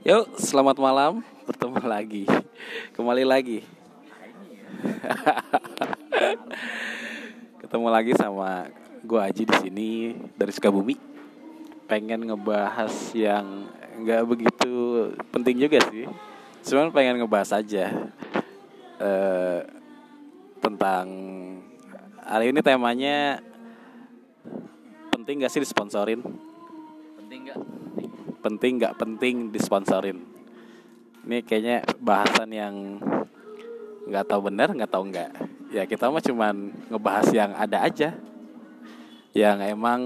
Yuk, selamat malam. Bertemu lagi. Kembali lagi. Ketemu lagi sama gua Aji di sini dari Sukabumi. Pengen ngebahas yang nggak begitu penting juga sih. Cuman pengen ngebahas aja eh, tentang hari ini temanya penting gak sih disponsorin? penting nggak penting nggak penting disponsorin. Ini kayaknya bahasan yang nggak tahu benar nggak tahu nggak. Ya kita mah cuman ngebahas yang ada aja. Yang emang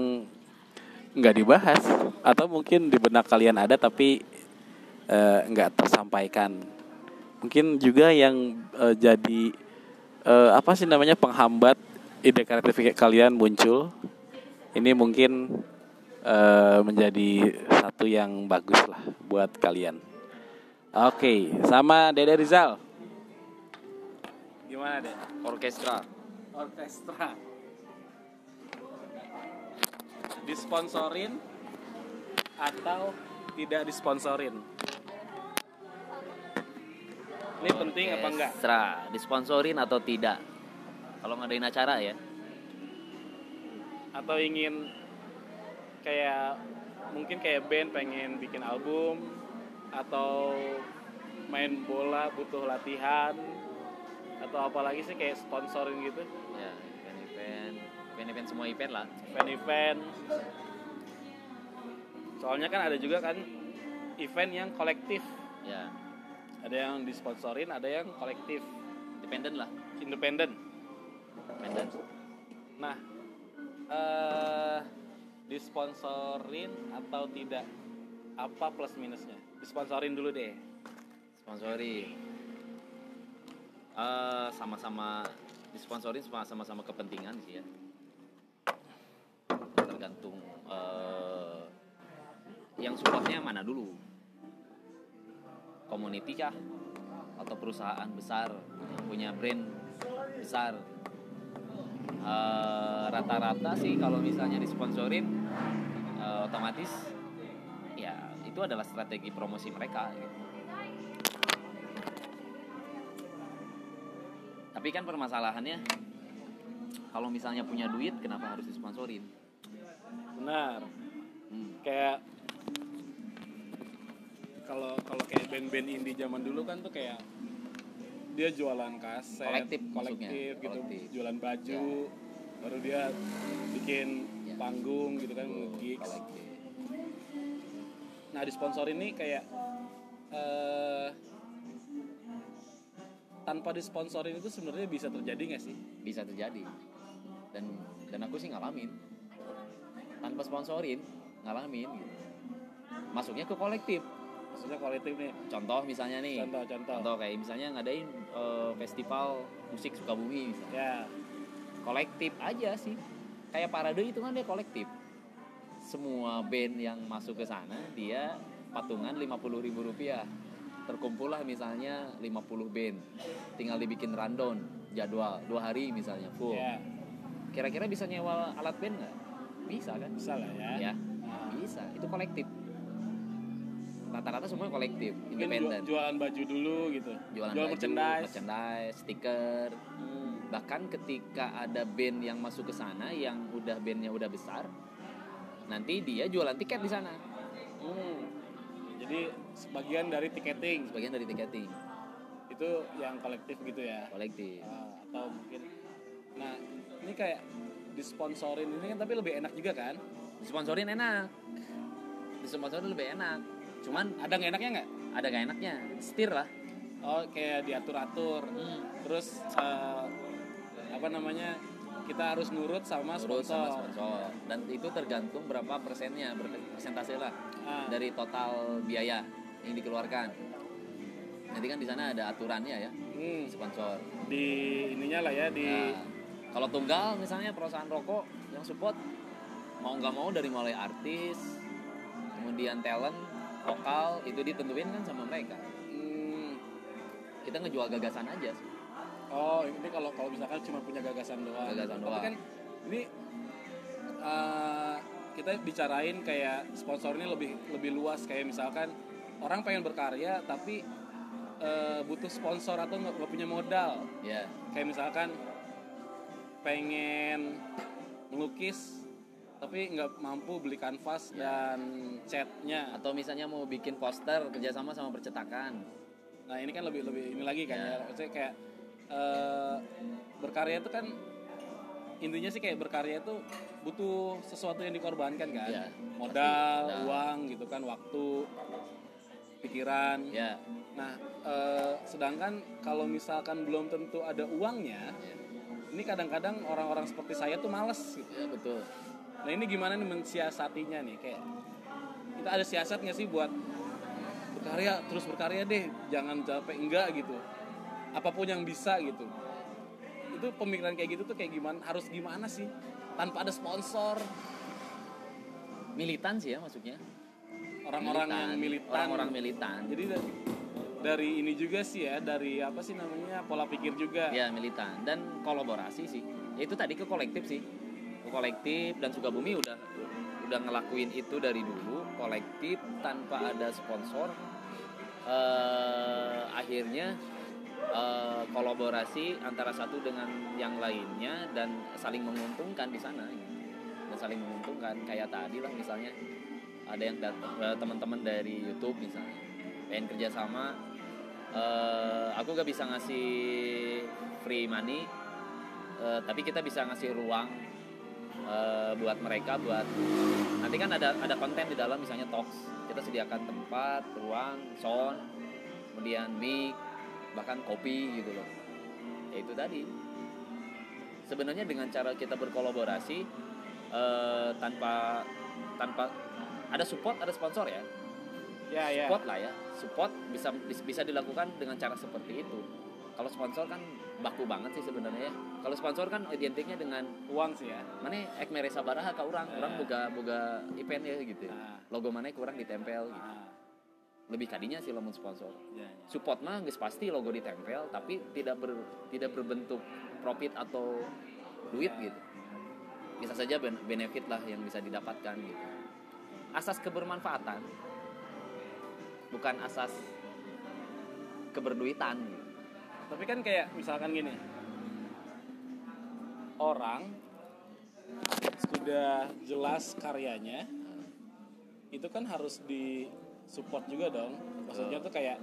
nggak dibahas atau mungkin di benak kalian ada tapi eh, nggak tersampaikan. Mungkin juga yang eh, jadi eh, apa sih namanya penghambat ide kreatif kalian muncul. Ini mungkin eh, menjadi satu yang bagus lah buat kalian. Oke, sama Dede Rizal. Gimana Dede? orkestra Orkestra. Disponsorin atau tidak disponsorin? Ini penting apa enggak? orkestra disponsorin atau tidak kalau ngadain acara ya Atau ingin kayak mungkin kayak band pengen bikin album atau main bola butuh latihan atau apalagi sih kayak sponsorin gitu. Ya event event. Event event semua event lah. Event-event soalnya kan ada juga kan event yang kolektif. Ya. Ada yang disponsorin ada yang kolektif. Independen lah. Independen independen nah eh disponsorin atau tidak? Apa plus minusnya? Disponsorin dulu deh. Sponsori Eh, sama-sama disponsorin sama- sama-sama kepentingan sih ya. Tergantung eh, yang supportnya mana dulu. Community kah? Atau perusahaan besar punya brand besar Eh, rata-rata sih kalau misalnya disponsorin eh, otomatis ya itu adalah strategi promosi mereka gitu. Tapi kan permasalahannya kalau misalnya punya duit kenapa harus disponsorin? benar Hmm. kayak kalau kalau kayak band-band indie zaman dulu kan tuh kayak dia jualan kaset Kolektif kolektif gitu kolektif. jualan baju baru dia bikin Ya. panggung gitu kan Tuh, gigs kolektif. nah di sponsor ini kayak eh tanpa disponsorin itu sebenarnya bisa terjadi nggak sih Bisa terjadi. Dan dan aku sih ngalamin. Tanpa sponsorin, ngalamin gitu. Masuknya ke kolektif. Maksudnya kolektif nih Contoh misalnya nih. contoh contoh. Contoh kayak misalnya ngadain eh, festival musik Sukabumi misalnya. ya. Kolektif aja sih. Kayak parade itu kan dia kolektif. Semua band yang masuk ke sana dia patungan 50.000 ribu rupiah. Terkumpul lah misalnya 50 band. Tinggal dibikin rundown jadwal dua hari misalnya full. Ya. Kira-kira bisa nyewa alat band nggak? Bisa kan? Bisa lah ya. Ya bisa. Itu kolektif rata-rata semua kolektif independen ju- jualan baju dulu gitu. Jualan jual baju, merchandise. merchandise, stiker. Hmm. bahkan ketika ada band yang masuk ke sana yang udah bandnya udah besar nanti dia jualan tiket di sana. Hmm. Jadi sebagian dari tiketing. Sebagian dari tiketing. Itu yang kolektif gitu ya. kolektif. Ah, atau mungkin nah ini kayak disponsorin ini kan tapi lebih enak juga kan? disponsorin enak. Disponsorin lebih enak cuman Ada nggak enaknya nggak? ada gak enaknya setir lah. Oh kayak diatur-atur. Terus eh, apa namanya kita harus nurut sama sponsor. sama sponsor. Dan itu tergantung berapa persennya persentase lah Ah, dari total biaya yang dikeluarkan. Nanti kan di sana ada aturannya ya hmm, sponsor. Di ininya lah ya di Nah, kalau tunggal misalnya perusahaan rokok yang support mau nggak mau dari mulai artis, kemudian talent lokal itu ditentuin kan sama mereka. hmm, Kita ngejual gagasan aja sih. Oh, ini kalau kalau misalkan cuma punya gagasan doang. Gagasan doang. kan ini eh, kita bicarain kayak sponsor ini lebih lebih luas kayak misalkan orang pengen berkarya tapi eh, butuh sponsor atau nggak punya modal ya kayak misalkan pengen melukis tapi nggak mampu beli kanvas dan catnya. Atau misalnya mau bikin poster kerjasama sama percetakan. Nah ini kan lebih lebih ini lagi kan Ya. ya. Maksudnya kayak eh, berkarya itu kan intinya sih kayak berkarya itu butuh sesuatu yang dikorbankan kan. Ya, modal pasti. Ya. uang gitu kan waktu pikiran. Ya. Nah eh, sedangkan kalau misalkan belum tentu ada uangnya ya, ini kadang-kadang orang-orang seperti saya tuh males gitu. ya betul Nah ini gimana nih mensiasatinya nih? Kayak kita ada siasat nggak sih buat berkarya terus berkarya deh jangan capek enggak gitu. Apa pun yang bisa gitu. Itu pemikiran kayak gitu tuh kayak gimana harus gimana sih? Tanpa ada sponsor. Militan sih ya maksudnya. Orang-orang yang militan. orang-orang militan. Jadi da- dari ini juga sih ya dari apa sih namanya pola pikir juga. Ya militan. Dan kolaborasi sih. Ya itu tadi ke kolektif sih kolektif dan Sukabumi udah udah ngelakuin itu dari dulu kolektif tanpa ada sponsor eh, akhirnya eh, kolaborasi antara satu dengan yang lainnya dan saling menguntungkan di sana gitu. dan saling menguntungkan kayak tadi lah misalnya ada yang datang eh, teman-teman dari YouTube misalnya pengen kerjasama eh, aku gak bisa ngasih free money eh, tapi kita bisa ngasih ruang eh, buat mereka buat nanti kan ada ada konten di dalam misalnya talks. Kita sediakan tempat ruang sound kemudian mic bahkan kopi gitu loh. Ya itu tadi. Sebenarnya dengan cara kita berkolaborasi eh, tanpa tanpa ada support ada sponsor ya? Ya ya. Support lah ya. Support bisa bisa dilakukan dengan cara seperti itu. Kalau sponsor kan baku banget sih sebenarnya ya kalau sponsor kan identiknya dengan uang sih ya mana ek mere sabaraha ka orang orang Eh. boga boga event ya gitu Ah. logo mana kurang ditempel gitu. ah, lebih kadinya sih lamun sponsor ya, ya. support mah geus pasti logo ditempel tapi tidak ber, tidak berbentuk profit atau duit gitu bisa saja ben- benefit lah yang bisa didapatkan gitu asas kebermanfaatan bukan asas keberduitan gitu. Tapi kan kayak misalkan gini. Orang sudah jelas karyanya itu kan harus di support juga dong. Maksudnya tuh kayak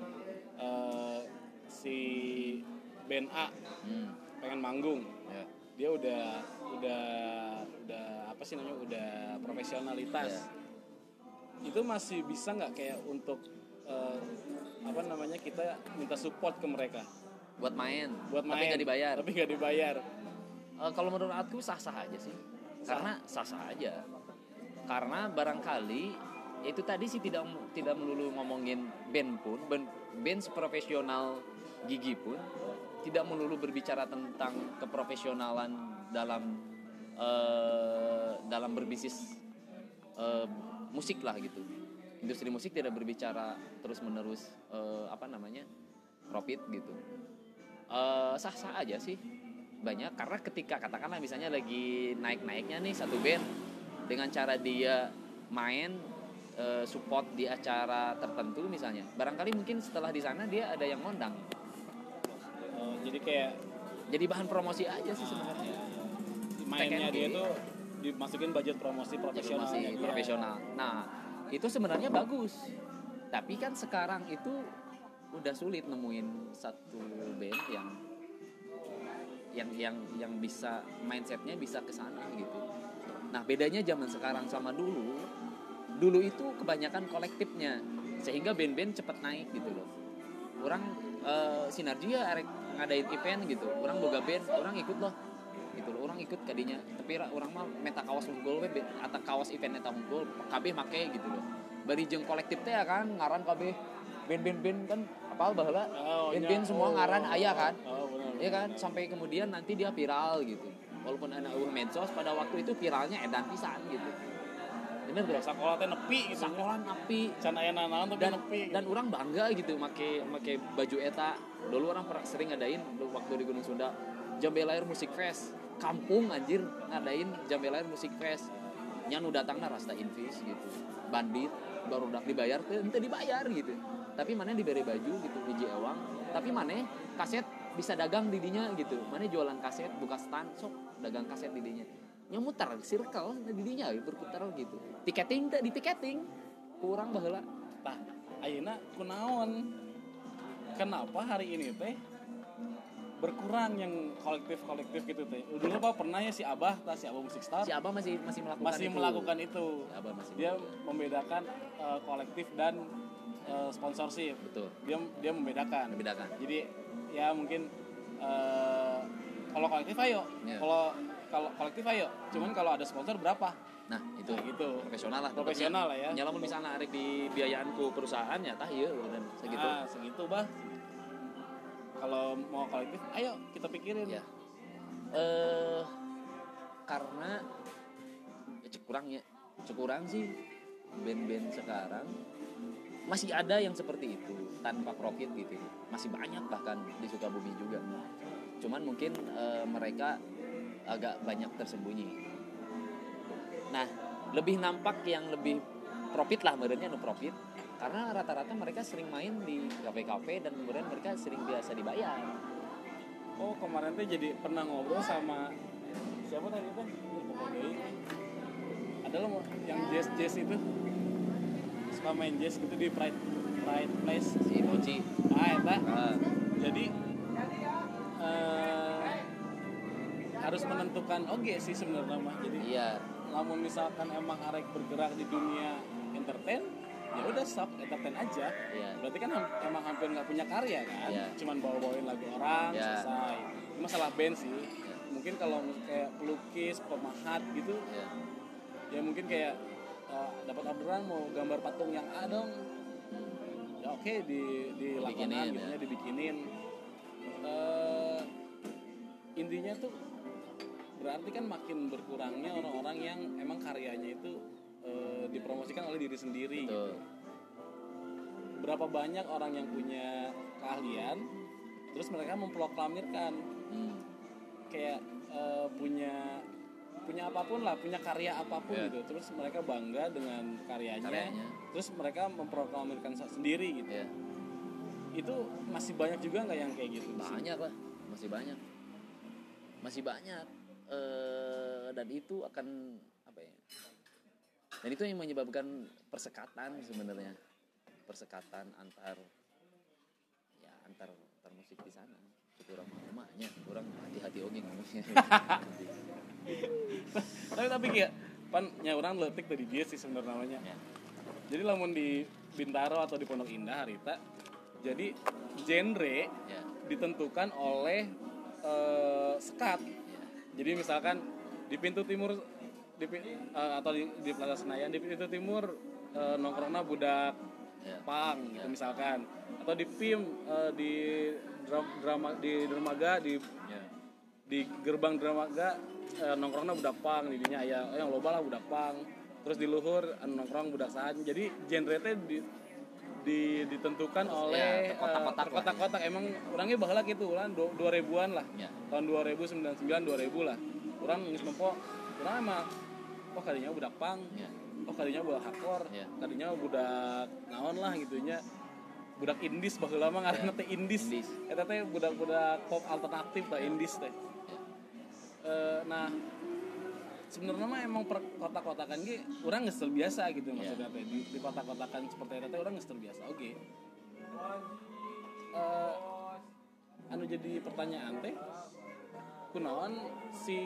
eh, si band A hmm. pengen manggung. Ya. dia udah udah udah apa sih namanya udah profesionalitas. Itu masih bisa nggak kayak untuk eh, apa namanya kita minta support ke mereka buat main. Buat main. tapi nggak dibayar. Tapi nggak dibayar. Eh, kalau menurut aku sah sah aja sih. Karena sah sah aja. Karena barangkali itu tadi sih tidak tidak melulu ngomongin band pun band, band profesional gigi pun tidak melulu berbicara tentang keprofesionalan dalam eh, dalam berbisnis eh, musik lah gitu. Industri musik tidak berbicara terus menerus apa namanya profit gitu Eh, sah sah aja sih. Banyak karena ketika katakanlah misalnya lagi naik naiknya nih satu band dengan cara dia main eh, support di acara tertentu misalnya barangkali mungkin setelah di sana dia ada yang ngondang. Eh, jadi kayak jadi bahan promosi aja sih sebenarnya. mainnya Second dia gig. tuh dimasukin budget promosi profesional promosi profesional. Nah itu sebenarnya bagus. Tapi kan sekarang itu udah sulit nemuin satu band yang yang yang yang bisa mindsetnya bisa ke sana gitu. Nah bedanya zaman sekarang sama dulu dulu itu kebanyakan kolektifnya sehingga band-band cepet naik gitu loh. Orang eh, sinergi ya ngadain event gitu. Orang boga band orang ikut loh gitu loh. Orang ikut kadinya. Tapi ra- orang mah meta kawas unggul atau kawas event eta unggul KB make gitu loh. Bari jeung kolektif teh ya kan ngaran KB band-band band kan apal baheula Oh, iya. semua Oh. ngaran aya kan? Oh benar ya kan? Sampai kemudian nanti dia viral gitu. Walaupun anak uh medsos pada waktu itu viralnya edan pisan gitu. Bener gak? Sekolah teh nepi gitu. Sekolah napi can aya nanaon tapi dan nepi dan orang bangga gitu make make baju eta. Dulu orang pernah sering ngadain waktu di Gunung Sunda. Jambe Lair Musik Fest. Kampung anjir ngadain Jambe Lair Musik Fest nya nu datang rasta invis gitu. Bandit baru udah dibayar tuh ente dibayar gitu. Tapi mana diberi baju gitu biji ewang. Tapi mana kaset bisa dagang di dinya gitu. Mana jualan kaset buka stand sok dagang kaset di dinya nya muter circle di dinya berputar gitu. Tiketing teh di tiketing kurang baheula. Tah ayeuna kunaon? Kenapa hari ini teh berkurang yang kolektif-kolektif gitu teh. Dulu apa pernah ya si Abah, tah si Abah Musik Star si Abah masih masih melakukan masih itu. melakukan itu. Si Abah masih Dia melakukan. membedakan eh, kolektif dan eh, sponsorship. betul Dia dia membedakan. membedakan Jadi ya mungkin eh, kalau kolektif ayo, Iya. kalau kalau kolektif ayo. Cuman kalau ada sponsor berapa? nah itu Nah, gitu. profesional lah Profesional lah ya. nyala misalnya arek di biayaan ku perusahaan ya tah iya dan segitu Ah, segitu bah. Kalau mau kolektif, ayo kita pikirin. ya eh karena ya cek kurang ya. Cek kurang sih band-band sekarang masih ada yang seperti itu tanpa profit gitu. Masih banyak bahkan di Sukabumi juga. Cuman mungkin eh, mereka agak banyak tersembunyi. Nah lebih nampak yang lebih profit lah merenya no profit karena rata-rata mereka sering main di kafe-kafe dan kemudian mereka sering biasa dibayar. Oh kemarin tuh jadi pernah ngobrol sama siapa tadi pokoknya ada loh yang jazz jazz itu? Suka main jazz gitu di Pride Pride Place. Si Mochi. Ah eta ah, jadi eh, harus menentukan oke sih sebenarnya mah jadi iya. namun misalkan emang arek bergerak di dunia entertain ya udah stop entertain aja. Iya. Berarti kan ham- emang hampir nggak punya karya kan? Iya. cuman bawa bawain lagu orang Iya. selesai. Ini masalah band sih. Mungkin kalau kayak pelukis pemahat gitu iya. ya mungkin kayak eh, dapat orderan mau gambar patung yang A dong. Ya oke di dilakukan Dibikinin, gitu ya. ya dibikinin. Eh, intinya tuh berarti kan makin berkurangnya orang-orang yang emang karyanya itu eh, dipromosikan oleh diri sendiri gitu. Betul. Berapa banyak orang yang punya keahlian terus mereka memproklamirkan. Hmm. kayak eh, punya punya apa pun lah punya karya apa pun Iya. gitu. Terus mereka bangga dengan karyanya, Karyanya. terus mereka memproklamirkan sendiri gitu. Ya. Itu masih banyak juga nggak yang kayak gitu? Banyak lah masih banyak. Masih banyak. Eh dan itu akan apa ya dan itu yang menyebabkan persekatan sebenarnya. Persekatan antar ya antar antar musik di sana. Kurang rumahnya kurang hati-hati oke ngomongnya. Tapi tapi kayak pan nya orang letik tadi dia sih sebenarnya namanya. Ya. jadi lamun di Bintaro atau di Pondok Indah Harita jadi genre ya. ditentukan oleh eh, sekat. Ya. Jadi misalkan di pintu timur di, pi- eh, atau di, di Plaza Senayan di pintu timur eh, nongkrongnya budak ya pang gitu Ya. misalkan. Atau di PIM eh, di dra- drama di dermaga di ya di gerbang dermaga eh, nongkrongnya budak pang di dinya aya eh, yang loba lah budak pang. Terus di luhur nongkrong budak sahan jadi genre teh di, di- ditentukan oleh ya, terkotak-kotak eh, terkotak-kotak. Emang orangnya bahala gitu ulang dua ribuan lah. Ya tahun 2099 2000 lah. Orang nempo orang emang oh kadinya budak pang ya oh kadinya budak hardcore. Iya. kadinya budak naon lah gitunya budak indis baheula mah ngaranna teh indis Indis. eta teh budak-budak pop alternatif lah indis teh. Eh, nah sebenarnya mah emang per kotak-kotakan ge orang geus biasa gitu Iya. maksudnya teh. Di, di kotak-kotakan seperti itu teh orang geus biasa. Oke. Eh, anu jadi pertanyaan teh kunaon si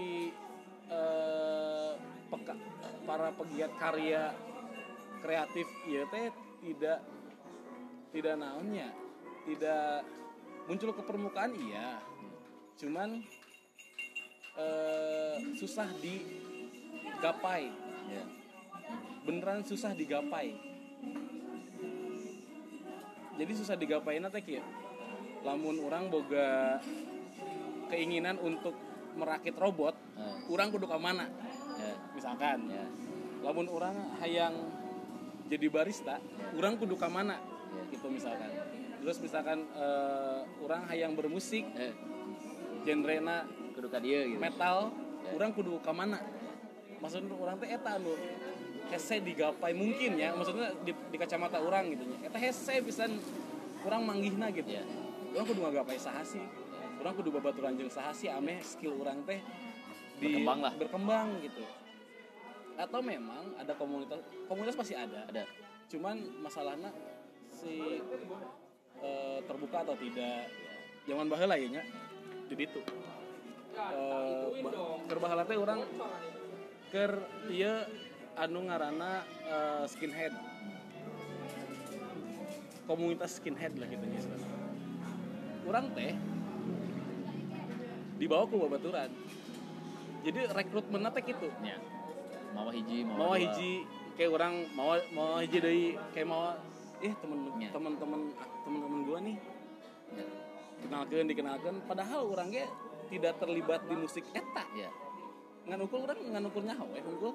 eh, peka- para pegiat karya kreatif ieu teh tidak tidak naonnya tidak muncul ke permukaan iya. Cuman eh, susah digapai. Ya beneran susah digapai. Jadi susah digapai teh kieu lamun orang boga keinginan untuk merakit robot Eh, orang kudu ke mana ya misalkan. Ya. Lamun orang hayang jadi barista orang kudu ke mana? Ya. Gitu misalkan. Terus misalkan eh, orang hayang bermusik eh genrena kudu ka dia gitu. metal Ya. orang kudu ke mana? Maksudnya orang teh eta anu hese digapai mungkin ya. Maksudnya di, di kacamata orang gitu nya. Eta hese pisan kurang manggihna gitu. Ya. Orang kudu ngagapai saha sih? Orang kudu babaturan jeung saha sih? Ameh skill orang teh Berkembang lah. berkembang gitu. Atau memang ada komunitas komunitas pasti ada. Ada. Cuman masalahnya si eh, terbuka atau tidak zaman baheula ya nya jadi itu. Baheula teh orang keur ieu anu ngaranna eh, skinhead. Komunitas skinhead lah gitu nya orang teh dibawa ke babaturan jadi rekrutmen teh gitu. Ya. Mau hiji mau mau hiji kayak orang mau mau hiji dari kayak mau eh temen Ya. temen temen temen temen gua nih. Ya. Kenalkan dikenalkan padahal orangnya tidak terlibat di musik eta. Ya. Ngan ukul orang ngan ukur nyaho eh unggul.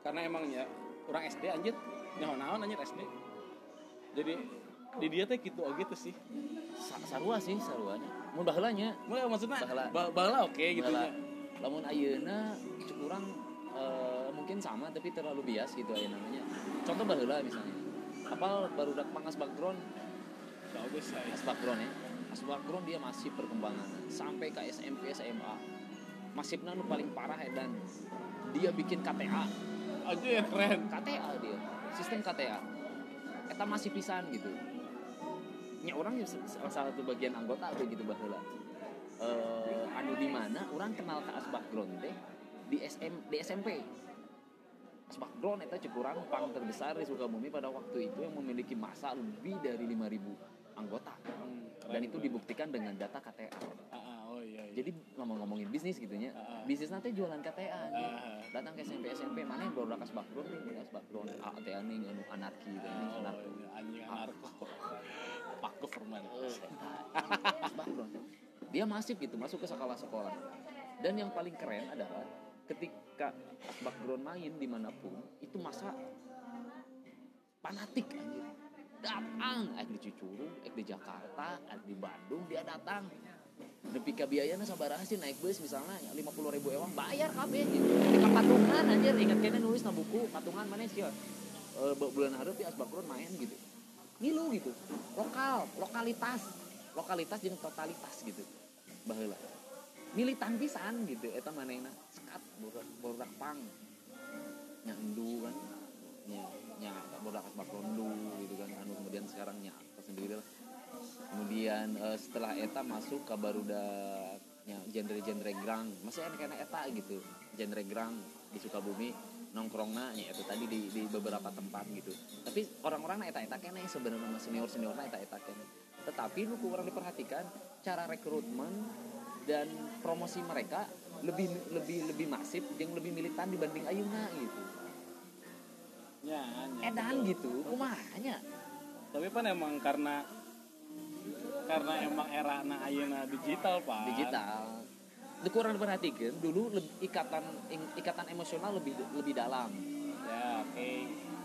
Karena emangnya orang SD anjir nyaho naon anjir SD jadi di dia teh gitu oh gitu sih. Sa- sarua sih saruanya mun baheulanya. Mulai maksudnya Baheula. ba baheula oke gitu Lamun ayeuna cek urang eh, mungkin sama tapi terlalu bias gitu ayeuna namanya. Contoh baheula misalnya. Apal barudak pangas background. Bagus saya as background ya. As background dia masih perkembangan. Sampai ke SMP SMA masifnya nu paling parah edan. Dia bikin KTA anjir keren. KTA dia. Sistem KTA eta masih pisan gitu. Nya orang ya salah satu bagian anggota tuh gitu baheula eh anu di mana orang kenal ke Asbakgron teh? Di SM di SMP Asbakgron eta cekurang pang terbesar di Sukabumi pada waktu itu yang memiliki masa lebih dari 5000 anggota. Hmm, dan itu dibuktikan dengan data KTA Ah, ah, oh iya, iya. jadi ngomong-ngomongin bisnis gitu nya Ah, bisnis nanti jualan KTA anjing. Ah. datang ke SMP SMP mana yang baru kas background nih? Baru background KTA nih anu anarki gitu nih Oh, anarko. iya, anjing anarko pak government background dia masif gitu masuk ke sekolah-sekolah dan yang paling keren adalah ketika background main di mana pun itu masa fanatik anjir datang eh di Cicurug eh di Jakarta eh di Bandung dia datang Nepi biayana sabaraha sih naik bus misalnya lima puluh ribu ewang bayar kabeh gitu. Ka patungan anjir ingat kene nulis na buku patungan mana sih? Bu- bulan hareup di Asbakron main gitu. Ngilu gitu. Lokal, lokalitas. Lokalitas jeung totalitas gitu. Baheula. Militan pisan gitu eta manehna. Sekat borak borak pang. Nya endu kan. Nya nya borak Asbakron endu gitu kan. Anu kemudian sekarang nya sendiri lah kemudian eh, setelah eta masuk ke ya genre-genre grang masih enak enak eta gitu genre grang di Sukabumi nongkrongna ya itu tadi di, di beberapa tempat gitu tapi orang-orang eta eta kene sebenarnya senior senior eta eta kene tetapi lu kurang diperhatikan cara rekrutmen dan promosi mereka lebih lebih lebih masif yang lebih militan dibanding Ayuna gitu. Ya, ya, edan gitu kumahanya tapi kan emang karena karena emang era anak ayeuna digital pak digital. Kurang diperhatikan dulu ikatan ikatan emosional lebih lebih dalam ya oke.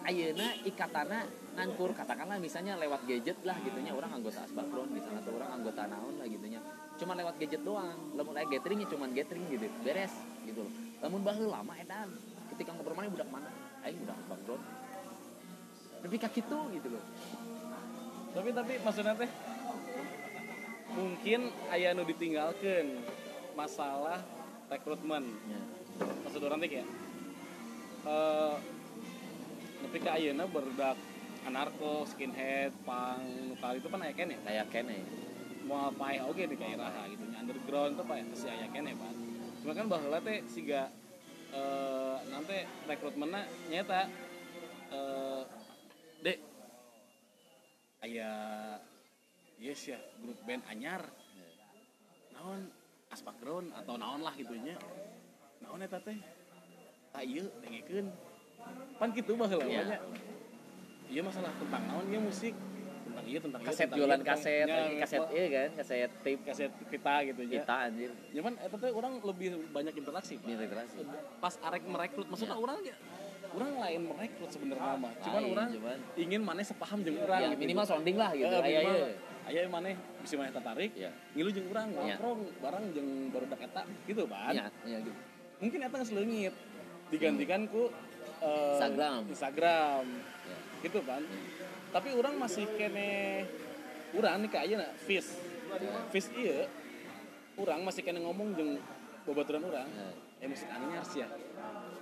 Ayeuna ikatana ngankur katakanlah misalnya lewat gadget lah gitunya orang anggota asbakron misalnya atau orang anggota naon lah gitunya cuma lewat gadget doang lamun aya gathering ya cuman gathering gitu beres gitu loh. Lamun baheula lama edan ketika ngobrol mana budak mana? Aing budak asbakron tapi kaki gitu gitu loh. Tapi tapi maksudnya teh mungkin aya nu ditinggalkan masalah rekrutmen. Ya. maksud orang teh ya eh tapi ke ayeuna berdak anarko skinhead pang nu kali itu kan aya kene kene. Mau apa ya oke di daerah gitu. Underground tuh pak si aya kene pak. Cuma kan baheula teh siga eh nanti rekrutmennya nyata eh dek aya yes ya grup band anyar. Naon asbakground atau naon lah gitunya naon eta teh? Tak ieu dengekeun pan kitu baheula Iya. nya iya masalah tentang naon ieu musik. Tentang iya tentang kaset tentang jualan kaset lagi kaset iya kan kaset tape. Kaset kita gitu ya kita anjir. Cuman eta teh orang lebih banyak interaksi Pak. ini literasi pas arek merekrut maksudnya Ya. orang ya orang lain merekrut sebenarnya mah. Cuman orang cuman. ingin mana sepaham jeung urang ya gitu. minimal sounding lah gitu Eh, aya minimal, ieu aya mana bisa mana tertarik ya ngilu jeung urang Iya. nongkrong bareng jeung barudak eta gitu ban iya iya gitu. Mungkin eta geus leungit digantikan ku eh, Instagram. Instagram Ya. gitu kan tapi orang masih kene orang nih kayaknya fish Ya. fish iya orang masih kene ngomong jeung babaturan orang Ya. eh musik anehnya harus ya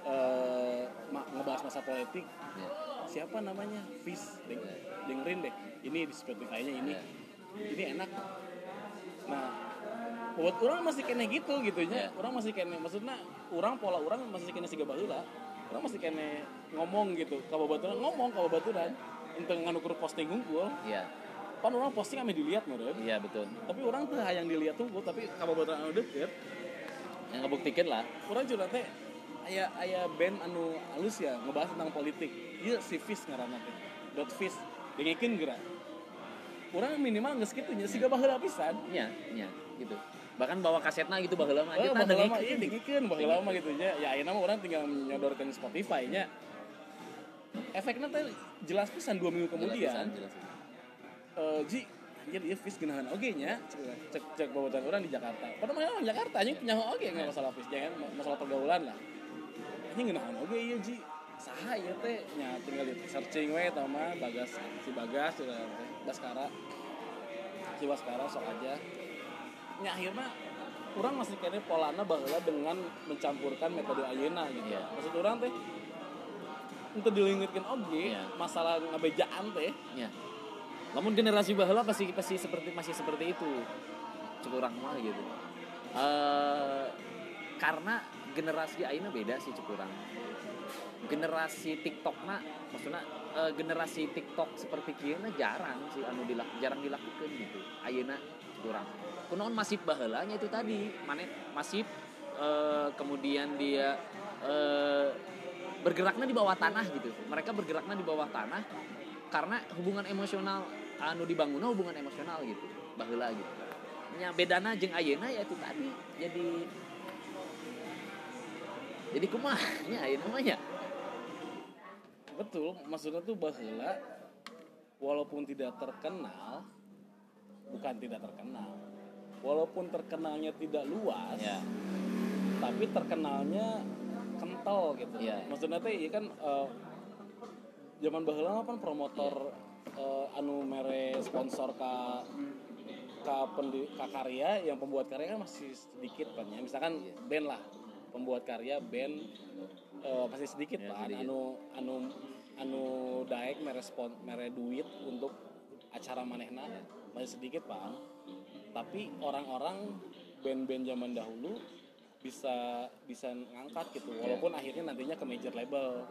eh ma- ngebahas masa politik Ya. siapa namanya fish Deng- Ya. dengerin deh ini di Spotify-nya ini Ya. ini enak nah buat orang masih kene gitu gitunya Ya. orang masih kene maksudnya orang pola orang masih kene siga baheula orang masih kene ngomong gitu ka babaturan ngomong ka babaturan untuk nganukur posting ngumpul Iya. pan orang posting ame dilihat meureun Iya betul. tapi orang tuh hayang dilihat tuh tapi ka babaturan anu deket Yang ngebuktikan lah. orang curhat teh aya aya band anu halus ya ngebahas tentang politik iya si Fish ngaranna teh dot Fish dengekeun geura orang minimal geus kitu nya siga baheula pisan Iya, iya gitu. Bahkan bawa kasetna gitu baheula mah Oh, dengerin mah iya dengikeun baheula mah gitu nya. Ya ayeuna mah urang tinggal nyodorkeun Spotify nya. Efeknya teh jelas pisan 2 minggu kemudian. Jelas, jelas. Eh ji anjir ieu Fish geunahan oge nya. Cek cek bawadan urang di Jakarta. Padahal mah orang Jakarta anjing punya oge nggak masalah Fish jangan masalah pergaulan lah. Anjing geunahan oge ieu ji. Saha ieu teh nya tinggal di searching we tah mah Bagas si Bagas udah teh Baskara. Si Baskara sok aja. Nya akhirnya orang masih kene polana bahwa dengan mencampurkan metode ayeuna gitu. Iya. Maksud orang teh untuk dilingitkan oge Iya. masalah ngabejaan teh Ya. Namun generasi baheula pasti pasti seperti masih seperti itu. Cukup orang mah gitu. Eh karena generasi ayeuna beda sih cukup orang. Generasi TikTok na maksudnya eh, generasi TikTok seperti kieu na jarang sih anu dilak jarang dilakukan gitu. Ayeuna kurang. Kunaon masif baheulanya itu tadi, mana masif eh, kemudian dia eh, bergeraknya di bawah tanah gitu. Mereka bergeraknya di bawah tanah karena hubungan emosional anu dibangun hubungan emosional gitu baheula gitu. Nya bedana jeung ayeuna ya itu tadi jadi jadi kumahnya ayeuna mah ya. Betul maksudnya tuh bahwa walaupun tidak terkenal bukan tidak terkenal walaupun terkenalnya tidak luas ya tapi terkenalnya kental gitu Iya. maksudnya teh iya kan eh, zaman baheula mah kan promotor eh, anu mere sponsor ka ka, pendi, ka karya yang pembuat karya kan masih sedikit kan ya misalkan Iya. band lah pembuat karya band eh, masih sedikit kan sedikit. anu anu anu daek mere spon mere duit untuk acara manehna masih sedikit pak tapi orang-orang band-band zaman dahulu bisa bisa ngangkat gitu. Walaupun akhirnya nantinya ke major label.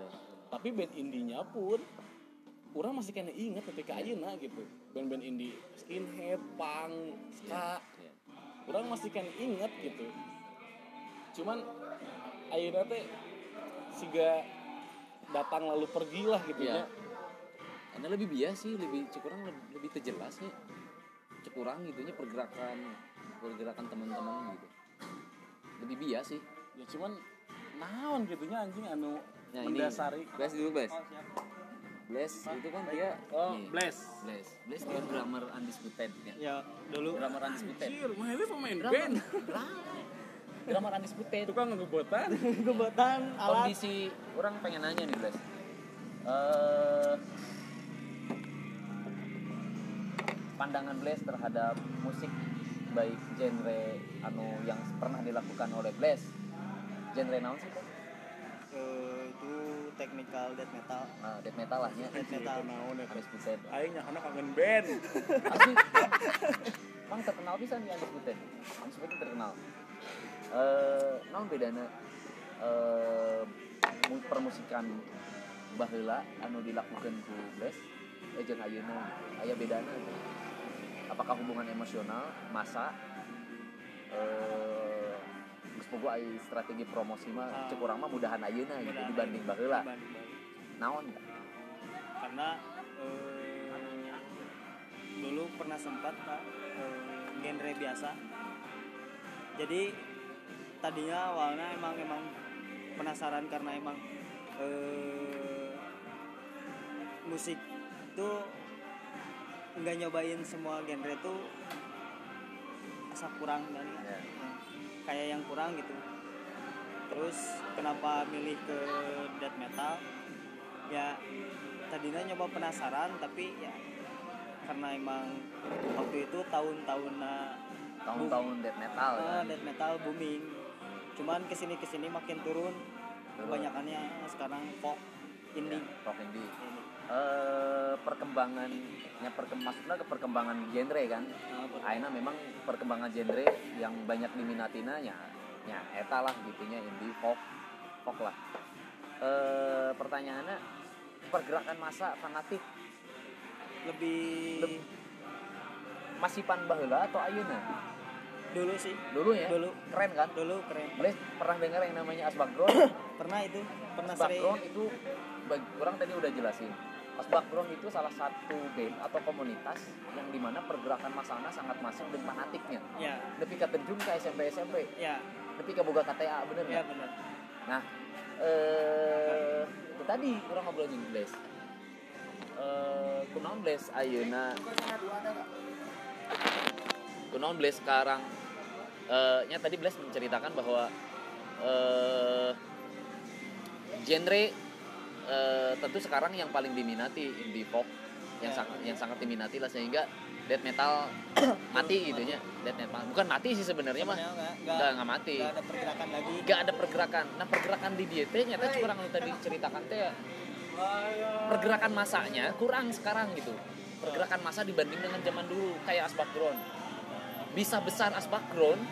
Tapi band indinya pun orang masih kena inget ketika ayeuna gitu. Band-band indie skinhead punk ska. Ya. orang masih kan inget gitu. Cuman ayeuna teh siga datang lalu pergilah gitu Iya. ya karena lebih bias sih lebih cukurang lebih, lebih terjelas ya cukurang gitunya pergerakan pergerakan teman-teman gitu. Lebih bias sih. Ya cuman naon gitunya anjing anu Nah, ini. mendasari. Bless dulu Bless. Bless itu kan dia oh nih, bless. Bless. Bless dia drummer undisputed ya. Ya dulu. Drummer undisputed. Anjir, mah itu pemain drummer band. Drummer undisputed. Tukang ngebotan. Kebetulan alat. Kondisi orang pengen nanya nih Bless. Eh, pandangan Bless terhadap musik baik genre anu yang pernah dilakukan oleh Bless genre naon sih eh, itu technical death metal. Nah, death metal lah ya. Death metal naon ya. Undisputed aing nyahana kangen band. Asli. Bang terkenal bisa nih Undisputed. Undisputed terkenal. Eh, naon bedana eh mu- permusikan baheula anu dilakukan ku Bless eh jeung ayeuna aya bedana apakah hubungan emosional masa eh aya strategi promosi mah Ah. cek urang mah mudahan ayeuna gitu dibanding baheula. naon karena eh, dulu pernah sempat pak eh, genre biasa jadi tadinya awalnya emang emang penasaran karena emang eh, musik itu nggak nyobain semua genre tuh asa kurang dan Ya. kayak yang kurang gitu. Terus kenapa milih ke death metal? Ya tadinya nyoba penasaran tapi ya karena emang waktu itu tahun-tahun tahun-tahun death metal uh, kan? death metal booming. Cuman ke sini ke sini makin turun kebanyakannya sekarang pop indie. Rock indie. Ini eh perkembangannya perkem maksudnya ke perkembangan genre kan. Ber- Aina memang perkembangan genre yang banyak diminatina nya ya eta lah gitunya indie folk folk lah. Eh pertanyaannya pergerakan masa fanatik? Lebih Leb- masih pan baheula atau ayeuna? Dulu sih. Dulu ya? Dulu. keren kan? Dulu keren. Boleh pernah dengar yang namanya asbakron pernah itu. Pernah asbakron itu orang tadi udah jelasin asbakron itu salah satu band atau komunitas yang di mana pergerakan masana sangat masif dan fanatiknya. Ya. Nepi ka terjun ke SMP SMP ya. Nepi ka boga KTA bener ya nggak? benar Nah eh itu tadi kurang ngobrol jeung Bles eh kunaon Bles ayeuna kunaon Bles sekarang? Eh nya tadi Bles menceritakan bahwa eh genre eh, tentu sekarang yang paling diminati indie pop yang Ya. sangat yang sangat diminati lah sehingga death metal mati gitu nya death metal. Bukan mati sih sebenarnya mah. Nggak nggak mati. nggak ada pergerakan lagi. Nggak ada pergerakan. Nah pergerakan di dia teh nyata kurang lu tadi ceritakan teh ya, pergerakan masanya kurang sekarang gitu. Pergerakan masa dibanding dengan zaman dulu kayak asbak ground bisa besar asbak ground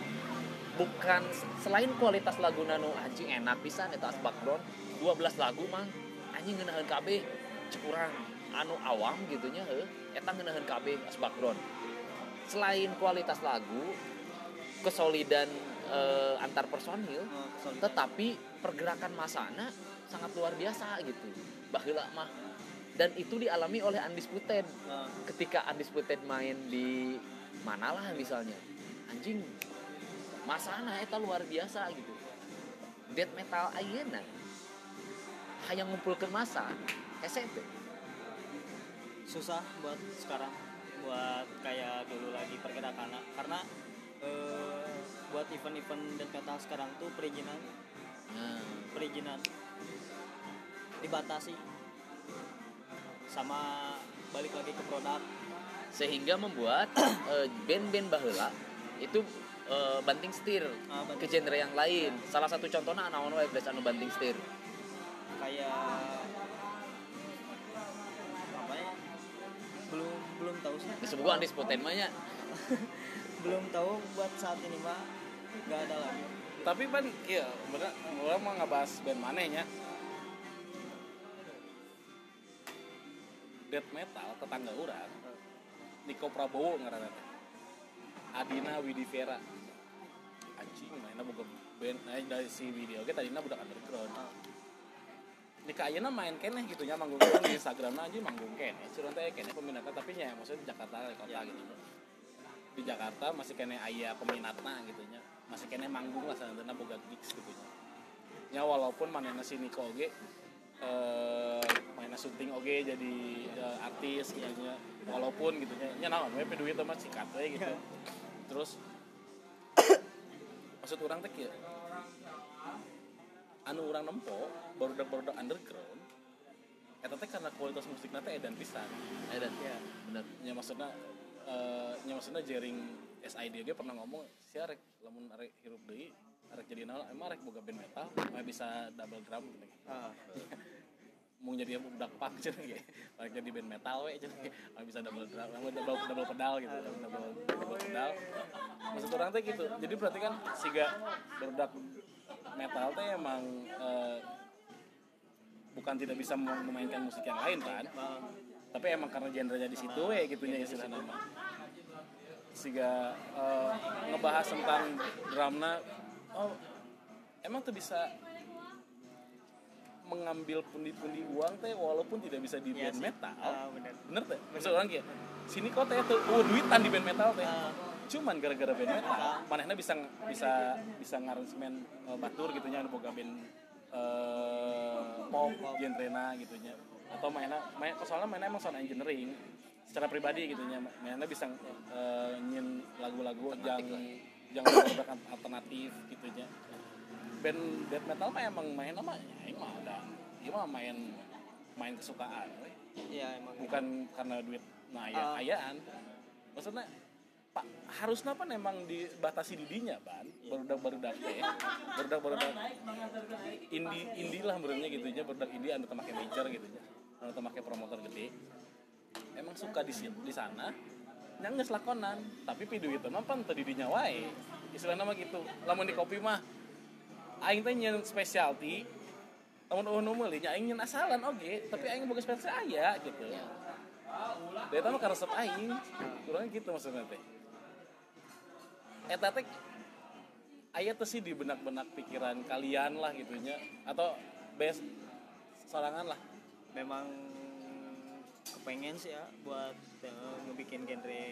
bukan selain kualitas lagu nano anjing enak bisa itu asbak ground 12 lagu mang anjing ngeunaheun KB kurang anu awam gitunya heuh eta ngeunaheun KB asbak ground selain kualitas lagu kesolidan eh, antar personil Oh, tetapi pergerakan masana sangat luar biasa gitu baheula mah. Dan itu dialami oleh Undisputed. Nah, ketika Undisputed main di mana lah misalnya anjing masana eta luar biasa gitu. Death metal ayeuna hayang ngumpulkeun masa SMP susah buat sekarang buat kayak dulu lagi pergerakan karena eh, buat event-event death metal sekarang tuh perizinan. Nah, perizinan. Dibatasi. Sama balik lagi ke produk. Sehingga membuat eh, band-band baheula itu eh, banting setir Ah, ke genre yang lain. Salah satu contohnya Blas, anu banting setir kayak apa ya belum belum tahu sih. Disebut mah nya belum tahu buat saat ini mah nggak ada lagi tapi pan iya bener. Orang mau ngebahas band manehnya. Death metal tetangga orang Niko Prabowo ngaranna. Teh Adina Widivera anjing mainnya boga band eh, dari si video oke tadinya budak underground di kayana main keneh gitu nya manggung kan di Instagram aja manggung keneh. Curang teh keneh peminatnya tapi nya maksudnya di Jakarta di kota gitu. Di Jakarta masih kene aya peminatna gitu nya. Masih kene manggung lah sanadana boga gigs gitu nya. Nya walaupun manehna si Niko oge eh mainnya syuting oge jadi eh, artis gitu nya. Walaupun gitu nya nya naon we duit mah sikat we gitu. Terus maksud orang teh anu orang nempo barudak barudak underground eta teh karena kualitas musiknya teh edan pisan. Edan? Ya bener. Nya maksudnya eh nya maksudnya jaring SID ge pernah ngomong si arek lamun arek hirup deui arek jadi naon emang arek boga band metal mah bisa double drum gitu. Ah, mau jadi budak punk ge arek jadi band metal we mah bisa double drum double double pedal gitu double double pedal. Maksud orang teh gitu. Jadi berarti kan siga budak metal teh emang eh, bukan tidak bisa mem- memainkan musik yang lain kan? Tapi emang karena genrenya di situ ya gitunya istilahnya. Mah sehingga eh, ngebahas tentang drumna oh emang tuh bisa mengambil pundi-pundi uang teh walaupun tidak bisa di Iya band sih. metal. Ah, bener. Bener teh? Maksud orang kayak sini kok teh tuh oh duitan di band metal teh. Ah. cuman gara-gara band metal manehna bisa bisa bisa ngaransemen uh, batur gitu nya boga band eh pop genrena gitu nya. Atau mainnya main soalnya mainnya emang sound engineering secara pribadi gitu nya. Mainnya bisa eh, nyin lagu-lagu yang yang alternatif gitu nya band death metal mah emang main apa ya mah ada ini mah main main kesukaan. Iya emang. Bukan karena duit nah aya Ah. ayaan. Maksudnya pak harusnya pan emang dibatasi didinya ban barudak barudak teh barudak barudak indie indie lah menurutnya gitu aja. Barudak indie anu teu make major gitu aja. Anu teu make promotor gede. Emang suka di di sana. Yang geus lakonan. Tapi pi duit mah pan didinya wae. Istilahna mah gitu. Lamun di kopi mah aing teh nyeun specialty. Lamun eueuh nu meuli nya aing nyeun asalan oge tapi aing boga specialty aya gitu. Dia mah karesep aing. Kurang gitu maksudnya teh. Eta teh aya teh sih di benak-benak pikiran kalian lah gitunya atau best sorangan lah. Memang kepengen sih ya buat eh, ngebikin genre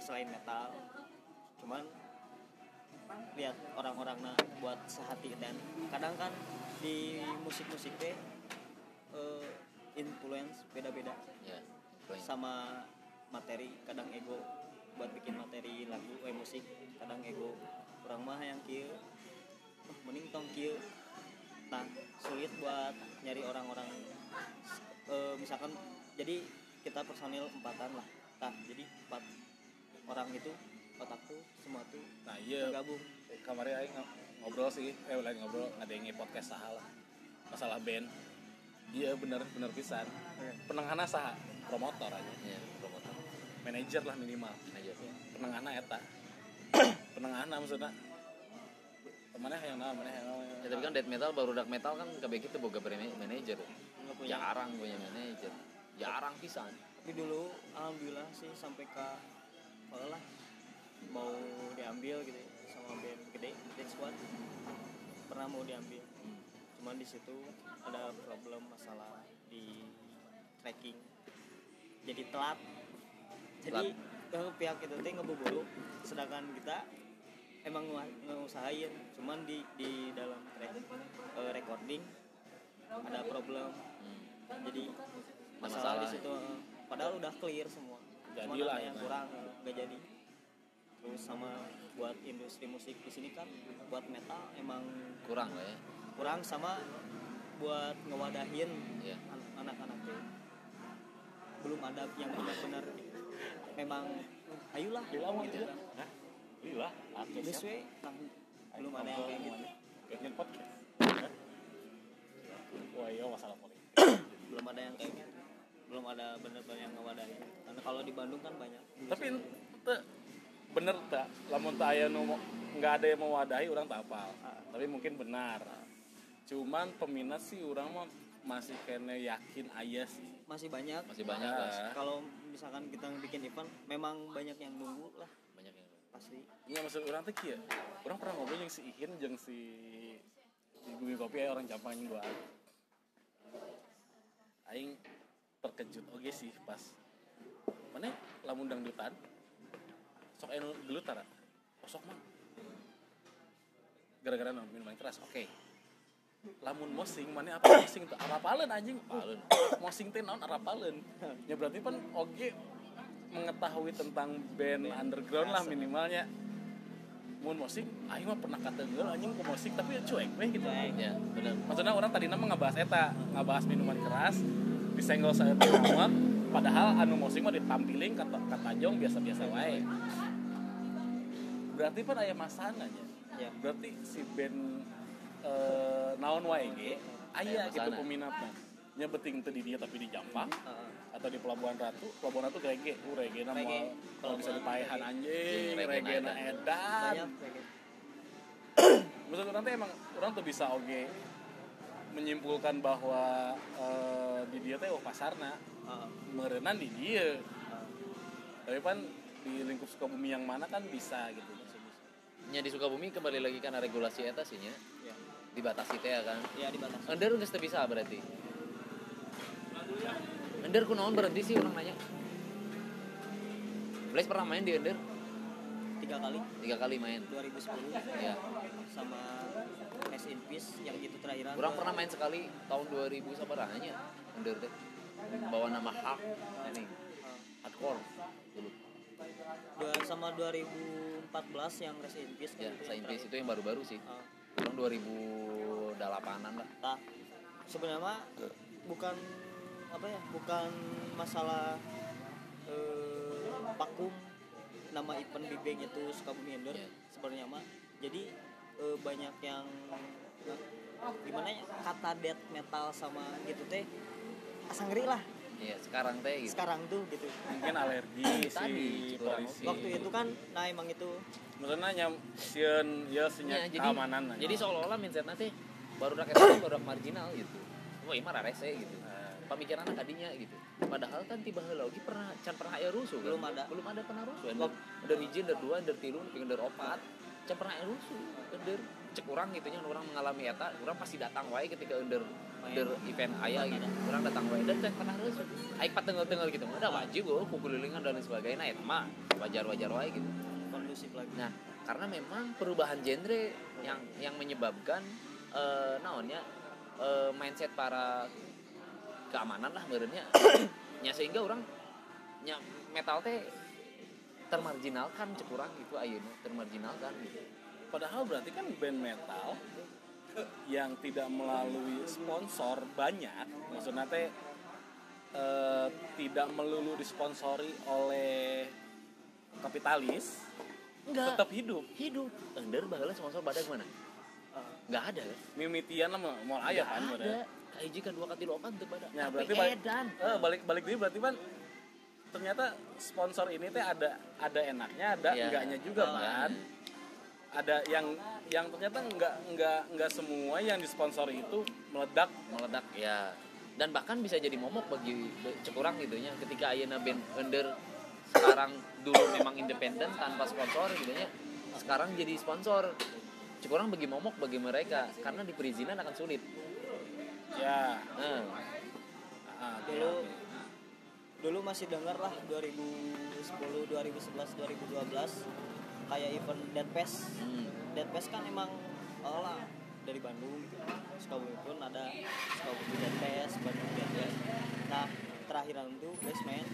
selain metal. Cuman lihat orang-orang nah buat sehati dan kadang kan di musik-musik teh eh, influence beda-beda. Ya poin. sama materi kadang ego buat bikin materi lagu eh musik kadang ego. Kurang mah yang kieu oh, mending tong kieu. Nah sulit buat nyari orang-orang eh, misalkan jadi kita personil empatan lah. Nah jadi empat orang itu otak tuh semua tuh nah iya. bergabung kemarin aing ng- ngobrol sih. Eh lagi ngobrol ngadengi podcast saha lah. Masalah band. Iya bener bener pisan. Penengahna saha promotor aja. Ya promotor. Manajer lah minimal. Aja penengahna eta. Penengahna maksudnya. Temannya yang nama mana yang ya tapi kan death metal baru dark metal kan kabeh kitu boga manajer. Jarang punya manajer. Jarang pisan. Tapi dulu alhamdulillah sih sampai ke apa lah mau diambil gitu ya, sama band gede Dead Squad pernah mau diambil. Cuman di situ ada problem masalah di tracking. Jadi telat. Jadi eh, pihak itu teh ngeburu sedangkan kita emang ngu- ngusahain cuman di di dalam track eh, recording ada problem. Hmm. jadi masalah, masalah di ya? situ eh, padahal udah clear semua. Jadi lah yang gitu. kurang eh, nggak jadi terus sama buat industri musik di sini kan buat metal emang kurang lah ya. kurang sama buat ngewadahin ya an- anak-anak tuh. Belum ada yang benar-benar memang ayolah Gila mau gitu gitu Hah? Gila This way, kan belum ada yang kayak gitu. Bikin podcast. Wah iya masalah politik. Belum ada yang kayak gitu. Belum ada benar-benar yang ngewadahin. Karena kalau di Bandung kan banyak. Tapi bener tak? Lamun tak aya nu nggak ada yang mewadahi orang tak apal Ah. Tapi mungkin benar. Cuman peminat sih orang mah masih kena yakin ayah sih. Masih banyak. Masih banyak Ah. lah kalau misalkan kita bikin event memang banyak yang nunggu lah. Banyak yang pasti. Iya maksud orang tuh kieu. Orang pernah ngobrol yang si Ihin jeung si di Bumi Kopi aya orang Jampang yang dua. Aing terkejut oge sih pas mana? Lamun dangdutan sok anu gelut tara? Oh, sok mah gara-gara minuman keras oke. Lamun mosing mana apa mosing tuh? Arapaleun anjing. Paleun mosing teh naon arapaleun ya berarti kan oge mengetahui tentang band underground lah minimalnya. Mun mosing aing mah pernah kata gue anjing ke musik tapi ya cuek weh gitu. Ya benar maksudnya orang tadi nama ngebahas eta ngebahas minuman keras disenggol saya amat padahal anu musik mah ditampilin kata kata jong biasa-biasa wae. Berarti kan aya masananya ya. Berarti si band eh, naon wae ge aya Aya gitu peminatnya nya beting teu di dia tapi di Jampang Heeh. atau di Pelabuhan Ratu. Pelabuhan Ratu reggae uh reggae nama kalau bisa dipaehan anjing Reggae reggae na edan. Banyak kayak gitu. maksud orang emang orang tuh bisa oke menyimpulkan bahwa eh, di dia teh oh pasarna. Heeh. merenan di dia. Heeh. tapi kan di lingkup Sukabumi yang mana kan bisa gitu nya di Sukabumi kembali lagi karena regulasi eta sih nya. Ya dibatasi teh ya kan? Ya dibatasi. Ender geus teu bisa berarti? Ender kunaon berhenti sih orang nanya? Blaze pernah main di Ender tiga kali. Tiga kali main? 2010 ya sama in Peace yang gitu terakhiran orang pernah main sekali tahun 2000 sabaranya Ender teh bawa nama hak ini hardcore. Dulu Dua, sama 2014 yang Rest in Peace ya gitu Saint yang Peace itu yang baru-baru sih. Orang 2008an lah Nah, sebenarnya bukan apa ya, bukan masalah eh, vakum nama event Big Bang itu Sukabumi Indoor Iya. sebenarnya mah. Jadi eh, banyak yang eh, gimana ya kata death metal sama gitu teh asa ngeri lah. Ya sekarang teh gitu. Sekarang tuh gitu. mungkin alergi Tadi, si polisi. Waktu itu kan nah emang itu. Maksudnya nyam sieun ya Ya, senyap jadi keamanan lah. jadi seolah-olah mindsetnya teh baru rakyat itu baru marginal gitu. Wah ini mah rese gitu. Nah, pemikiran tadinya gitu. Padahal kan tiba lagi pernah can pernah aya rusuh kan? Belum ada. belum ada pernah rusuh. Under hiji under dua under tilu under opat. can pernah rusuh under. Cek orang gitu nya orang mengalami eta orang pasti datang wae ketika under under event aya gitu. Orang datang wae. Dan can pernah rusuh aik patengel-tengel gitu. Ada wajib oh kukulilingan dan lain sebagainya. Eta mah wajar-wajar wae gitu. Kondusif lagi. Nah, karena memang perubahan genre yang yang menyebabkan eh naonnya eh, mindset para keamanan lah merenya nya sehingga orang nya metal teh termarginalkan cek urang gitu ayeuna termarginalkan gitu. padahal berarti kan band metal yang tidak melalui sponsor banyak maksudnya teh eh, tidak melulu disponsori oleh kapitalis Enggak. tetap hidup hidup. Ender baheula sponsor badak mana? Eh, Enggak ada kan? mimitian lah mau mau aya Nggak kan ada. Kayak kan dua kali lokan tuh badak. Ya, berarti balik, edan. eh, balik balik dia berarti kan ternyata sponsor ini teh ada ada enaknya ada Iya. enggaknya juga Oh, kan. Ada yang yang ternyata enggak enggak enggak semua yang disponsori itu meledak. Meledak ya. Dan bahkan bisa jadi momok bagi cek orang gitu nya ketika ayeuna band under sekarang dulu memang independen tanpa sponsor gitu nya sekarang jadi sponsor. Cek orang bagi momok bagi mereka karena di perizinan akan sulit. Ya. Nah, ah, dulu dulu masih dengar lah 2010 2011 2012 kayak event Dead Fest hmm, Dead Fest kan emang lah dari Bandung gitu. Sukabumi pun ada Sukabumi Dead Fest Bandung Dead Fest nah terakhiran itu basement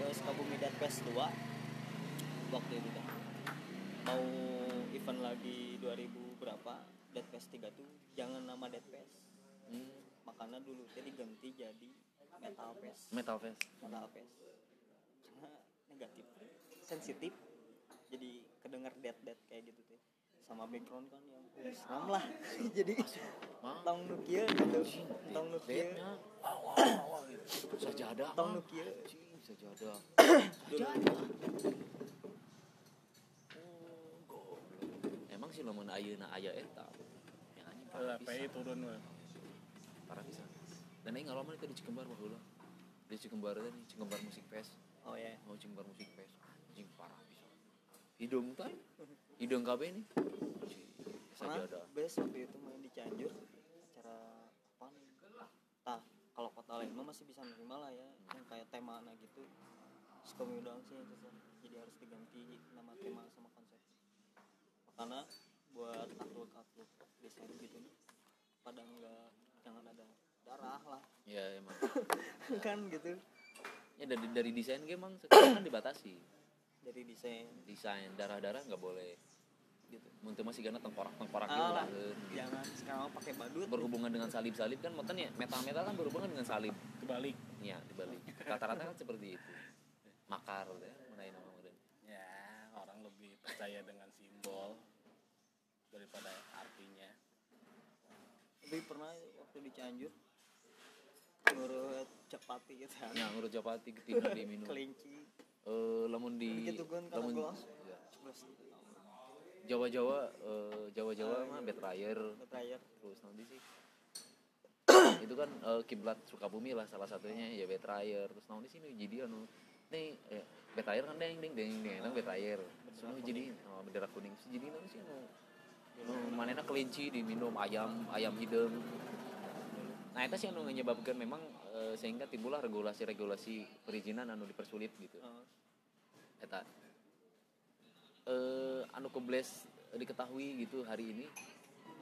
ke Sukabumi Dead Fest 2 waktu itu kan. Mau event lagi 2000 berapa Dead Fest 3 tuh jangan nama Dead Fest hmm, makanya dulu jadi ganti jadi Metal Fest metal fest Metal Fest karena negatif sensitif. Jadi kedenger dead dead kayak gitu tuh. Sama background kan yang seram lah. Jadi tong nukia gitu. Tong nukia sajadah tong nukia sajadah. Emang sih lamun ayeuna aya eta? Yang anjing parah PI pisan. turun we. parah bisa dan ini ngalaman itu di Cikembar mah heula di Cikembar nih Cikembar Musik Fest. Oh ya mau Cikembar Musik Fest. Anjing parah bisa. Hidung teh hidung kabeh nih karena best waktu itu main di Cianjur acara apa nih? Tah kalau kota lain mah masih bisa nerima lah ya yang kayak tema nah gitu Sukabumi doang sih yang susah. Jadi harus diganti nama tema sama konsep. Makanya buat artwork artwork desain gitu. Nih pada enggak jangan ada darah lah. Ya emang. Kan gitu. Ya dari dari desain ge emang sekarang kan dibatasi. Dari desain. Desain darah-darah nggak boleh. Gitu. Mun teu masih gana tengkorak-tengkorak Ah, gitu. lah. gitu. jangan sekarang pakai badut. Berhubungan dengan salib-salib kan moten ya metal-metal kan berhubungan dengan salib. Kebalik. Ya dibalik. Rata-rata kan seperti itu. Makar ya menai nama modern ya orang lebih percaya dengan simbol daripada artinya. Lebih pernah waktu di Cianjur ngurut cepati gitu. Ya ngurut japati ketika diminum. Kelinci. Eh lamun di Begitu kan lamun ya, Sebelas Jawa-Jawa eh, Jawa-Jawa Ah, mah iya. betrayer terakhir terus nanti sih? Itu kan eh, kiblat Sukabumi lah salah satunya. Ya betrayer terus nanti sini jadi anu nih eh, betrayer kan deng deng deng deng deng betrayer terus jadi oh, bendera kuning. Jadi nanti sih anu anu manena kelinci diminum ayam ayam hidung nah itu sih anu menyebabkan memang eh, sehingga timbullah regulasi-regulasi perizinan anu dipersulit gitu. Eh, eta. Eh anu kebles diketahui gitu hari ini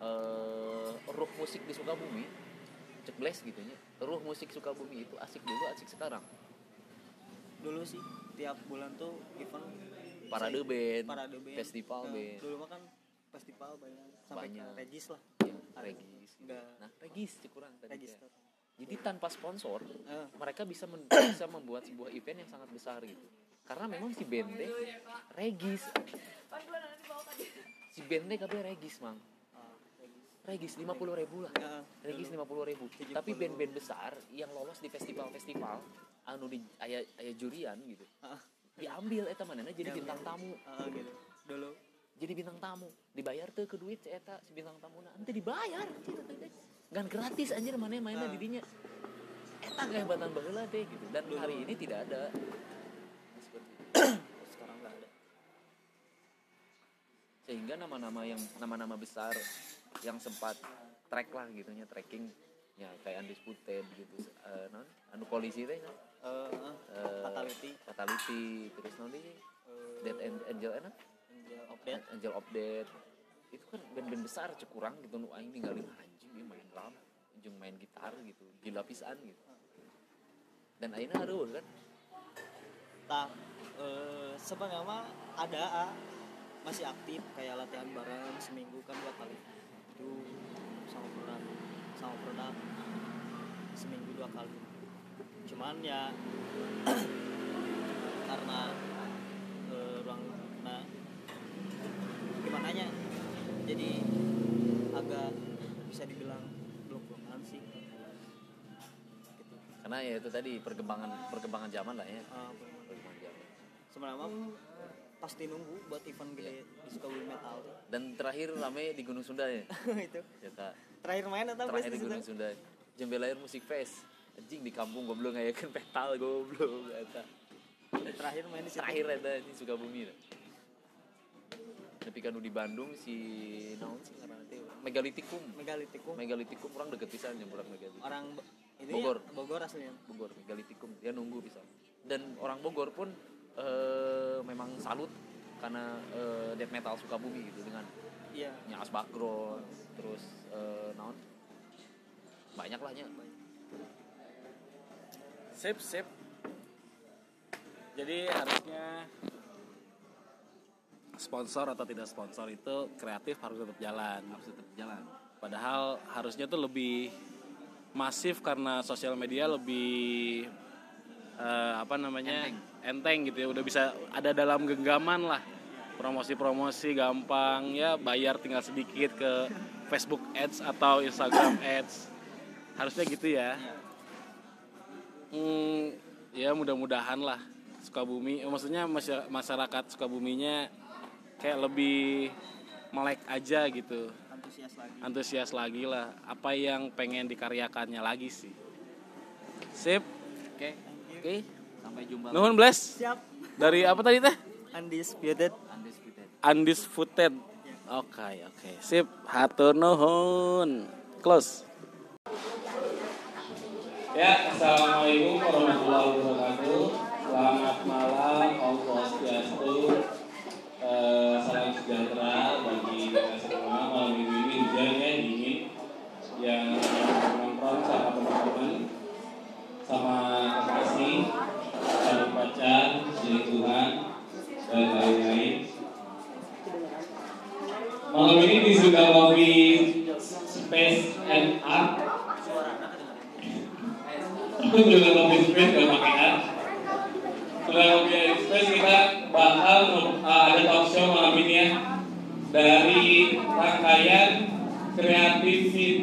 eh ruh musik di Sukabumi cek bles gitu nya. Ruh musik Sukabumi itu asik dulu asik sekarang. Dulu sih tiap bulan tuh event parade band parade band. festival Nah, band. dulu mah kan festival banyak sampai Banyak. Regis lah. Ya regis. Enggak. nah regis sih kurang tadi Regis teh. jadi tanpa sponsor Eh, mereka bisa men- bisa membuat sebuah event yang sangat besar gitu. Karena memang si bende regis. Si bende kabeh regis mang. Ah, Regis regis. lima puluh ribu lah. Ah, regis dulu. lima puluh ribu. 70. tapi band-band besar yang lolos di festival-festival anu di aya aya jurian gitu diambil eta manehna jadi bintang tamu. Gitu. Dulu jadi bintang tamu. Dibayar tuh ke duit eta si bintang tamu. Nanti dibayar. Teh gan gratis anjir mana mainnya Ah. di dinya eta kehebatan baheula deh gitu. Dan hari ini tidak ada. Sekarang nggak ada. Sehingga nama-nama yang nama-nama besar yang sempat track lah gitunya tracking. Ya kayak undisputed gitu. Eh, non? Anu polisi teh? Eh, ah, Eh, fatality. Fatality. Terus deui eh, dead An- angel enak Angel Death angel death itu kan band-band besar cekurang gitu nu aing ninggalin anjing dia main drum jeung main gitar gitu gila pisan gitu. Dan akhirnya harus kan? Tak eh, sebenarnya mah ada ah, masih aktif kayak latihan bareng seminggu kan dua kali. Itu sama produk sama produk. Seminggu dua kali. Cuman ya karena eh, ruang nah gimana nya jadi agak bisa dibilang blok-blokan sih. Gitu karena ya itu tadi perkembangan perkembangan zaman lah ya. Bener. perkembangan zaman. Sebenarnya pasti nunggu buat event gede di Sukabumi Metal tuh. dan terakhir rame di Gunung Sunda ya. Itu. Eta, terakhir main atau terakhir di? Gunung Sunda. Jembelair Musik Fest. Anjing di kampung goblok ngayakeun petal goblok eta terakhir main di situ. Terakhir ada ini Sukabumi. Tapi kan di Bandung si naon sih megalitikum megalitikum megalitikum orang deket pisan yang orang megalitikum orang itu Bogor. ya, Bogor aslinya? Bogor megalitikum dia nunggu bisa dan orang Bogor pun eh, memang salut karena eh, death metal Sukabumi gitu dengan iya. Nyas background terus eh, naon? Banyak lah nya. Sip sip. Jadi harusnya sponsor atau tidak sponsor itu kreatif harus tetap jalan harus tetap jalan. Padahal harusnya tuh lebih masif karena sosial media lebih eh, apa namanya enteng. gitu ya. Udah bisa ada dalam genggaman lah. Promosi-promosi gampang ya bayar tinggal sedikit ke Facebook Ads atau Instagram Ads. Harusnya gitu ya. Hmm, ya mudah-mudahan lah Sukabumi, maksudnya masya- masyarakat Sukabuminya kayak lebih melek aja gitu, antusias lagi antusias lagi lah. Apa yang pengen dikaryakannya lagi sih. Sip, oke oke sampai jumpa nuhun bless. siap Dari apa tadi teh? undisputed undisputed Undisputed. Oke oke, sip. Hatur nuhun. Close. Ya, assalamualaikum warahmatullahi wabarakatuh. Selamat malam, Om Swastiastu. Eh, salam sejahtera bagi kita semua. Malam minggu ini hujan ya dingin. Yang nongkrong sama teman-teman, sama kekasih, sama pacar, selingkuhan, dan lain-lain. Malam ini di Sukabumi Space and Art Aku juga Kopi Space gak pakai art Sukabumi Space kita Dari rangkaian kreativit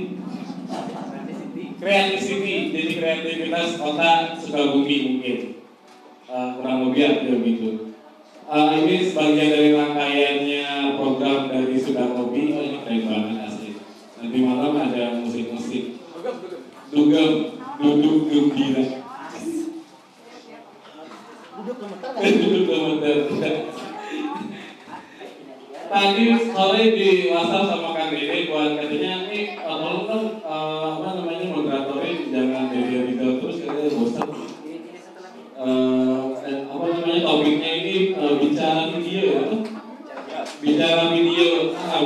Creativity, jadi kreativitas kota Sukabumi mungkin uh, Kurang lebih ada gitu Uh, ini sebagian dari rangkaiannya program dari Sukabumi. Oh ini keren banget asli. Nanti malam ada musik-musik. Dugem, duduk gembira. Duduk gemeter. Tadi sore di WhatsApp sama Kang Dede buat katanya kalau kan uh, apa namanya moderatornya jangan Dede video terus katanya bosan. Eh, apa namanya topiknya ini eh, bicara video ya bicara video Ah,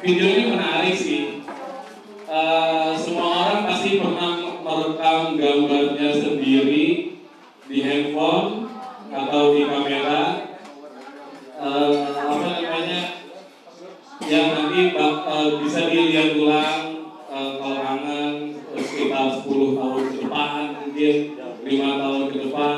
video ini menarik sih. Eh, semua orang pasti pernah merekam gambarnya sendiri di handphone atau di kamera Eh, bisa dilihat ulang eh, uh, kalau kangen sekitar 10 tahun ke depan mungkin 5 tahun ke depan.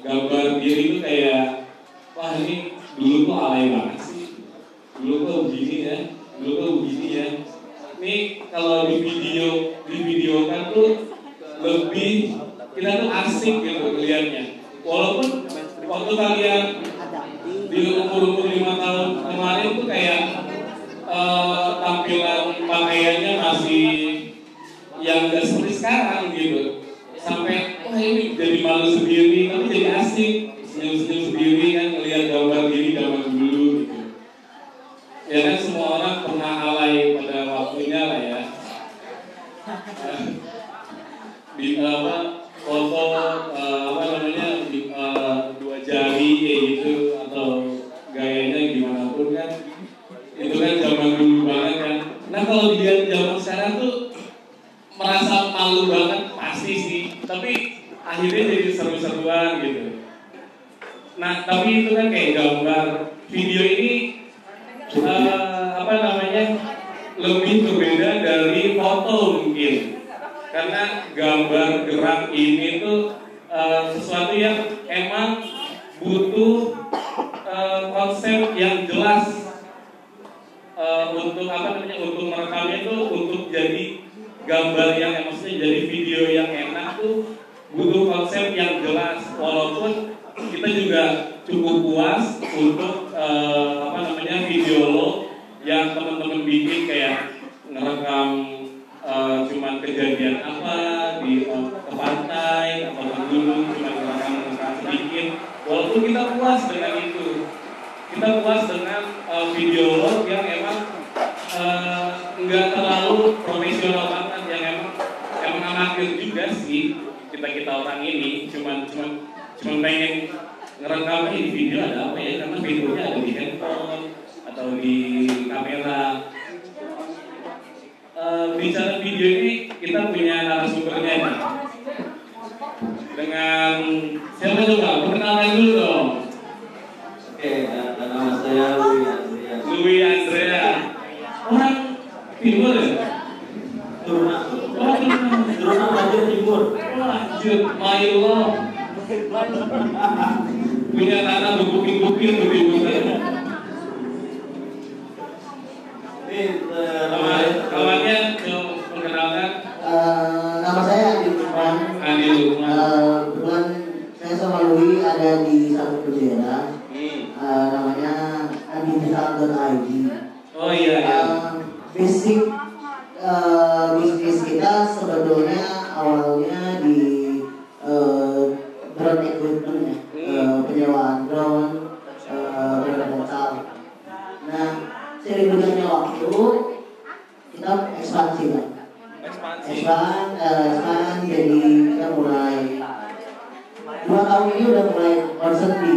Gambar diri itu kayak wah ini dulu tuh alay banget sih. Dulu tuh begini ya dulu tuh begini ya. Ini kalau di video di video kan tuh lebih kita tuh asik gitu kelihatannya walaupun waktu kalian di umur umur sekarang gitu. Sampai wah ini jadi malu sendiri tapi jadi asik senyum-senyum sendiri kan ngelihat gambar gini zaman dulu gitu ya kan semua orang pernah alay pada waktunya lah ya Eh, di apa foto eh, apa namanya di, eh, dua jari kayak gitu atau gayanya gimana pun kan itu kan zaman dulu banget kan nah kalau dilihat zaman sekarang tuh merasa malu banget pasti sih tapi akhirnya jadi seru-seruan gitu itu kan kayak gambar video ini eh, apa namanya lebih berbeda dari foto mungkin. Karena gambar gerak ini tuh eh, sesuatu yang emang butuh eh, konsep yang jelas. Eh, untuk apa namanya untuk merekamnya itu untuk jadi gambar yang maksudnya jadi video yang enak tuh butuh konsep yang jelas. Walaupun kita juga cukup puas untuk eh, apa namanya video lo yang teman-teman bikin kayak ngerekam eh, cuman kejadian apa di eh, ke pantai atau ke gunung cuma ngerekam sedikit. Walaupun kita puas dengan itu. Kita puas dengan eh, video lo yang emang nggak terlalu profesional banget yang emang emang amatir juga sih kita kita orang ini. Cuman cuman cuman pengen ngerekam ini video ada apa ya? Karena videonya ada di handphone atau di kamera. Eh, bicara video ini kita punya narasumbernya nih. Dengan siapa coba perkenalan dulu dong. Oke, nama saya Louis Andreas. Louis Andrea. Orang timur ya? Turunan, oh turunan Raja Timur. Lanjut, my love. Punya tanah berbukit-bukit begitu. Ini eh, saya Kawannya yang mengenalkan nama saya Adi Lukman. Andi Lukman. Kebetulan saya sama Louis ada di satu bendera. Hmm. Namanya adibisal.id. Oh iya ya. Eh, basic eh, bisnis kita sebetulnya Eh, expand jadi kita mulai dua tahun ini udah mulai concern di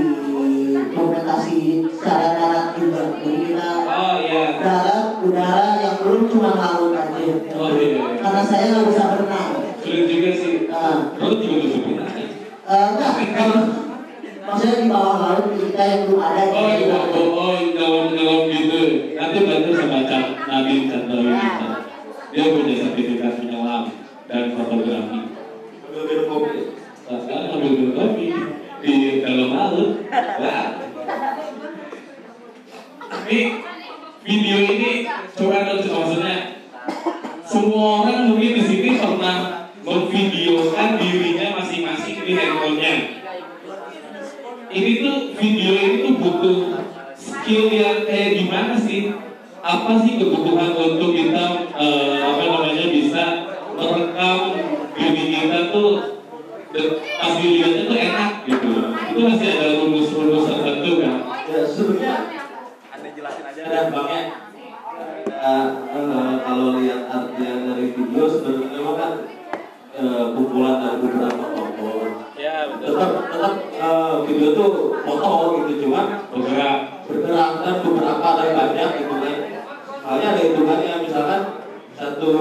dokumentasi secara darat juga. Jadi kita Oh iya. darat, udara yang belum cuma laut aja. Oh iya. Karena saya nggak bisa berenang. Sulit juga sih. Nah, Lo juga bisa eh, enggak, kalau maksudnya di bawah laut kita yang belum ada. Oh iya, ada. oh, oh dalam-dalam gitu. Nanti bantu sama Nabil Chandra Dia punya sertifikat dan fotografi. Ambil kopi. Nah, sekarang ambil minum kopi di dalam laut. Wah. Tapi video ini coba dong maksudnya semua orang mungkin di sini pernah memvideokan dirinya masing-masing di handphonenya. Ini tuh video ini tuh butuh skill yang kayak gimana sih? Apa sih kebutuhan untuk kita eh, apa namanya kita tuh pas dilihatnya tuh enak gitu. Itu masih ada rumus-rumus tertentu kan? Ya, sebenarnya Anda jelasin aja. ada banknya. Ya, eh, kalau lihat artian dari video sebenarnya memang kan eh, kumpulan dari beberapa foto. Ya betul. Tetap tetap eh, video tuh foto gitu cuma Bergerak. bergerak dan beberapa dan banyak gitu kan. Soalnya ada hitungannya misalkan satu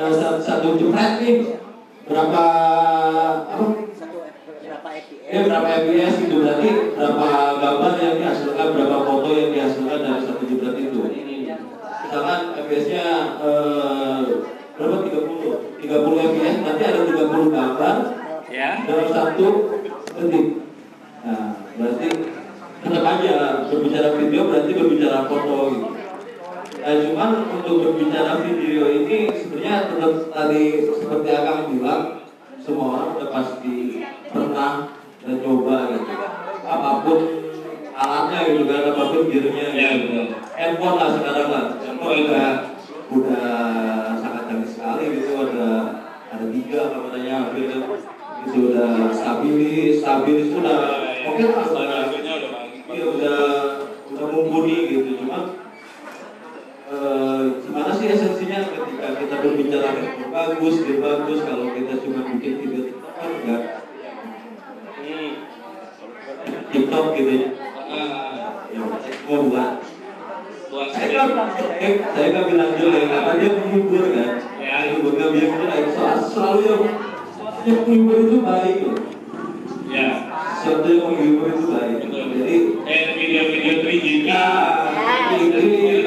eh, satu, jepret nih. Berapa apa? Ya berapa fps itu berarti berapa gambar yang dihasilkan, berapa foto yang dihasilkan dari satu jebret itu. Misalkan fps-nya eh, berapa? 30 30 fps berarti ada 30 gambar Ya. dalam satu detik. Nah, berarti tetap aja berbicara video berarti berbicara foto gitu Nah, cuman untuk berbicara video ini sebenarnya tetap tadi seperti Akang bilang semua orang udah pasti pernah dan coba gitu. Apa pun alatnya gitu kan apa pun gearnya Ya, gitu. betul. handphone lah sekarang lah. Handphone udah udah sangat canggih sekali gitu. Ada ada tiga kameranya gitu itu. Udah stabilis stabilis itu udah oke lah. Udah. Iya udah udah mumpuni gitu. Cuma eh, gimana sih esensinya ketika kita berbicara bagus, dia bagus kalau kita cuma bikin video TikTok kan enggak. Hmm. TikTok gitu ya. Ah, Ya, semua buat. Saya kan eh, saya kan bilang dulu ya karena dia menghibur kan? Ya. ya menghibur kan bilang gitu soal selalu yang yang menghibur itu baik loh. Ya. sesuatu yang menghibur itu baik. Jadi Kayak video-video 3GP. ya Itu ini 3GP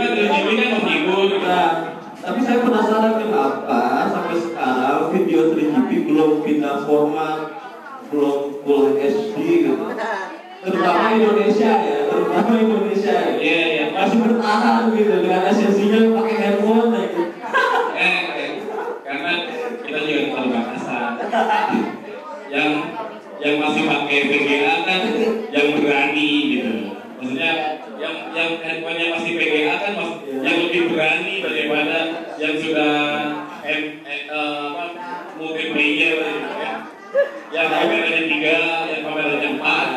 Nah, tapi saya penasaran kenapa sampai sekarang video 3GP belum pindah format, belum full HD gitu. Terutama Indonesia ya, terutama Indonesia ya. Iya, iya. Masih bertahan gitu dengan esensinya pakai handphone ya, gitu. Eh, eh, karena kita juga keterbatasan. yang yang masih pakai VGA kan yang berani gitu. Maksudnya yang yang handphonenya masih VGA kan mas, yang lebih berani daripada yang sudah M, eh, apa, multiplayer gitu kan. Yang kameranya tiga, yang kameranya empat.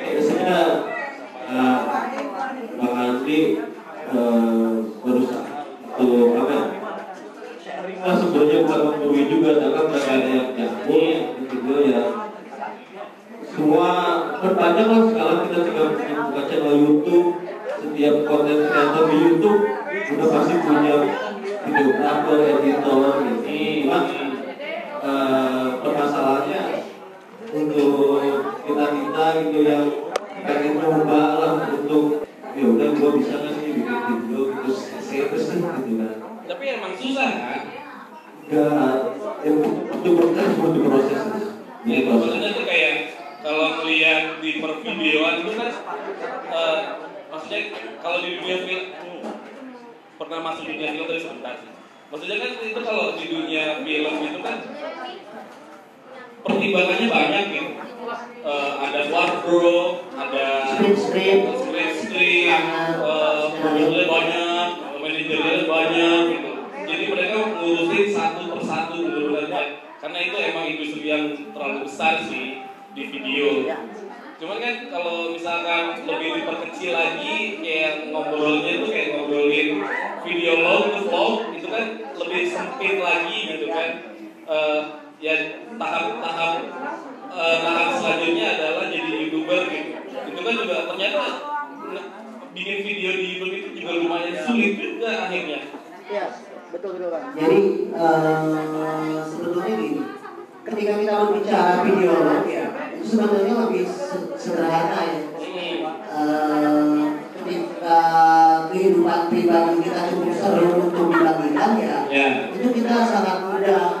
Biasanya eh, Bang Andi eh, berusaha untuk apa? ya, Nah, sebenarnya bukan menggurui juga, tapi mereka yang nyambung, gitu ya. Semua berbanyak lah sekarang kita tinggal channel YouTube, setiap konten kreator di YouTube udah pasti punya videografer, editor, gitu. Cuman eh, permasalahannya untuk kita kita gitu yang pengen coba lah untuk ya udah gua bisa nggak sih bikin video gitu serius sih gitu kan Tapi emang susah kan? Enggak, ya, itu berproses butuh proses. Ini proses. tuh kayak kalau melihat di pervideoan itu kan eh, maksudnya kalau di dunia film pernah masuk dunia film dari sebentar. Maksudnya kan itu kalau di dunia film itu kan pertimbangannya banyak gitu. Eh, ada wardrobe, ada Script-script. script-script, eh, produsernya banyak, manajernya banyak gitu. Jadi mereka ngurusin satu persatu benar-benar baik. Karena itu emang industri yang terlalu besar sih di video. Cuman kan kalau misalkan lebih diperkecil lagi kayak ngobrolnya tuh kayak ngobrolin video log itu vlog itu kan lebih sempit lagi gitu kan. Eh, ya tahap-tahap eh, tahap selanjutnya adalah jadi youtuber gitu. Itu kan juga ternyata bikin video di YouTube itu juga lumayan sulit juga akhirnya. Iya, betul betul kan. Jadi eh, sebetulnya gini, ketika kita berbicara video ya, itu sebetulnya lebih se- sederhana ya. Hmm. Eh, ketika kehidupan pribadi kita cukup seru untuk dibagikan ya, Ya. itu kita sangat mudah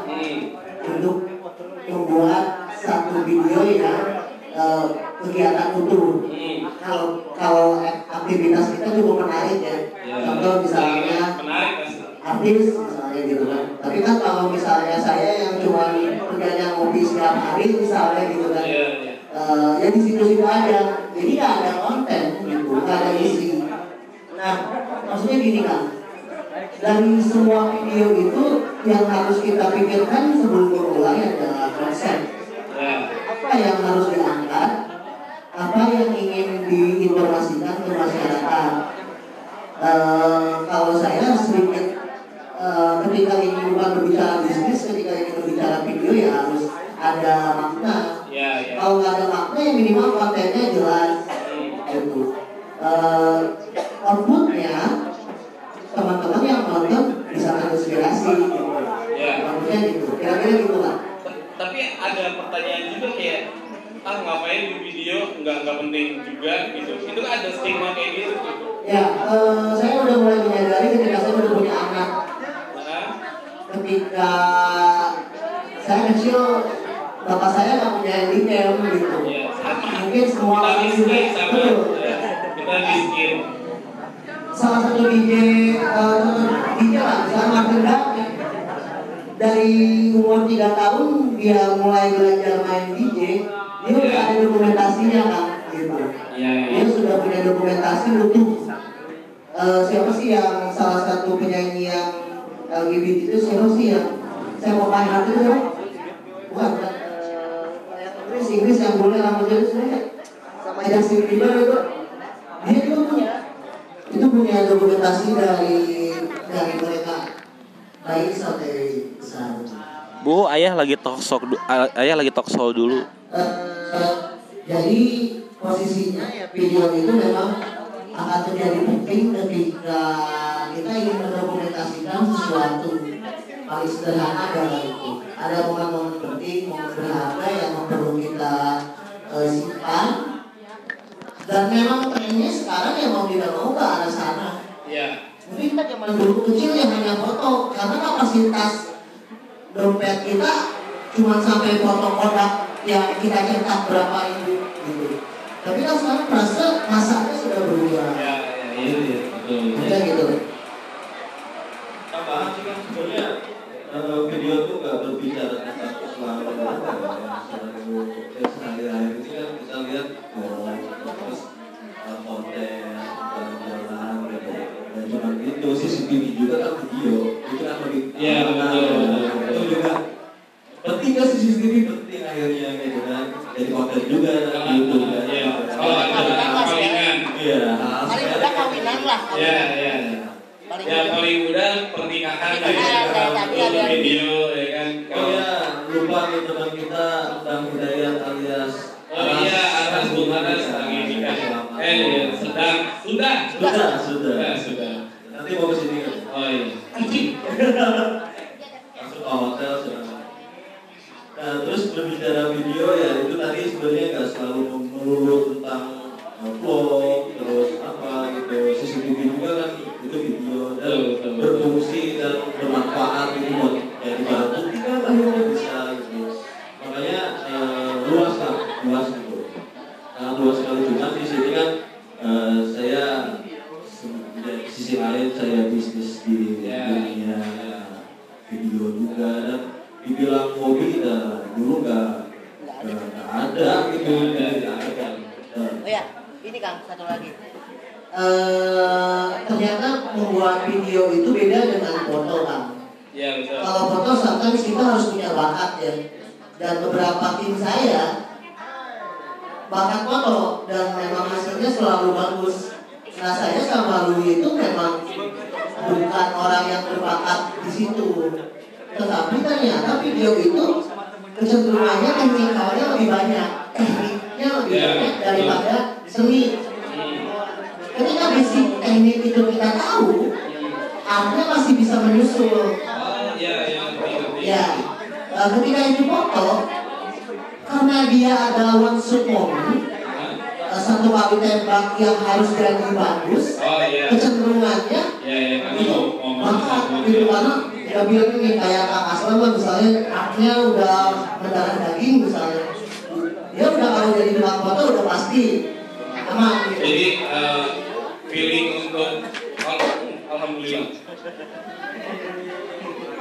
ayah lagi talk kita orang yang berbakat di situ. Tetapi ternyata video itu kecenderungannya teknikalnya lebih banyak, tekniknya lebih Ya, banyak daripada seni. Ketika basic teknik itu kita tahu, artnya masih bisa menyusul. Oh iya, iya. Ya, eh, ketika itu foto, karena dia ada one shoot moment, eh, satu kali tembak yang harus jadi bagus, Oh gitu karena dia bilang ini kayak kak Aslam lah, misalnya artnya udah mendarah daging misalnya, dia udah kalau jadi tukang foto udah pasti aman gitu. Jadi eh, feeling untuk kalau alhamdulillah.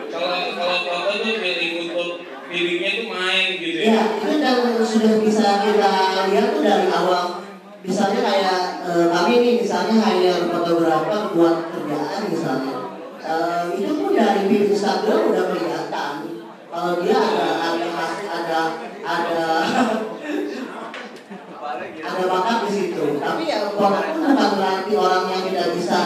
Kalau kalau foto tuh feeling untuk feelingnya tuh main gitu ya. Ya, itu yang sudah bisa kita lihat tuh dari awal. Misalnya kayak eh, kami nih, misalnya hire fotografer buat kerjaan misalnya. Eh, itu pun dari Instagram udah kelihatan. Kalau dia ada ada ada ada ada bakat di situ. Tapi ya bakat pun bukan berarti orang yang tidak bisa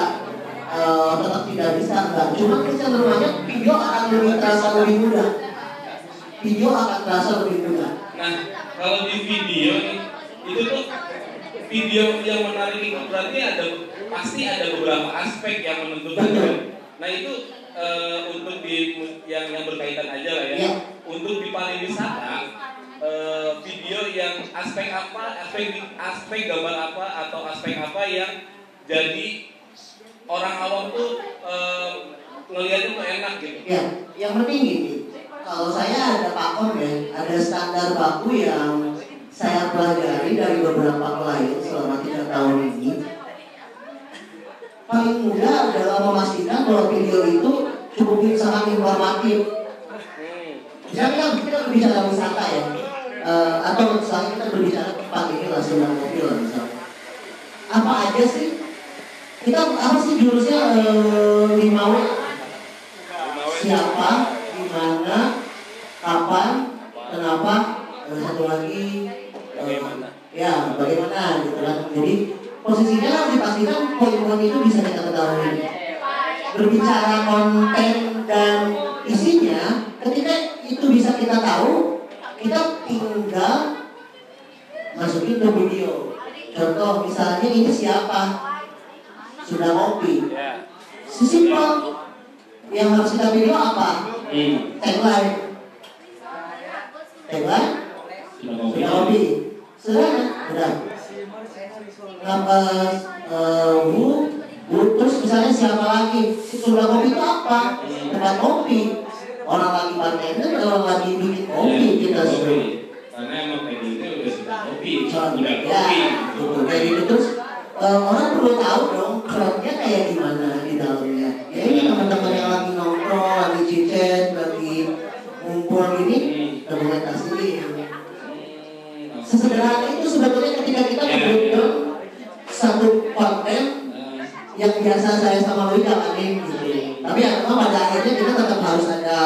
eh, tetap tidak bisa enggak. Cuma kecenderungannya video akan lebih terasa lebih mudah video akan terasa lebih mudah. Nah, kalau di video itu tuh video yang menarik itu berarti ada pasti ada beberapa aspek yang menentukan. Nah itu eh, untuk di yang yang berkaitan aja lah ya. Ya. Untuk di pariwisata eh, video yang aspek apa, aspek aspek gambar apa atau aspek apa yang jadi orang awam tuh eh, ngelihatnya tuh enak gitu. Ya, yang penting gini, kalau saya ada pakom ya, ada standar baku yang saya pelajari dari beberapa klien selama tiga tahun ini paling mudah adalah memastikan bahwa video itu cukup sangat informatif. Misalnya kita berbicara wisata ya. Eh, atau misalnya kita berbicara tempat ini lah sedang mobil misalnya. Apa aja sih? Kita apa sih jurusnya? Eh, lima W siapa? Di mana? Kapan? Kenapa? Satu lagi eh, ya bagaimana? Gitu kan. Jadi posisinya harus dipastikan poin-poin itu bisa kita ketahui berbicara konten dan isinya ketika itu bisa kita tahu kita tinggal masukin ke video. Contoh misalnya ini siapa? Sudah ngopi. Sesimpel yang harus kita video apa? Hmm. tagline. Tagline? Sudah ngopi. sudah ngopi kenapa eh, bu bu terus misalnya siapa lagi? Si sudah ngopi itu apa? Tempat ngopi orang lagi bartender orang lagi bikin kopi Ya, kita kopi. suruh. Karena emang tekniknya udah sudah kopi, udah ya, kopi. gitu. kayak gitu. Terus eh, orang perlu tahu dong crowdnya kayak gimana di dalamnya. Ya ini teman-teman yang lagi nongkrong lagi cicet lagi ngumpul gini dokumentasiin Hmm, sesederhana itu sebetulnya ketika kita Ya. Satu konten yang biasa saya sama Louis jalanin gitu tapi ya memang pada akhirnya kita tetap harus ada.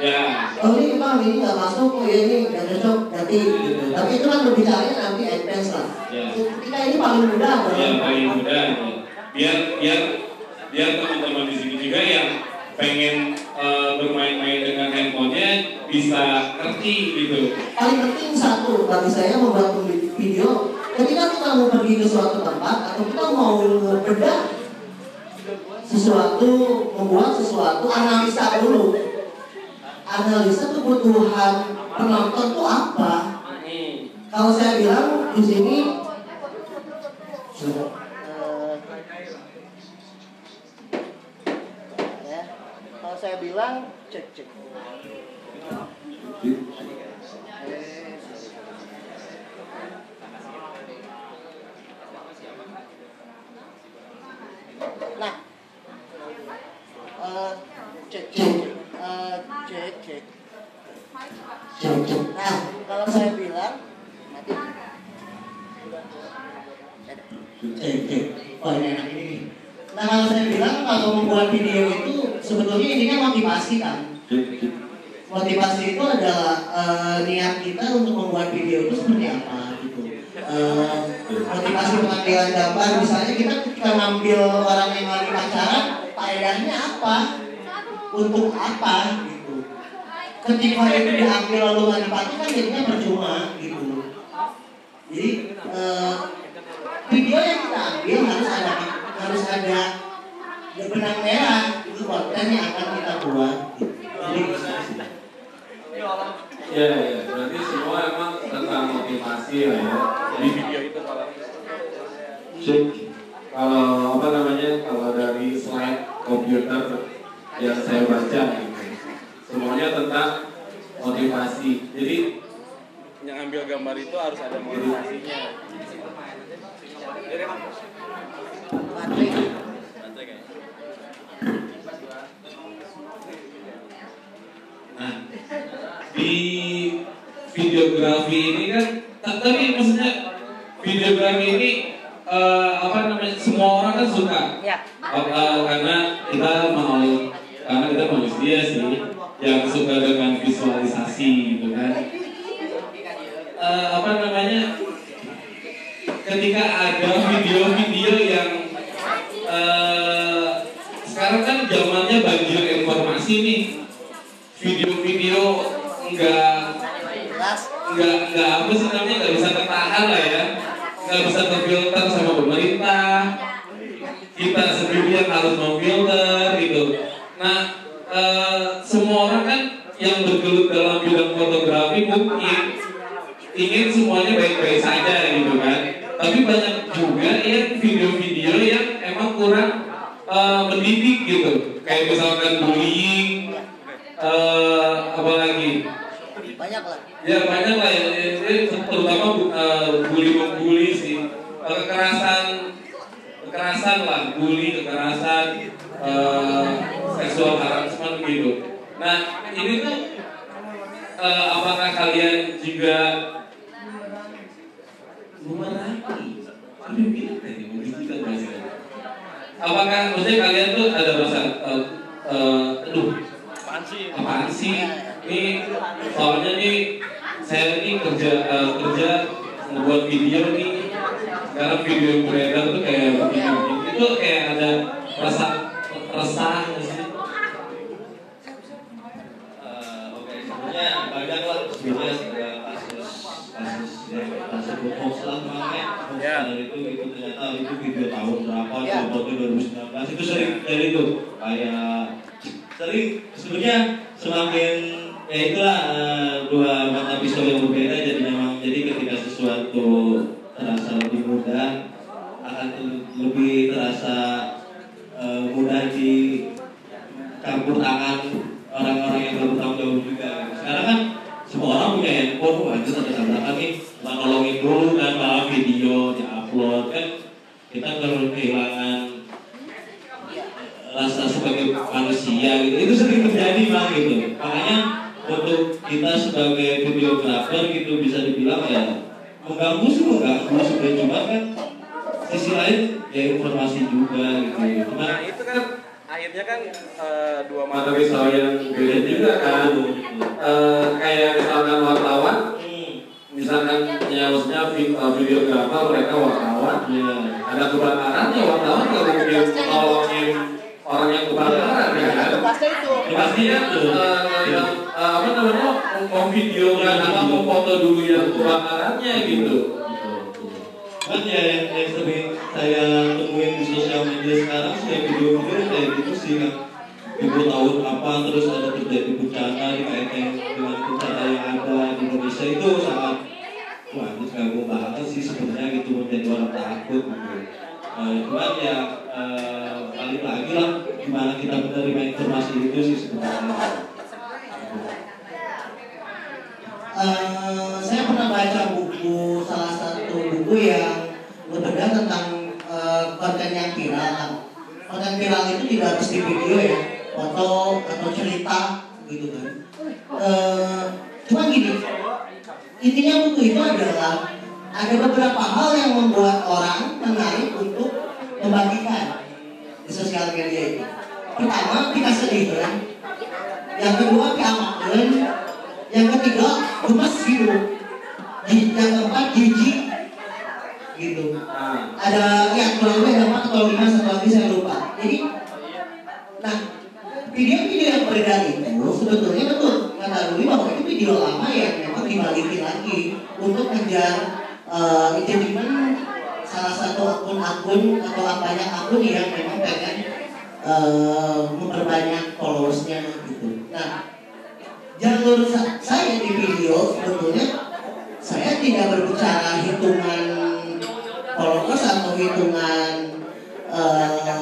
Ya, oh ini bang ini nggak masuk oh ya ini nggak cocok ganti gitu. Tapi itu kan berbicaranya nanti advance lah. Ya. ketika ini paling mudah yang paling mudah ya. biar biar biar teman-teman di sini juga yang pengen eh, bermain-main dengan handphonenya bisa ngerti gitu. paling penting satu bagi saya membuat video. Ketika kita mau pergi ke suatu tempat atau kita mau bedah sesuatu membuat sesuatu analisa dulu. Analisa kebutuhan penonton itu apa? Kalau saya bilang di sini eh, ya, kalau saya bilang cek cek Nah, eh, cek cek Eh, cek cek cek cek. Nah, kalau saya bilang mati. Cek cek. Oh ini enak ini. Nah kalau saya bilang kalau membuat video itu sebetulnya ini kan motivasi kan. Motivasi itu adalah eh, niat kita untuk membuat video itu seperti apa gitu. Eh, motivasi pengambilan gambar misalnya kita kita ngambil orang yang lagi pacaran faedahnya apa untuk apa gitu ketika itu diambil lalu nggak dipakai kan jadinya percuma gitu jadi eh, video yang kita ambil harus ada harus ada benang merah itu konten yang akan kita buat gitu. jadi Ya, ya, berarti semua emang tentang motivasi lah ya. Di video itu kalau cek kalau apa namanya kalau dari slide komputer yang saya baca gitu, semuanya tentang motivasi. Jadi yang ambil gambar itu harus ada motivasinya baterai Nah, di videografi ini kan, ta- tapi maksudnya videografi ini eh, apa namanya semua orang kan suka, ya Oh, eh, karena kita mau, karena kita manusia sih yang suka dengan visualisasi gitu kan. Eh, apa namanya? Ketika ada video-video yang eh, sekarang kan zamannya banjir informasi nih video-video enggak nggak nggak apa sih namanya? Nggak bisa tertahan lah ya. Nggak bisa terfilter sama pemerintah. Kita sendiri yang harus memfilter gitu. Nah eh, semua orang kan yang bergelut dalam bidang fotografi mungkin ingin semuanya baik-baik saja gitu kan. Tapi banyak juga yang video-video yang emang kurang eh, mendidik gitu. Kayak misalkan bullying eh, apalagi ya banyak lah ya, terutama eh, bully-bully sih. Eh, kekerasan kekerasan lah bully kekerasan uh, seksual harassment gitu. Nah ini tuh apakah kalian juga memerangi? Kan Tapi tadi gitu, apakah maksudnya kalian tuh ada rasa uh, uh, aduh apaan sih? Ini soalnya nih saya ini kerja uh, kerja membuat video nih. Karena video yang beredar tuh kayak begini. Itu kayak ada rasa resah nggak sih? Eh, Oke, sebenarnya banyak lah sebenarnya ada kasus kasus ya, kasus hoax lah namanya hoax Ya. dari itu itu ternyata itu video tahun berapa contohnya 2019 itu sering dari itu kayak sering sebenarnya semakin ya itulah eh, dua mata pisau yang berbeda jadi memang jadi ketika sesuatu terasa lebih mudah akan lebih terasa eh, mudah di campur tangan orang-orang yang bertanggung jawab juga. Sekarang kan semua orang punya handphone, wah itu ada tabrakan nih, kita nolongin dulu kan malah video diupload kan. Kita kalau kehilangan rasa sebagai manusia gitu. Itu sering terjadi bang gitu. Makanya untuk kita sebagai videografer gitu bisa dibilang ya mengganggu sih mengganggu sebenarnya. Cuma kan sisi lain ya informasi juga gitu. Cuma nah itu kan akhirnya kan eh, dua Mata pisau yang beda juga kan. Eh, kayak misalkan wartawan, misalkan ya maksudnya vi- eh, videografer mereka wartawan, ya ada kebakaran ya wartawan nggak mungkin nolongin orang yang kebakaran ya. Kan. Ya, pastinya tuh Eh, yang, eh, apa namanya mau video kan atau mau foto dulu yang kebakarannya gitu. kan ya yang, yang sering saya temuin di sosial media sekarang saya video-video kayak gitu sih kan ibu tahun apa terus ada terjadi bencana dikaitkan dengan bencana yang ada di Indonesia itu sangat wah itu ganggu banget sih sebenarnya gitu menjadi orang takut gitu. Eh, cuman ya eh, balik lagi lah gimana kita menerima informasi itu sih sebenarnya Eh, saya pernah baca buku salah satu buku yang berbeda tentang eh, konten yang viral. Konten viral itu tidak harus di video ya, foto atau cerita gitu kan. Eh, cuma gini, intinya buku itu adalah ada beberapa hal yang membuat orang menarik untuk membagikan di sosial media itu. Pertama, kita sedih kan. Yang kedua, keamanan. Yang ketiga, gemes gitu. Yang keempat, jijik gitu. Ada ya kurang lebih ada empat atau lima satu lagi saya lupa. Jadi, nah video-video yang beredar itu sebetulnya betul kata Ruli bahwa itu video lama yang memang dibalikin lagi untuk ngejar uh, engagement salah satu akun-akun atau banyak akun yang memang pengen uh, memperbanyak followersnya gitu. Nah, jalur sa- saya di video sebetulnya saya tidak berbicara hitungan followers atau hitungan eh,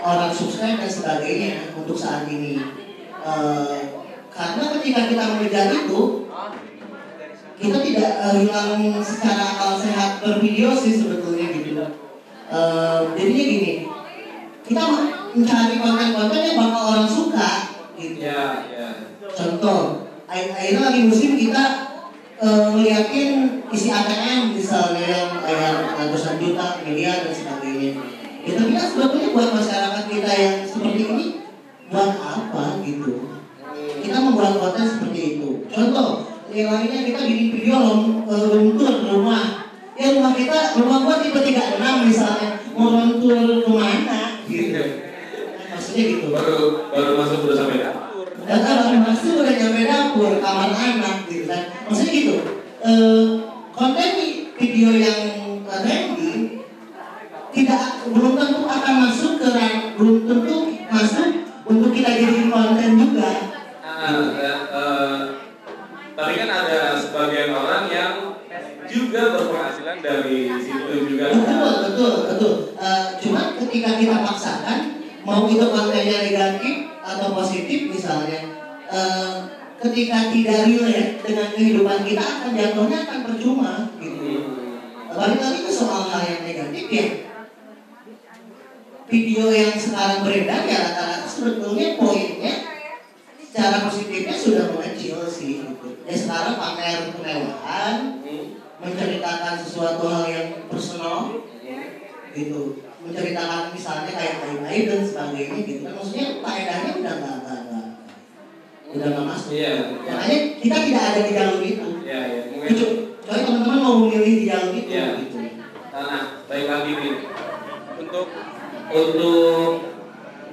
orang subscribe dan sebagainya untuk saat ini. Eh, karena ketika kita mengejar itu, kita tidak eh, hilang secara akal sehat bervideo sih sebetulnya jadinya gini, kita mencari konten-konten yang bakal orang suka gitu. Ya, ya. Contoh, akhir- akhirnya lagi musim kita ngeliatin isi ATM misalnya yang kayak ratusan juta, miliar dan sebagainya. Ya tapi kan sebetulnya buat masyarakat kita yang seperti ini buat apa gitu? Kita membuat konten seperti itu. Contoh, yang lainnya kita bikin video lom- eh, luntur rumah. Ya rumah kita, rumah gua tipe 36 misalnya, mau luntur ke mana gitu. Maksudnya gitu. Baru baru masuk udah sampai dapur. Dan kalau masuk udah nyampe dapur, kamar anak gitu kan. Maksudnya gitu. Eh, konten video yang eh, trending tidak belum tentu akan masuk ke belum tentu masuk untuk kita jadi konten juga. Nah, dan, eh, tapi kan ada sebagian orang juga berpenghasilan dari situ juga. Betul, betul, betul. Eh, cuma ketika kita paksakan mau itu kontennya negatif atau positif misalnya, eh, ketika tidak relate dengan kehidupan kita akan jatuhnya akan percuma gitu. Balik lagi ke soal hal yang negatif ya. Video yang sekarang beredar ya rata-rata sebetulnya poinnya secara positifnya sudah mengecil sih gitu. Ya sekarang pamer kemewahan, menceritakan sesuatu hal yang gitu menceritakan misalnya kayak aib-aib dan sebagainya gitu kan maksudnya faedahnya udah nggak nggak nggak udah nggak masuk Iya. makanya kita tidak ada di jalur itu Iya, iya. Mungkin Kecu- kecuali teman-teman mau memilih di jalur itu Iya. gitu Nah, baik lagi nih. untuk Untuk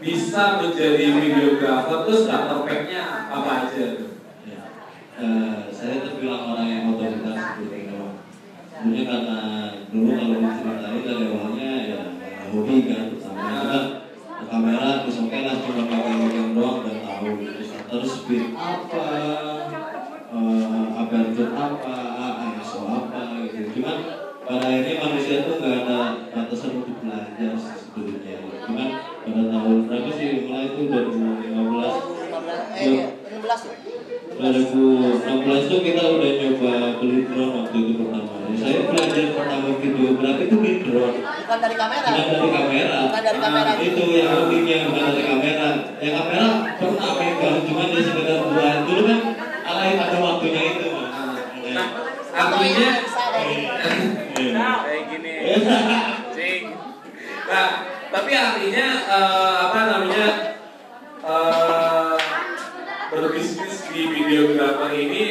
bisa menjadi videografer terus starter pack-nya apa aja tuh? Ya. Eh, saya terbilang orang yang otoritas gitu. Sebenarnya karena dulu kalau diceritain dari awalnya ya hobi kan, sama kan kamera terus oke lah cuma pakai yang doang dan tahu gitu. Shutter speed apa, eh, aperture apa, ISO apa gitu. Cuman pada akhirnya manusia tuh nggak ada batasan untuk belajar sebetulnya. Cuman pada tahun berapa sih mulai itu 2015 eh iya, 16 ya 2016 tuh kita udah nyoba beli drone waktu itu pertama. Ya, saya belajar pertama videografi itu di drone, bukan dari kamera bukan dari kamera. bukan dari kamera Nah, itu yang pentingnya bukan dari kamera. Ya kamera pernah pegang, cuman ya sekedar buat dulu kan alay pada waktunya itu. Mas. Nah, yang artinya Iya. kayak gini cing Nah, tapi artinya eh, apa namanya eh, berbisnis di videografer ini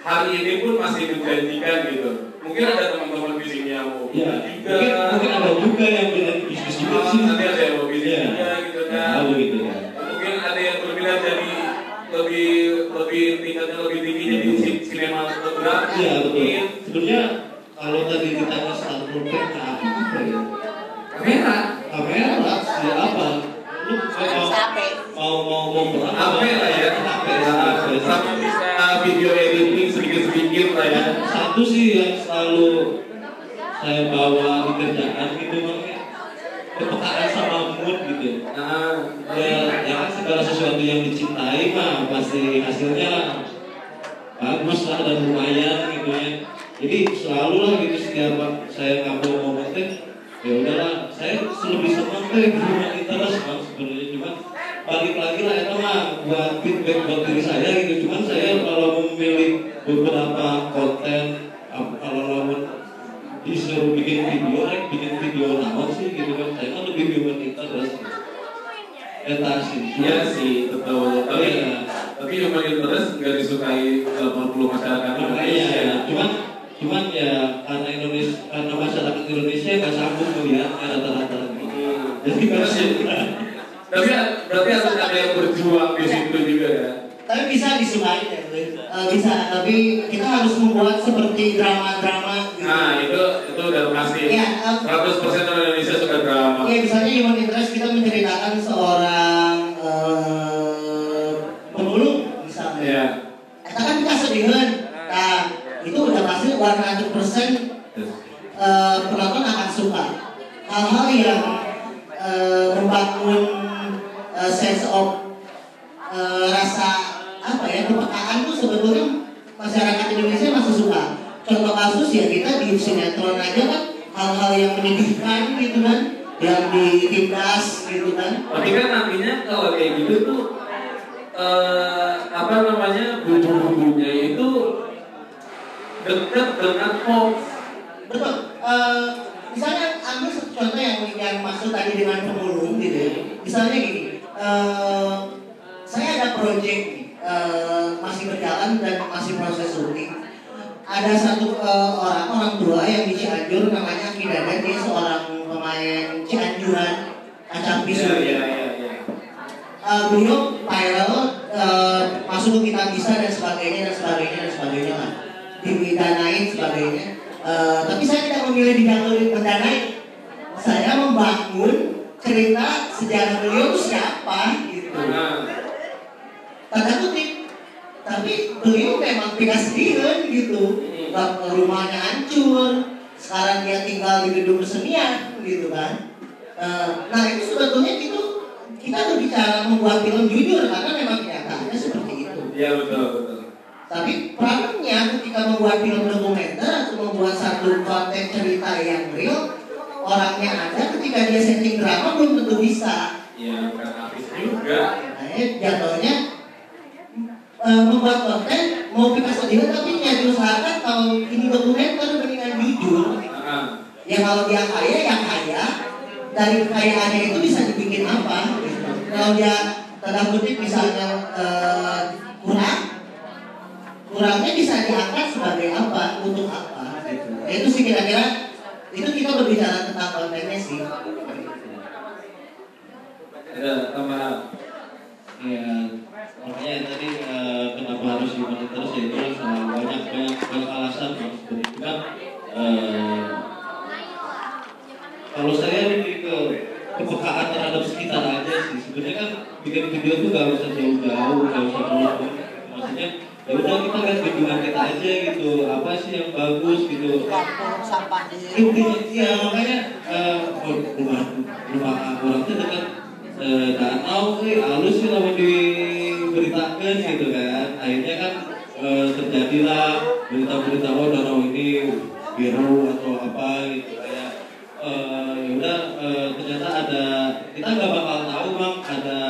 hari ini pun masih menjanjikan gitu. Mungkin ada teman-teman sini yang mau Ya, juga. mungkin, mungkin ada juga yang bilang bisnis juga sih. nanti ada yang mau bisnis Iya. juga gitu Ya, kan. begitu ya. Mungkin ada yang berminat jadi lebih lebih tingkatnya lebih tinggi jadi sinematografi. Iya betul. Mungkin Sebenarnya bagus gitu. Sampah iya makanya eh, rumah rumah orang itu dekat eh, danau sih halus sih sama diberitakan gitu kan. Akhirnya kan eh, terjadilah berita-berita oh danau ini biru atau apa gitu kayak ya udah ternyata ada kita nggak bakal tahu bang ada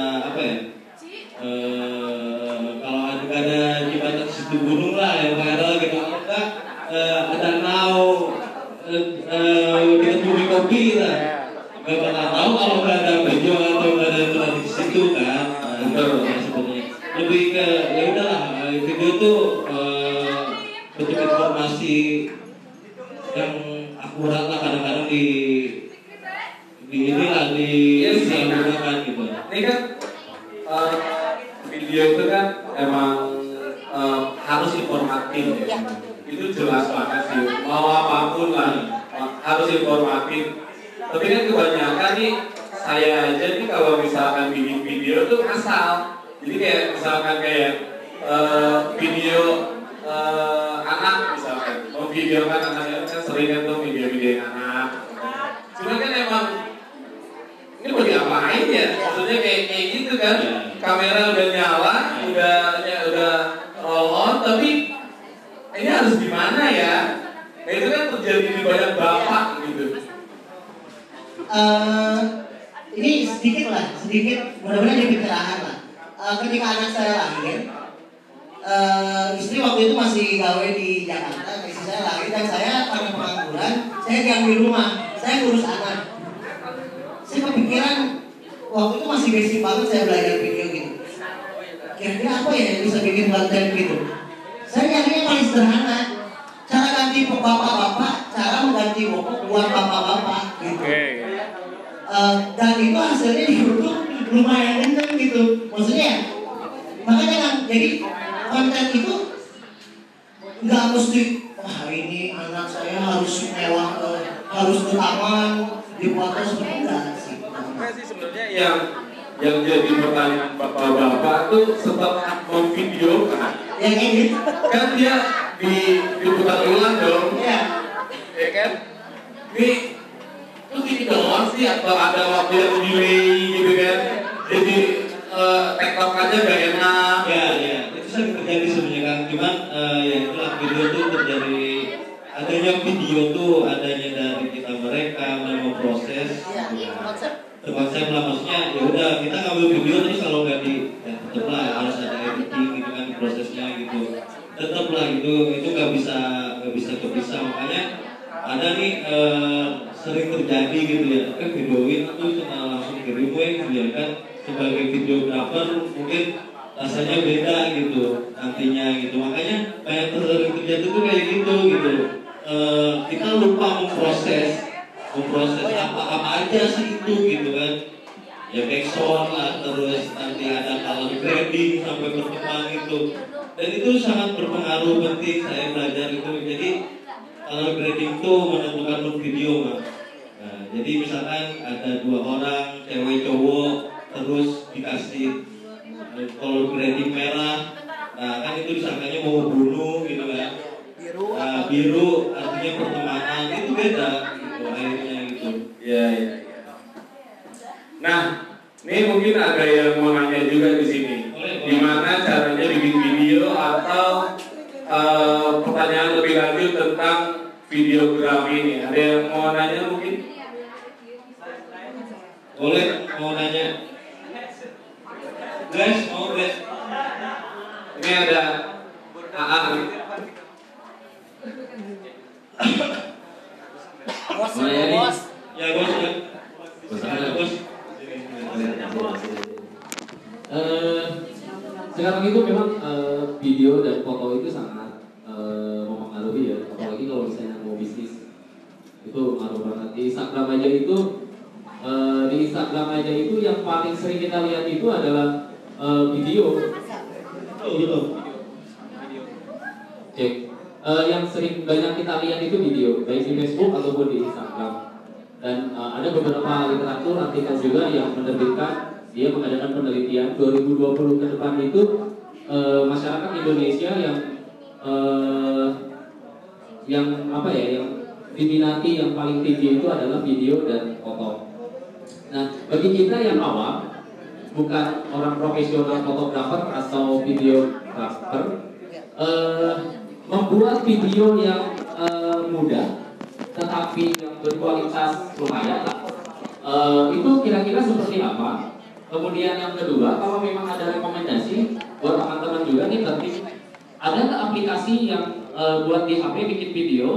bisnis itu ngaruh banget. Di Instagram aja itu eh, di Instagram aja itu yang paling sering kita lihat itu adalah eh, video. Gitu. Cek. Eh, yang sering banyak kita lihat itu video, baik di Facebook ataupun di Instagram. Dan eh, ada beberapa literatur artikel juga yang menerbitkan dia mengadakan penelitian 2020 ke depan itu eh, masyarakat Indonesia yang eh, yang apa ya yang diminati yang paling tinggi itu adalah video dan foto. Nah, bagi kita yang awam, bukan orang profesional fotografer atau videografer, eh, membuat video yang eh, mudah tetapi yang berkualitas lumayan lah. Eh, itu kira-kira seperti apa? Kemudian yang kedua, kalau memang ada rekomendasi buat teman-teman juga nih penting, ada aplikasi yang eh, buat di HP bikin video?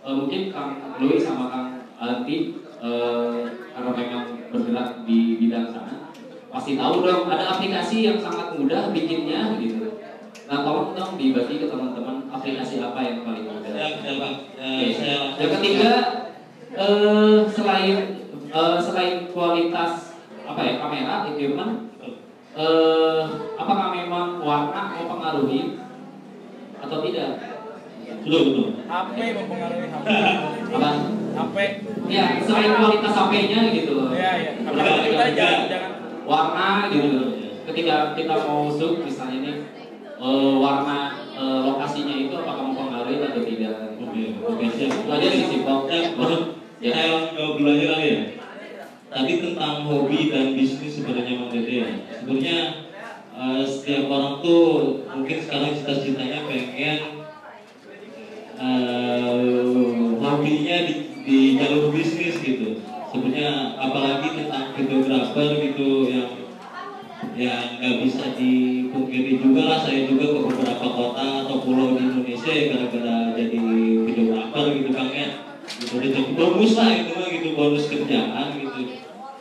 Eh, mungkin Kang Louis sama Kang Alti eh, karena memang bergerak di bidang sana, pasti tahu dong ada aplikasi yang sangat mudah bikinnya gitu. Nah tolong dong dibagi ke teman-teman aplikasi apa yang paling mudah. Ya, ya Pak. Ya, Oke. saya Yang ketiga, eh, selain eh, selain kualitas apa ya kamera equipment, eh, apakah memang warna mempengaruhi atau tidak? Betul betul. HP mempengaruhi HP. Apa? HP. Ya, selain kualitas HP-nya gitu loh. Iya, iya. Kita jangan jangan warna gitu loh. Ketika kita mau shoot misalnya nih eh, warna eh, lokasinya itu apakah mempengaruhi atau tidak? Oke, oke siap. Itu aja sih simpel. Ya, menurut Ya. saya jawab dulu aja kali ya. Tadi tentang hobi dan bisnis sebenarnya Bang Dede ya. Sebenarnya eh, setiap orang tuh mungkin sekarang cita-citanya pengen eh, hobinya di, di jalur bisnis gitu. Sebenarnya apalagi tentang videografer gitu yang yang nggak bisa dipungkiri juga lah saya juga ke beberapa kota atau pulau di Indonesia ya gara-gara jadi videografer gitu kan ya. Gitu jadi bonus lah itu gitu bonus kerjaan gitu.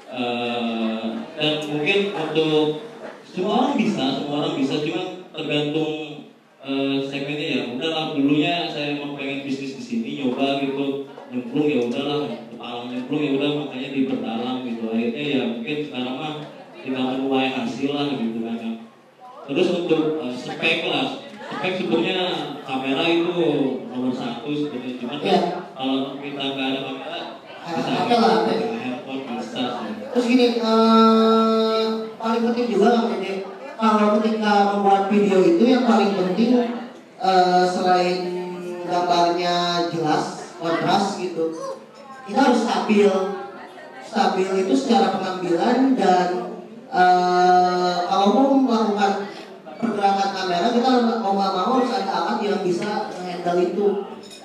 Eh, dan mungkin untuk semua orang bisa semua orang bisa cuma tergantung eh, segmennya ya dulunya saya mau pengen bisnis di sini nyoba gitu nyemplung ya udahlah kepala nyemplung ya udah makanya diperdalam gitu akhirnya ya mungkin sekarang mah tinggal menuai hasil lah gitu kan ya. terus untuk eh, spek lah spek sebenarnya kamera itu nomor satu sebenarnya cuman kan Iya. kalau kita nggak ada kamera bisa Ada lah, handphone bisa. Terus gini, eh, paling penting juga Dede, kalau ketika membuat video itu yang paling penting eh, selain gambarnya jelas, kontras gitu, kita harus stabil. Stabil itu secara pengambilan dan eh, kalau mau melakukan pergerakan kamera kita mau nggak mau harus ada alat yang bisa handle itu.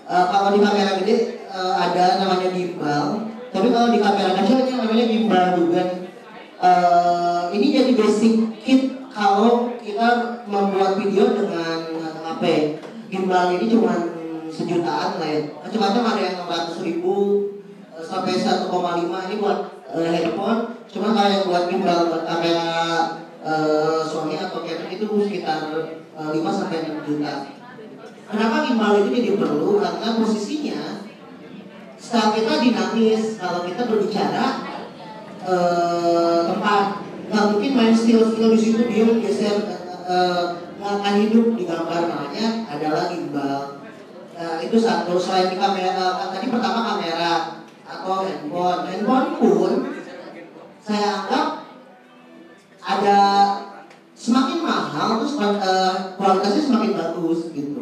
Eh, kalau di kamera gede eh, ada namanya gimbal, tapi kalau di kamera kecil namanya gimbal juga. Eh, ini jadi basic kit kalau kita membuat video dengan HP. Gimbal ini cuma sejutaan lah ya. Macam-macam ada yang 600 ribu eh, sampai 1,5 ini buat eh, handphone. Cuma kalau yang buat gimbal buat kamera eh, Sony atau Canon itu sekitar eh, 5 sampai 6 juta. Kenapa gimbal itu jadi perlu? Karena posisinya saat kita dinamis, kalau kita berbicara eh, tempat nggak mungkin main still-still di situ diem geser eh, nggak akan hidup di gambar makanya adalah gimbal. Nah, itu satu. Selain di kamera kan tadi pertama kamera atau handphone. Handphone pun saya anggap ada semakin mahal terus eh, kualitasnya semakin bagus gitu.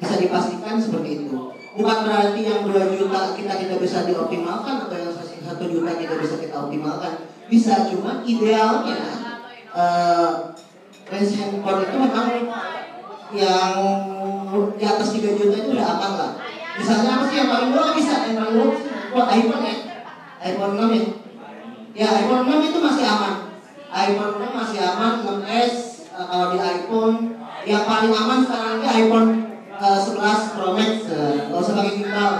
Bisa dipastikan seperti itu. Bukan berarti yang 2 juta kita tidak bisa dioptimalkan atau yang satu juta tidak bisa kita optimalkan bisa cuma idealnya eh, range handphone itu memang yang di atas 3 juta itu udah aman lah. Misalnya apa sih yang paling murah? Bisa yang paling murah buat iPhone ya. iPhone 6 ya. Ya iPhone 6 itu masih aman. iPhone 6 masih aman 6s eh, kalau di iPhone yang paling aman sekarang ini iPhone eh, 11 Pro Max nggak usah pakai gimbal.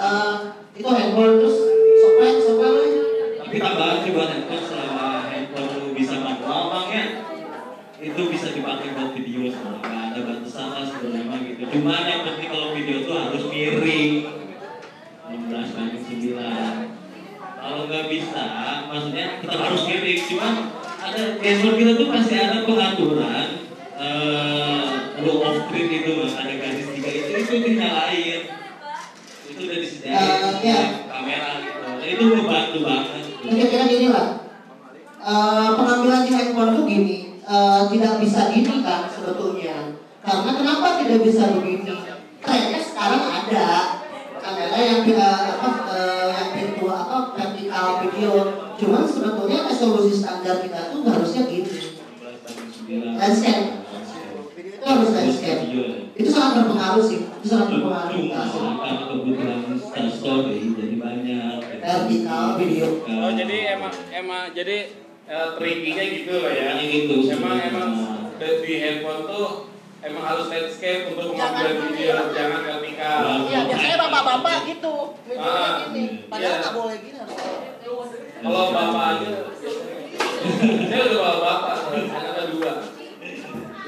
Eh, itu handphone terus Tapi tambahan sih buat handphone selama handphone lu bisa manual bang ya itu bisa dipakai buat video semua. Nggak ada batasan lah sebenarnya gitu. Cuman yang penting kalau video tuh harus miring. 16 banding 9 kalau nggak bisa maksudnya tetap harus miring. Cuman ada handphone kita tuh pasti ada pengaturan eh rule of three itu ada garis tiga itu itu dinyalain itu udah disediain. Eh, ya. kamera gitu. Nah, itu membantu banget kira-kira gini lah Eh, pengambilan di handphone tuh gini eh, tidak bisa gini kan sebetulnya. Karena kenapa tidak bisa begini trennya sekarang ada. Kamera yang tidak apa eh, yang virtual apa vertikal video. Cuman sebetulnya resolusi standar kita tuh harusnya gini. 16 banding 9 landscape itu harus landscape. Itu sangat berpengaruh sih itu sangat berpengaruh karena kebutuhan story jadi banyak vertikal video Oh jadi emang emang jadi eh, trickinya gitu ya. Gitu Emang emang di- handphone tuh emang harus landscape untuk mengambil video, jangan vertikal. Iya, biasanya bapak-bapak gitu. Ah, Videonya gini. Padahal iya. nggak boleh gini harus. Kalau bapak aja, saya udah bapak ada dua.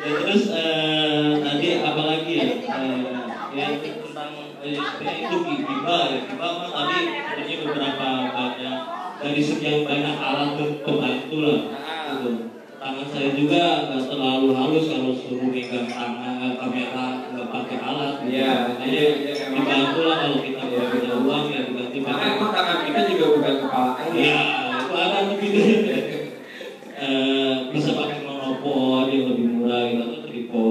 ya terus eh, tadi apa ya Eh, ya tentang eh, ya itu giba ya giba mah tadi sebenarnya beberapa banyak dari sekian banyak alat pembantu lah gitu. tangan saya juga nggak terlalu halus kalau suruh megang tangan kamera nggak pakai alat gitu. Iya, Makanya iya, iya, emang. dibantu lah kalau kita nggak punya uang ya diganti pakai emang tangan kita juga bukan kepala Iya, itu ada gitu. Eh, bisa pakai monopod yang lebih murah gitu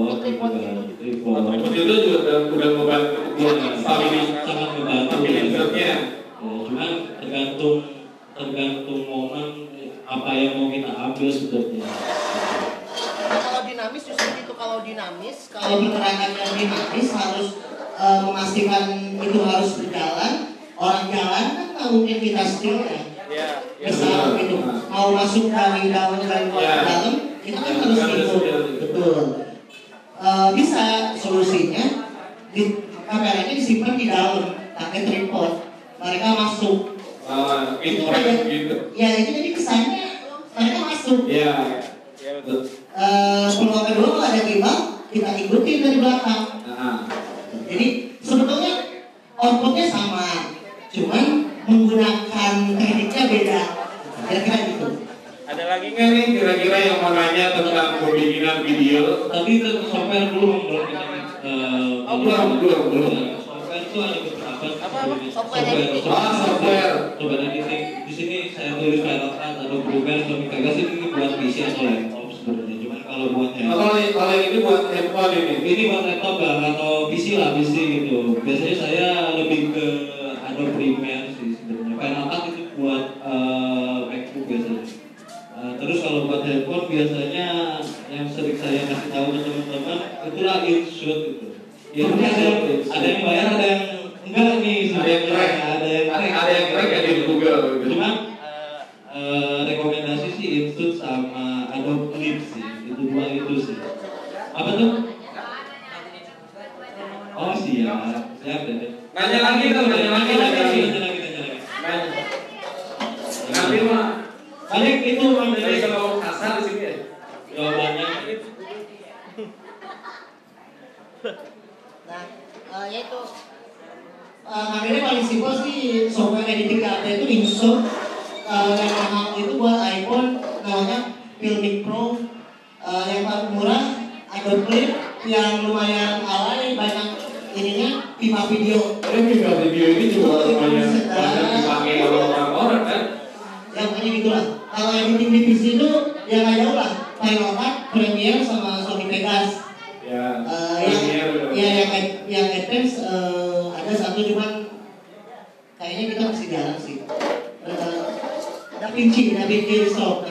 atau tripod gitu kan. Tripod. Tripod itu juga udah udah membantu stabilitas sangat membantu. stabilitasnya. Ya, cuman tergantung tergantung momen apa yang mau kita ambil sebetulnya. Kalau dinamis justru itu kalau dinamis, kalau diterangkan yang dinamis harus eh, memastikan itu harus berjalan. Orang jalan kan nggak mungkin kita setir ya. Iya, iya. Misal gitu, mau masuk dari dalam dari luar Iya. ke dalam, kita kan Iya, harus ikut. Betul. Eh, bisa solusinya di kameranya disimpan di dalam pakai tripod. Mereka masuk. Ah, Itu kan- gitu. Ya itu jadi kesannya mereka masuk. Iya, iya betul. Eh, peluang kedua kalau ada gimbal kita ikutin dari belakang Nah, jadi sebetulnya outputnya sama cuman menggunakan tekniknya beda kira-kira gitu ada lagi nggak nih kira-kira yang mau nanya tentang pembikinan video? Tapi itu software belum kita eh, Oh, belum, belum, belum. Software itu ada beberapa Apa, apa? Software. Ah, software. Software editing. Di sini saya tulis Final Cut atau Premiere atau Vegas ini buat PC atau laptop sebenarnya. Cuman kalau buat Kalau kalau ini buat handphone ini. ini buat laptop lah atau PC lah PC gitu. Biasanya saya lebih ke Adobe Premiere sih sebenarnya. Final Cut itu buat. Eh, terus kalau buat handphone biasanya yang sering saya kasih tahu ke teman-teman itulah InShoot gitu. Ya ini ada ada yang bayar ada yang enggak nih Ada yang crack. ada yang Ada ada yang crack ya di Google gitu. Cuman eh, rekomendasi sih InShoot sama Adobe Clip sih. Itu dua itu sih. Apa tuh? Oh siap, siap deh. Nanya lagi dong, nanya lagi, nanya lagi. nanya lagi, nanya lagi. Nanya. Nanti mah Paling itu Bang, dari dari kalau kasar di sini ya. jawabannya. nah eh, ya itu eh, akhirnya paling simpel sih software editing yang ada itu InShot Eh, yang mahal itu buat iPhone namanya Filmic Pro Eh, yang paling murah Adobe Clip yang lumayan alay banyak ininya pipa video. Ini video video ini juga lumayan banyak dipakai oleh orang-orang kan. yang pokoknya gitu lah kalau editing di PC itu ya nggak jauh lah. Final Cut, Premiere sama Sony Vegas. Ya. Eh, yang ya yang yang advance eh, ada satu cuman kayaknya kita masih jarang sih. Eh, Da Vinci, Da Vinci Resolve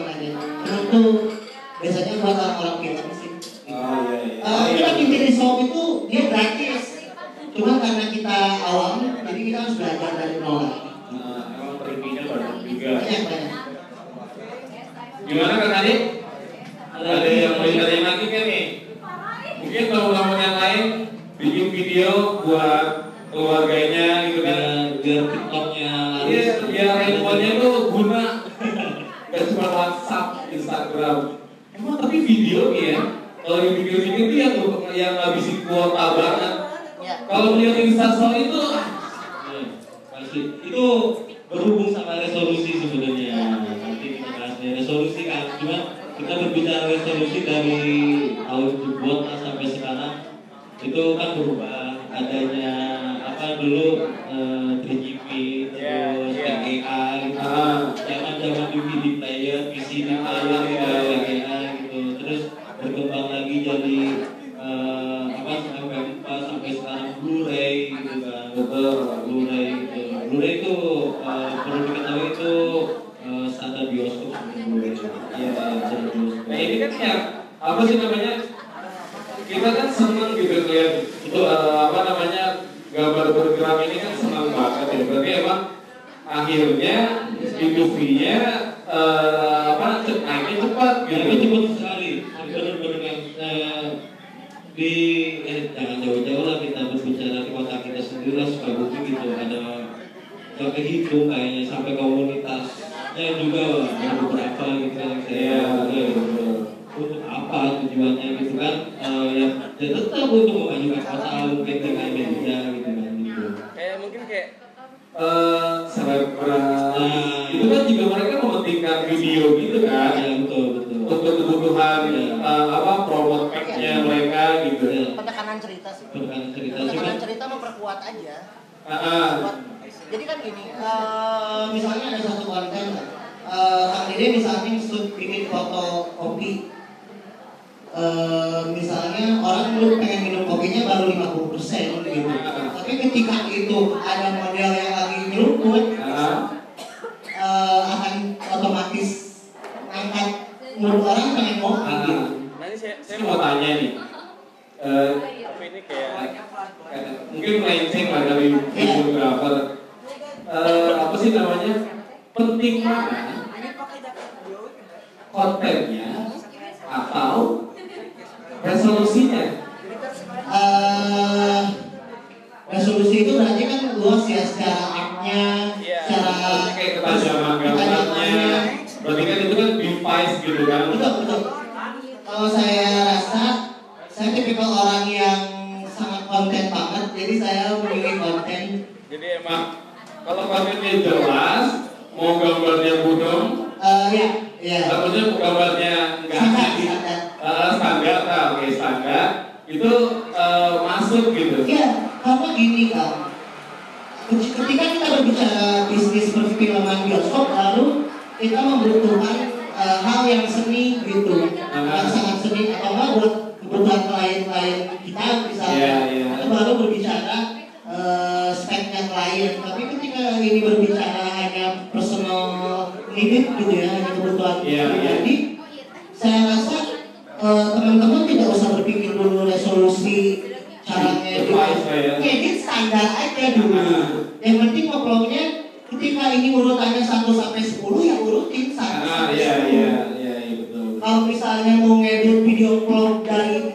misalnya mau ngedit video vlog dari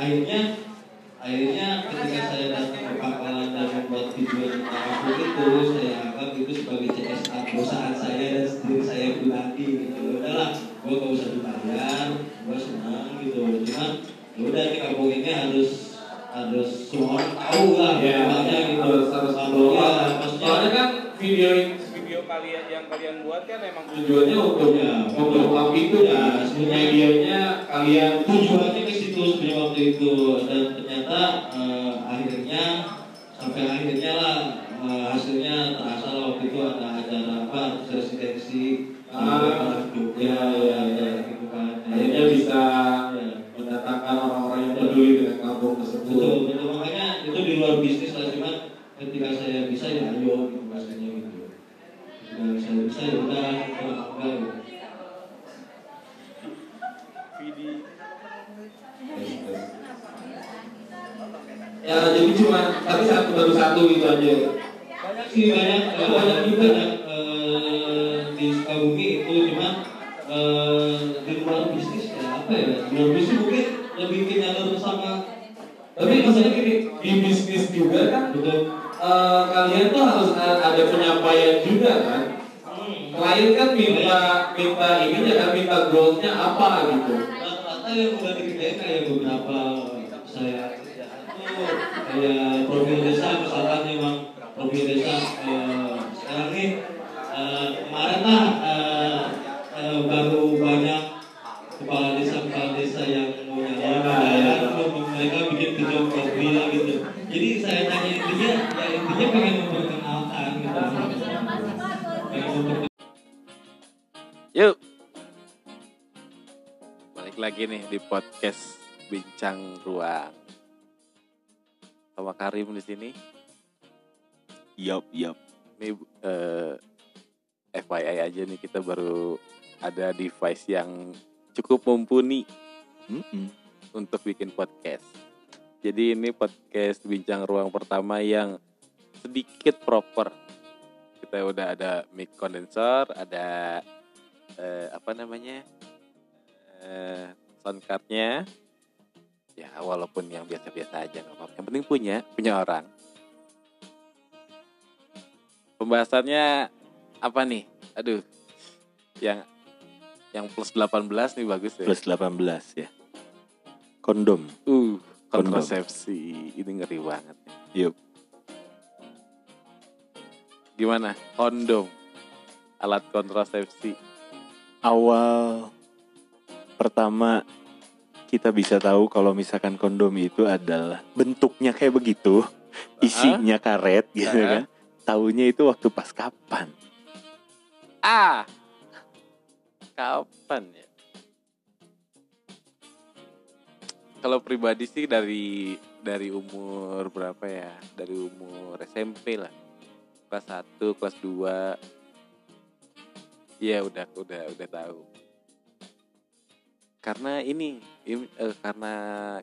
akhirnya FYI aja nih kita baru ada device yang cukup mumpuni Mm-mm. untuk bikin podcast. Jadi ini podcast Bincang Ruang pertama yang sedikit proper. Kita udah ada mic condenser, ada eh, apa namanya eh, sound cardnya. Ya walaupun yang biasa-biasa aja nggak apa-apa. Yang penting punya, punya orang. Pembahasannya apa nih? Aduh, yang yang plus 18 nih bagus ya. Plus 18 ya. Kondom. Uh, Kondom. kontrasepsi ini ngeri banget. Yup. Gimana? Kondom, alat kontrasepsi. Awal pertama kita bisa tahu kalau misalkan kondom itu adalah bentuknya kayak begitu, isinya karet gitu Ah. kan. Tahunya itu waktu pas kapan? Ah, kapan ya? Kalau pribadi sih dari dari umur berapa ya? Dari umur SMP lah. Kelas 1, kelas 2. Iya, udah udah udah tahu. Karena ini, ini, eh, karena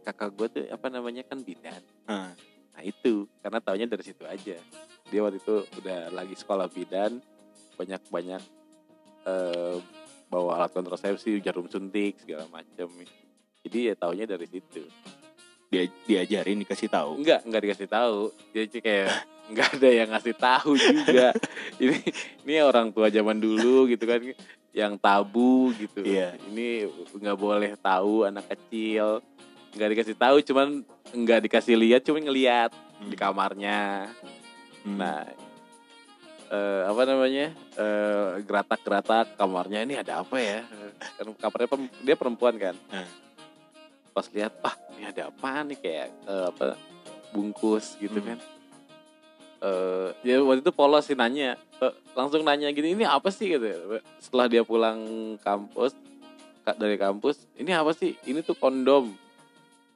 kakak gue tuh apa namanya kan bidan. Ah. Nah itu karena taunya dari situ aja. Dia waktu itu udah lagi sekolah bidan, banyak-banyak eh, bawa alat kontrasepsi, jarum suntik segala macam. Jadi ya taunya dari situ. Dia diajarin dikasih tahu. Enggak, enggak dikasih tahu. Dia sih kayak enggak ada yang ngasih tahu juga. ini ini orang tua zaman dulu gitu kan yang tabu gitu. Iya. Ini nggak boleh tahu anak kecil. Enggak dikasih tahu, cuman enggak dikasih lihat, cuman ngelihat di kamarnya. Hmm. Nah, eh, apa namanya? Eh, geratak-geratak kamarnya ini ada apa ya? Kan kamarnya pem- dia perempuan kan. Hmm. Pas lihat, ah ini ada apa nih kayak eh, apa bungkus gitu Hmm. kan? Eh, ya waktu itu polos sih nanya, langsung nanya gini, ini apa sih gitu. Setelah dia pulang kampus ka- dari kampus, ini apa sih? Ini tuh kondom.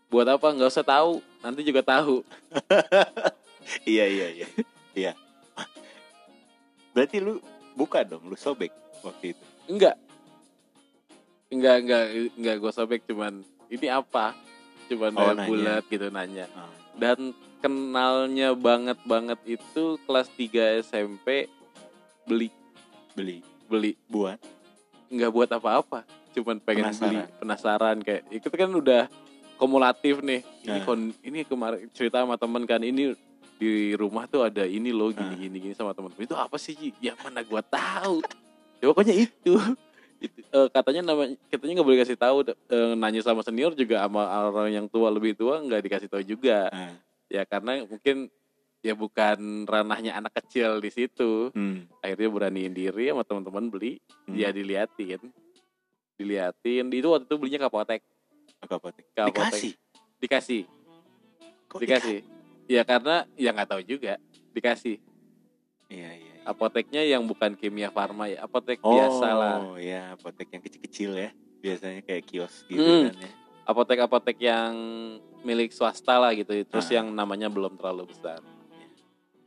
Buat apa? Nggak usah tahu, nanti juga tahu. Iya iya iya. Iya. Berarti lu buka dong, lu sobek waktu itu. Enggak. Enggak, enggak, enggak gue sobek cuman ini apa? Cuman Oh, bulat gitu nanya. Ah. Dan kenalnya banget banget itu kelas 3 SMP beli Beli beli buat enggak buat apa-apa. Cuman pengen Penasaran. beli, penasaran kayak itu kan udah kumulatif nih. Ini Nah. kon ini kemarin cerita sama temen kan ini di rumah tuh ada ini loh gini gini gini sama temen itu apa sih ya mana gua tahu. Ya pokoknya itu. Itu eh, katanya nama katanya nggak boleh kasih tahu. Eh, nanya sama senior juga sama orang yang tua lebih tua nggak dikasih tahu juga. Ah. ya karena mungkin ya bukan ranahnya anak kecil di situ. Hmm. akhirnya beraniin diri sama teman-teman beli. Hmm. dia diliatin. Diliatin. Itu waktu itu belinya ke apotek. Apa apotek? Ke apotek. Dikasih. dikasih. Kok dikasih ya karena ya nggak tahu juga dikasih Iya iya. iya. apoteknya yang bukan kimia farma ya apotek Oh, biasa lah ya apotek yang kecil-kecil ya. Biasanya kayak kios gitu Hmm. kan ya. apotek-apotek yang milik swasta lah gitu terus Ah. yang namanya belum terlalu besar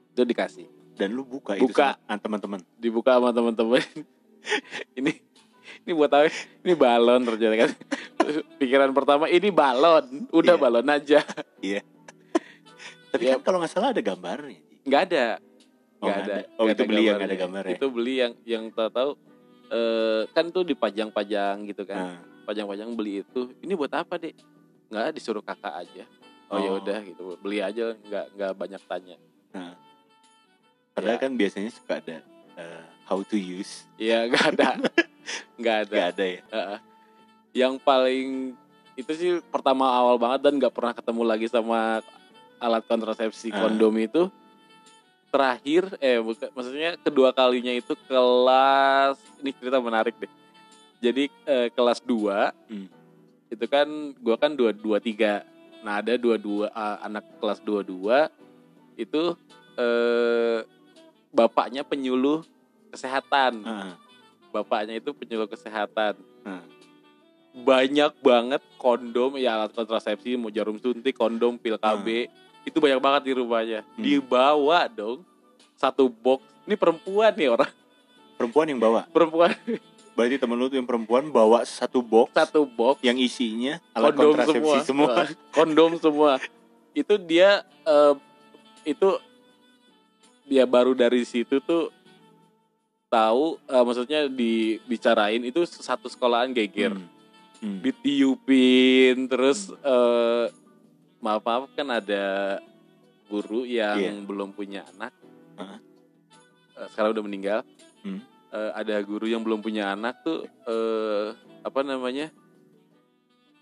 itu dikasih Dan lu buka, itu Buka. sama teman-teman. dibuka sama teman-teman ini ini buat apa ini balon ternyata kan pikiran pertama ini balon udah Iya. balon aja Tapi Ya. kan kalau nggak salah ada gambarnya. Nggak ada Oh, nggak nggak ada Oh, Nggak itu beli yang gambarnya. ada gambar ya. itu beli yang yang tahu tahu eh, kan tuh dipajang-pajang gitu kan Nah, pajang-pajang beli itu ini buat apa deh nggak disuruh kakak aja oh, ya Oh. udah gitu beli aja nggak nggak banyak tanya nah. Padahal Ya. kan biasanya suka ada eh, how to use. Iya nggak ada nggak ada Nggak ada ya. Heeh. yang paling itu sih pertama awal banget dan nggak pernah ketemu lagi sama alat kontrasepsi Ah. kondom itu terakhir eh bukan maksudnya kedua kalinya itu kelas ini cerita menarik deh jadi eh, kelas 2 Hmm. itu kan gua kan dua dua tiga nah ada dua dua ah, anak kelas dua dua itu eh, bapaknya penyuluh kesehatan Ah, bapaknya itu penyuluh kesehatan Hmm. Banyak banget kondom ya alat kontrasepsi mau jarum suntik kondom pil KB itu banyak banget di rumahnya. Hmm. dibawa dong satu box. Ini perempuan nih orang. Perempuan yang bawa. perempuan. Berarti temen lu tuh yang perempuan bawa satu box satu box. yang isinya alat kondom kontrasepsi semua, semua. kondom semua. Itu dia eh, itu dia baru dari situ tuh tahu eh, maksudnya dibicarain itu satu sekolahan geger. Hmm. Hmm. ditiupin terus eh, maaf maaf kan ada guru yang Iya. belum punya anak Heeh. Eh, sekarang udah meninggal Hmm. Eh, ada guru yang belum punya anak tuh eh, apa namanya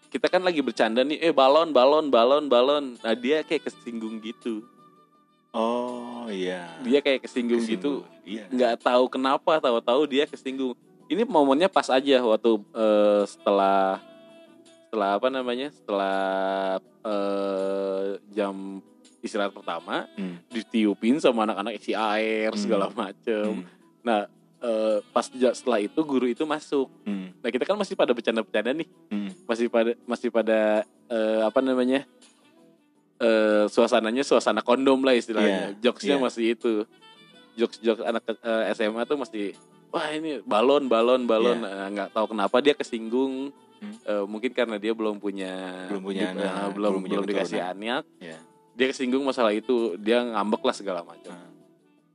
kita kan lagi bercanda nih eh balon balon balon balon nah dia kayak kesinggung gitu Oh iya. dia kayak kesinggung, Kesinggung. gitu Iya. nggak tahu kenapa tahu-tahu dia kesinggung ini momennya pas aja waktu eh, setelah setelah apa namanya setelah eh, jam istirahat pertama Hmm. ditiupin sama anak-anak isi air Hmm. segala macem Hmm. nah eh, pas setelah itu guru itu masuk Hmm. nah kita kan masih pada bercanda-bercanda nih Hmm. masih pada masih pada eh, apa namanya eh, suasananya suasana kondom lah istilahnya Iya, jokesnya iya. masih itu jokes jokes anak eh, SMA tuh masih wah ini balon balon balon Iya. Nah, nggak tahu kenapa dia kesinggung Hmm. Eh, mungkin karena dia belum punya Belum punya eh, anak, belum belum punya belum dikasih anak Iya. dia kesinggung masalah itu dia ngambek lah segala macam Hmm.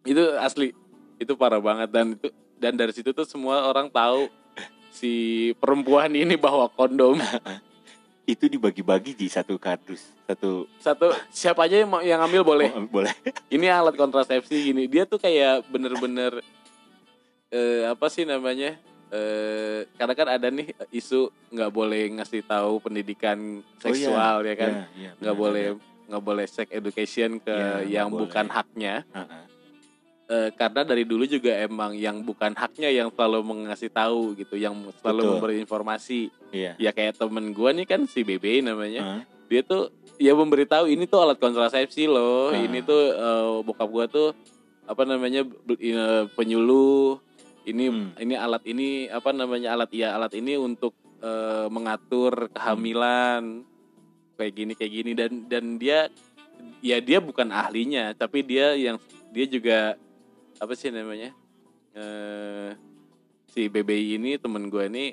itu asli itu parah banget dan itu dan dari situ tuh semua orang tahu si perempuan ini bawa kondom Itu dibagi-bagi di satu kardus. Satu satu siapa aja yang mau yang ambil boleh Oh, boleh. ini alat kontrasepsi gini dia tuh kayak bener-bener eh, apa sih namanya eh karena kan ada nih isu nggak boleh ngasih tahu pendidikan seksual ya kan Iya, iya, nggak benar, boleh ada. nggak boleh sex education ke Iya, yang bukan boleh. haknya Ha-ha. Eh, karena dari dulu juga emang yang bukan haknya yang selalu mengasih tahu gitu yang selalu Betul. memberi informasi Iya. ya kayak temen gua nih kan si BB namanya Hah? dia tuh ya memberitahu ini tuh alat kontrasepsi loh Ah. ini tuh eh, bokap gua tuh apa namanya eh, penyuluh ini Hmm. ini alat ini apa namanya alat ya alat ini untuk eh, mengatur kehamilan kayak gini kayak gini dan dan dia ya dia bukan ahlinya tapi dia yang dia juga apa sih namanya eh si BBI ini temen gue ini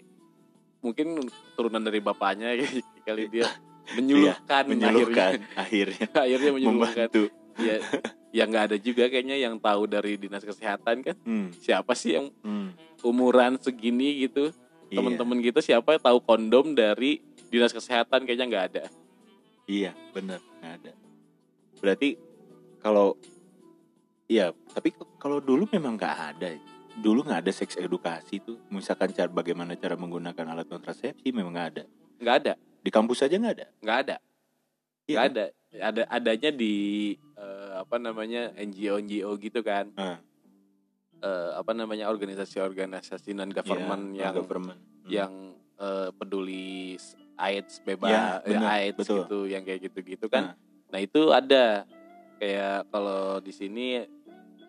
mungkin turunan dari bapaknya kali dia menyuluhkan Iya, menyuluhkan akhirnya akhirnya, akhirnya menyuluhkan membantu. ya yang nggak ada juga kayaknya yang tahu dari dinas kesehatan kan Hmm. siapa sih yang Hmm. umuran segini gitu Iya. temen-temen kita siapa yang tahu kondom dari dinas kesehatan kayaknya nggak ada Iya, benar, nggak ada. Berarti kalau Iya, tapi kalau dulu memang nggak ada. Dulu nggak ada seks edukasi tuh. Misalkan cara bagaimana cara menggunakan alat kontrasepsi memang nggak ada. nggak ada Di kampus aja nggak ada. nggak ada Iya nggak kan? ada ada adanya di eh, apa namanya NGO NGO gitu kan Ah. Eh, apa namanya organisasi-organisasi non government Iya, yang government. Hmm. yang eh, peduli AIDS bebas Ya, benar, AIDS betul. gitu yang kayak gitu-gitu kan Nah. nah itu ada kayak kalau di sini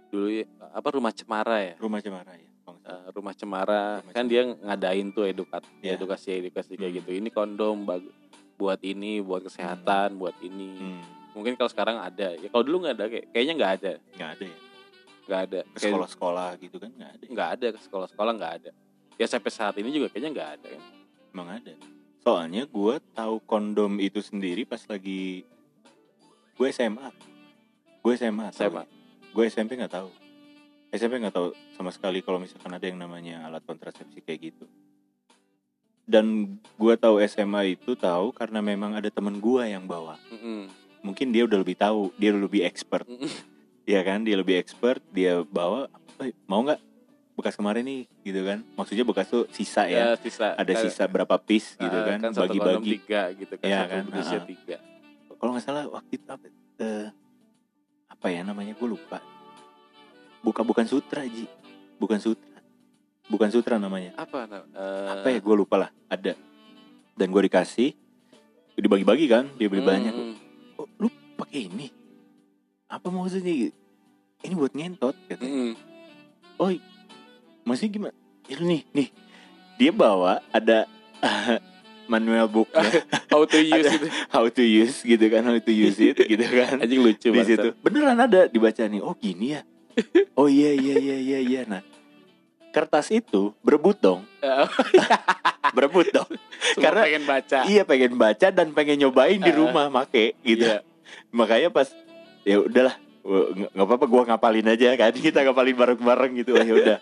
dulu apa rumah cemara ya Rumah cemara ya. rumah cemara Rumah kan Cemara. dia ngadain tuh edukat Iya. edukasi edukasi kayak Hmm. gitu ini kondom buat ini buat kesehatan buat ini Hmm, mungkin kalau sekarang ada ya kalau dulu nggak ada kayak kayaknya nggak ada nggak ada ya. nggak ada Ke sekolah-sekolah gitu kan nggak ada. ya? nggak ada ke sekolah-sekolah nggak ada ya sampai saat ini juga kayaknya nggak ada kan Emang ada. Soalnya gue tahu kondom itu sendiri pas lagi gue SMA. Gue SMA. SMA. Gue SMP nggak tahu. SMP nggak tahu sama sekali kalau misalkan ada yang namanya alat kontrasepsi kayak gitu. Dan gue tahu SMA itu tahu karena memang ada temen gue yang bawa. Mm-mm. Mungkin dia udah lebih tahu, dia udah lebih expert. Iya kan, dia lebih expert, dia bawa. "Eh, mau nggak bekas kemarin nih, gitu kan? Maksudnya bekas tuh sisa ya. ya sisa. Ada Kan- sisa berapa piece gitu eh, kan, satu kondom bagi-bagi. tiga gitu kan satu kan, ah. tiga. Kalau nggak salah waktu itu apa, eh, apa ya namanya? Gue lupa. Buka bukan sutra ji. Bukan sutra. Bukan sutra namanya. Apa eh, apa ya? Gue lupa lah. Ada. Dan gue dikasih. Dibagi-bagi kan? Dia beli mm, banyak pakai ini? Apa maksudnya ini buat ngentot katanya Mm-mm. oh maksudnya gimana? "Ya, nih nih. Dia bawa ada manual book How to use Ada itu. how to use gitu kan how to use it gitu kan. Anjing lucu di situ. Beneran ada dibaca nih. Oh gini ya? Oh iya iya iya iya iya. Nah kertas itu berebut dong. Berebut dong. Karena karena pengen baca. iya pengen baca dan pengen nyobain di Ah. rumah make gitu. Iya. Makanya pas ya udahlah nggak apa-apa gua ngapalin aja kan kita ngapalin bareng-bareng gitu oh, ya udah.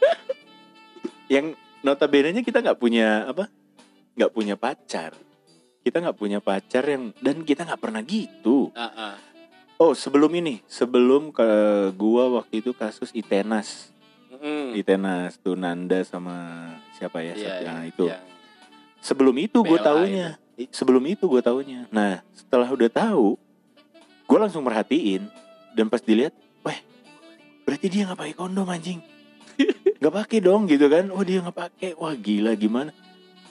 Yang notabene nya kita nggak punya apa nggak punya pacar. Kita nggak punya pacar yang dan kita nggak pernah gitu. Ah, ah. oh sebelum ini sebelum ke gua waktu itu kasus Itenas. Mm. Itenas tuh Nanda sama siapa ya Iya, satu- iya, nah, itu. yang- sebelum itu gue taunya I- sebelum itu gue taunya. Nah setelah udah tahu gue langsung merhatiin dan pas dilihat weh berarti dia nggak pakai kondom anjing? Nggak pakai dong gitu kan. Oh dia nggak pakai. Wah gila gimana?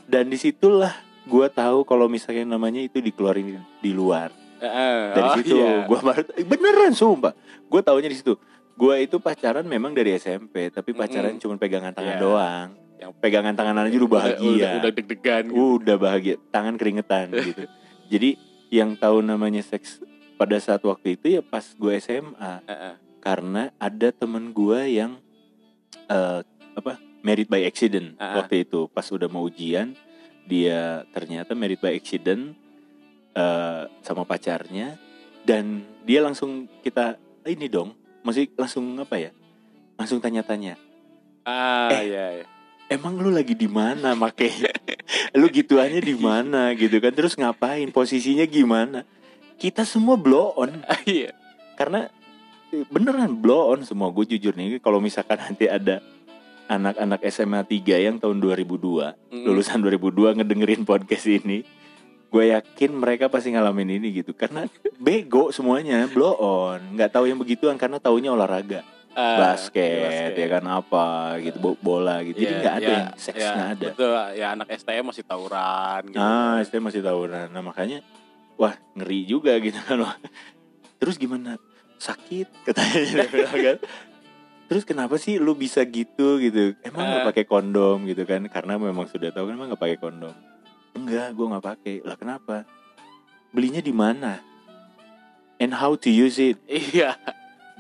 Dan di situlah gue tahu kalau misalnya namanya itu dikeluarin di luar. Ah, dari oh, situ iya. gue baru beneran sumpah. Gue taunya di situ. Gue itu pacaran memang dari SMP tapi pacaran Mm-mm. cuma pegangan tangan Iya. doang. Yang pegangan tangan aja udah bahagia. Udah, udah, udah deg-degan gitu. udah bahagia. Tangan keringetan gitu. Jadi yang tahu namanya seks pada saat waktu itu ya pas gue SMA Ah, ah. karena ada temen gue yang eh, apa married by accident Ah, ah. waktu itu. Pas udah mau ujian dia ternyata married by accident eh, sama pacarnya. Dan dia langsung kita ini dong masih langsung apa ya? Langsung tanya-tanya. Ah, Eh, iya, iya. emang lu lagi di mana make lu gituannya di mana? Gitu kan. Terus ngapain? Posisinya gimana kita semua blow on. Iya. karena eh, beneran blow on semua. Gue jujur nih kalau misalkan nanti ada anak-anak SMA 3 yang tahun 2002 Mm. lulusan 2002 ngedengerin podcast ini gue yakin mereka pasti ngalamin ini gitu. Karena bego semuanya blow on. Nggak tahu yang begituan karena taunya olahraga. Ah, basket, ya kan apa gitu bo- bola gitu. Jadi Iya, nggak ada iya, yang seks iya, nggak ada. Betul, ya anak STM masih tawuran gitu. ah saya masih tawuran. Nah makanya wah ngeri juga gitu kan wah. terus gimana? Sakit katanya. Dia bilang kan. Terus kenapa sih lu bisa gitu gitu? Emang nggak Ah. pakai kondom gitu kan? Karena memang sudah tahu kan emang nggak pakai kondom. Enggak gue nggak pakai. Lah kenapa? Belinya di mana? And how to use it? Iya,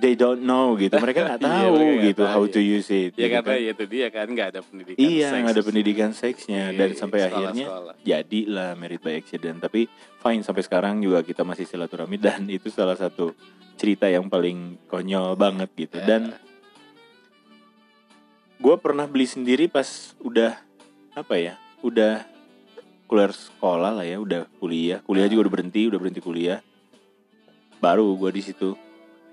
they don't know gitu mereka nggak Iya, tahu mereka nggak gitu tahu, how iya. to use it ya gitu karena kan. itu dia kan nggak ada pendidikan. iya seks nggak ada di- pendidikan seksnya di dan sampai sekolah-sekolah. akhirnya jadilah married by accident tapi fine sampai sekarang juga kita masih silaturahmi dan itu salah satu cerita yang paling konyol banget gitu Ya. dan gue pernah beli sendiri pas udah apa ya udah keluar sekolah lah ya udah kuliah kuliah juga udah berhenti udah berhenti kuliah baru gue di situ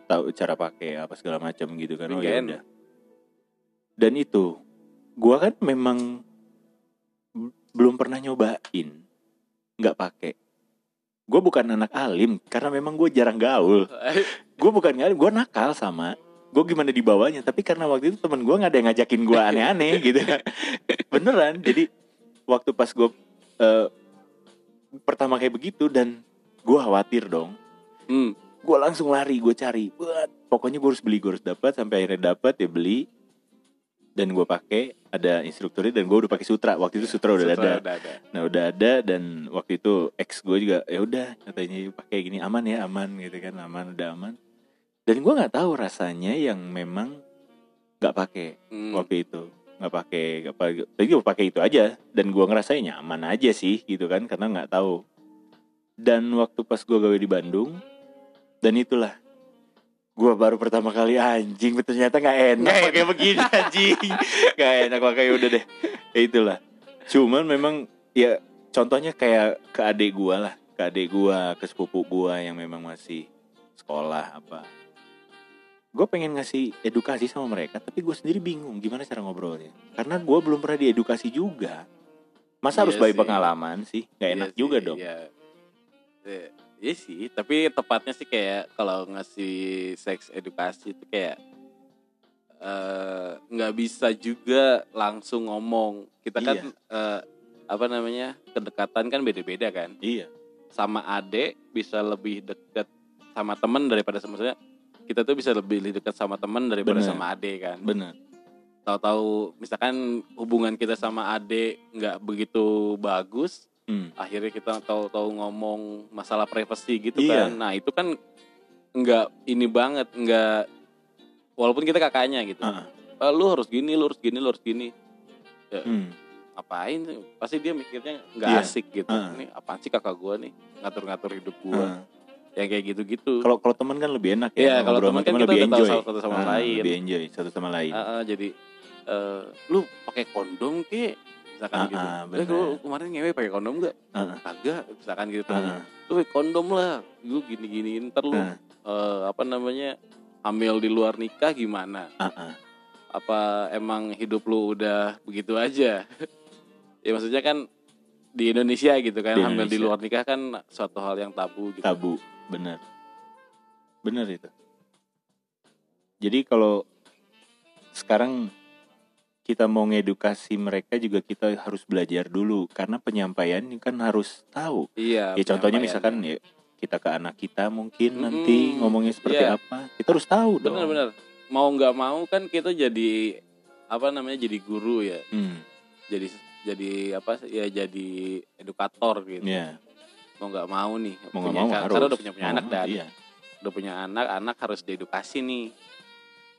tahu cara pakai apa segala macam gitu kan. Oh ya udah. Dan itu gue kan memang belum pernah nyobain nggak pakai. Gue bukan anak alim karena memang gue jarang gaul. Gue bukan alim gue nakal sama. Gue gimana dibawanya tapi karena waktu itu temen gue nggak ada yang ngajakin gue aneh-aneh gitu. Beneran jadi waktu pas gue eh, pertama kayak begitu dan gue khawatir dong Hmm, gue langsung lari gue cari. Buat. Pokoknya gue harus beli gue harus dapat sampai akhirnya dapat ya beli. Dan gue pakai ada instrukturnya dan gue udah pakai sutra. Waktu itu sutra udah setelah ada. udah ada. nah udah ada dan waktu itu ex gue juga ya udah katanya pakai gini aman ya aman gitu kan aman udah aman. Dan gue nggak tahu rasanya yang memang nggak pakai Hmm. waktu itu. Nggak pakai nggak pakai tapi gue pakai itu aja. Dan gue ngerasain nyaman aja sih gitu kan karena nggak tahu. Dan waktu pas gue gawe di Bandung dan itulah gue baru pertama kali anjing ternyata nggak enak pakai begini anjing. Nggak enak pakai udah deh. Ya itulah. Cuman memang ya contohnya kayak ke adik gue lah. Ke adik gue ke sepupu gue yang memang masih sekolah apa. Gue pengen ngasih edukasi sama mereka tapi gue sendiri bingung gimana cara ngobrolnya. Karena gue belum pernah diedukasi juga. Masa harus Iya bayi sih. pengalaman sih? Nggak enak Iya juga sih, dong. Iya. Iya sih, tapi tepatnya sih kayak kalau ngasih seks edukasi itu kayak eh, nggak bisa juga langsung ngomong. Kita kan Iya. eh, apa namanya kedekatan kan beda-beda kan. iya Sama adek bisa lebih deket sama temen daripada sama maksudnya kita tuh bisa lebih dekat sama temen daripada Bener. sama adek kan. benar tahu-tahu misalkan hubungan kita sama adik nggak begitu bagus Hmm. akhirnya kita tahu-tahu ngomong masalah privasi gitu Iya. kan nah itu kan nggak ini banget nggak walaupun kita kakaknya gitu "Ah, lu harus gini lu harus gini lu harus gini hmm. ngapain pasti dia mikirnya nggak Iya. asik gitu Ah. ini apaan sih kakak gua nih ngatur-ngatur hidup gua Ah. yang kayak gitu-gitu Kalau kalau teman kan lebih enak Iya, ya. kalau ngobrol sama teman kan kita lebih udah tahu satu sama Ah, lain. Lebih enjoy satu sama lain. Ah, ah, jadi eh, lu pakai kondom ke misalkan Ah, gitu ah, eh bener. lu kemarin ngewe pakai kondom gak Ah, ah. kagak misalkan gitu Ah, ah. lu pakai kondom lah lu gini gini ntar lu Ah. eh, apa namanya hamil di luar nikah gimana Ah, ah. apa emang hidup lu udah begitu aja ya maksudnya kan di Indonesia gitu kan Di hamil di Indonesia. luar nikah kan suatu hal yang tabu gitu Tabu, benar. Benar itu. Jadi kalau sekarang kita mau ngedukasi mereka juga kita harus belajar dulu karena penyampaian ini kan harus tahu. iya Ya contohnya misalkan ya kita ke anak kita mungkin Mm-mm. nanti ngomongnya seperti Iya. apa. Kita harus tahu dong. bener-bener mau nggak mau kan kita jadi apa namanya jadi guru ya Hmm, jadi jadi apa ya jadi edukator gitu ya. mau nggak mau nih Mau nggak punya- mau karena harus. udah punya punya Mau anak dan iya. udah punya anak anak harus diedukasi nih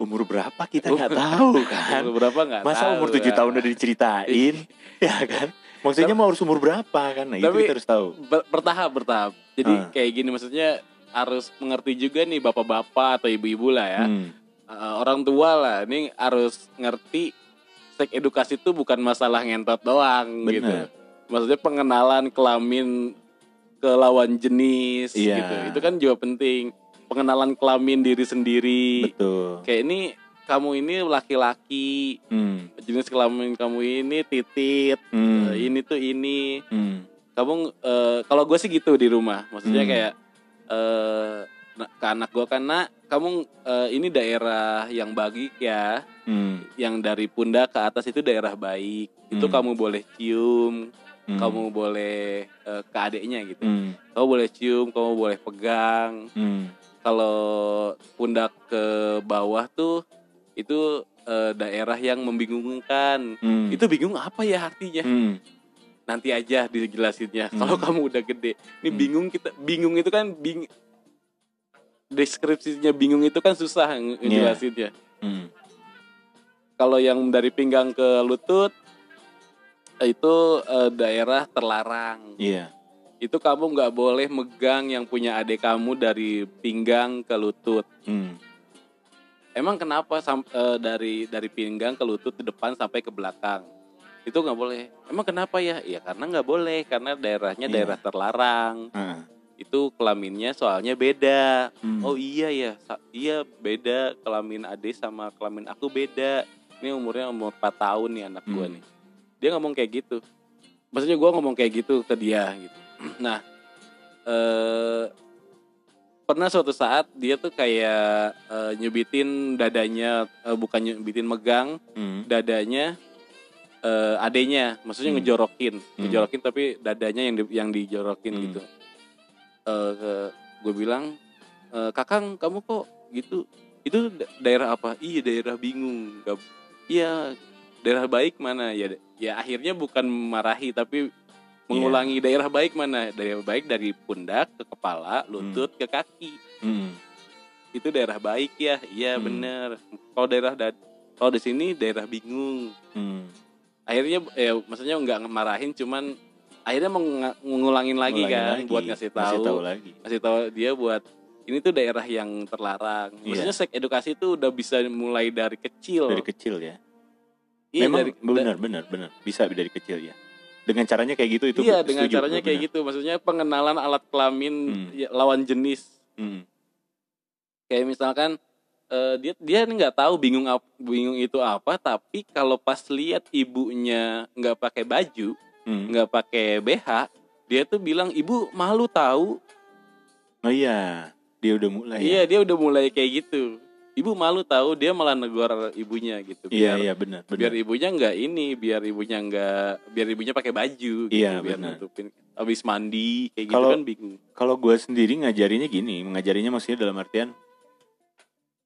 Umur berapa kita nggak tahu kan? Umur berapa nggak Masa tahu, umur 7 kan. tahun udah diceritain? ya kan? Maksudnya mau harus umur berapa kan? Nah, itu Tapi- kita harus tahu. Ber- bertahap bertahap jadi Ah. kayak gini maksudnya harus mengerti juga nih bapak-bapak atau ibu-ibu lah ya Hmm, Eh, orang tua lah ini harus ngerti seks edukasi itu bukan masalah ngentot doang gitu Bener. maksudnya pengenalan kelamin ke lawan jenis Iya. gitu itu kan juga penting pengenalan kelamin diri sendiri. Betul. kayak ini kamu ini laki-laki. Hmm, jenis kelamin kamu ini titit. Hmm, eh, ini tuh ini. Hmm, kamu eh, kalau gue sih gitu di rumah. Maksudnya Hmm. kayak eh na- ke anak gue kan nak kamu eh, ini daerah yang bagi ya. Hmm, yang dari pundak ke atas itu daerah baik. Itu Hmm. kamu boleh cium. Hmm, kamu boleh eh, ke adiknya gitu. Hmm, kamu boleh cium kamu boleh pegang. Hmm, kalau pundak ke bawah tuh itu eh, daerah yang membingungkan. Hmm, itu bingung apa ya artinya? Hmm, nanti aja dijelasinnya. Hmm. kalau kamu udah gede. Ini Hmm. bingung kita bingung itu kan bing deskripsinya bingung itu kan susah Iya. ngejelasinnya. Hmm, kalau yang dari pinggang ke lutut itu eh, daerah terlarang. Iya, itu kamu nggak boleh megang yang punya adik kamu dari pinggang ke lutut. Hmm, emang kenapa sam- eh, dari dari pinggang ke lutut di depan sampai ke belakang? Itu nggak boleh. Emang kenapa ya? Ya karena nggak boleh karena daerahnya Iya. daerah terlarang. Ah, itu kelaminnya soalnya beda. Hmm, oh iya ya iya beda. Kelamin ade sama kelamin aku beda. Ini umurnya umur 4 tahun nih anak gua Hmm. nih. Dia ngomong kayak gitu. Maksudnya gua ngomong kayak gitu ke dia gitu nah eh pernah suatu saat dia tuh kayak eh, nyubitin dadanya eh, bukan nyubitin megang hmm, dadanya eh, adenya maksudnya Hmm. ngejorokin. Hmm. ngejorokin tapi dadanya yang di, yang dijorokin Hmm. gitu. Eh gue bilang "Eh, kakang kamu kok gitu? Itu da- daerah apa? Iya daerah bingung. Gak, iya daerah baik mana? Ya ya akhirnya bukan marahi tapi mengulangi daerah baik mana daerah baik dari pundak ke kepala lutut ke kaki hmm, itu daerah baik ya iya Hmm. bener kalau daerah da- kalau di sini daerah bingung hmm. akhirnya ya maksudnya nggak ngemarahin cuman akhirnya menga- ngulangin lagi Ngulangin kan lagi, buat ngasih ngasih tahu tahu lagi. ngasih tahu dia buat ini tuh daerah yang terlarang Iya. maksudnya seks edukasi itu udah bisa mulai dari kecil Dari kecil ya. iya Memang dari benar, benar, benar. Bisa dari kecil ya. Dengan caranya kayak gitu itu iya dengan setuju, caranya kayak gitu maksudnya pengenalan alat kelamin Hmm. ya, lawan jenis Hmm, kayak misalkan eh, dia dia nggak tahu bingung ap- bingung itu apa tapi kalau pas lihat ibunya nggak pakai baju hmm. nggak pakai BH dia tuh bilang ibu malu tahu Oh iya, dia udah mulai. iya ya? dia udah mulai kayak gitu ibu malu tahu dia malah negor ibunya gitu Iya, biar iya benar, biar ibunya nggak ini biar ibunya nggak biar ibunya pakai baju gitu Iya, biar benar. nutupin habis mandi kayak gitu Kalau- kan bingung Kalau gue sendiri ngajarinya gini, mengajarinya maksudnya dalam artian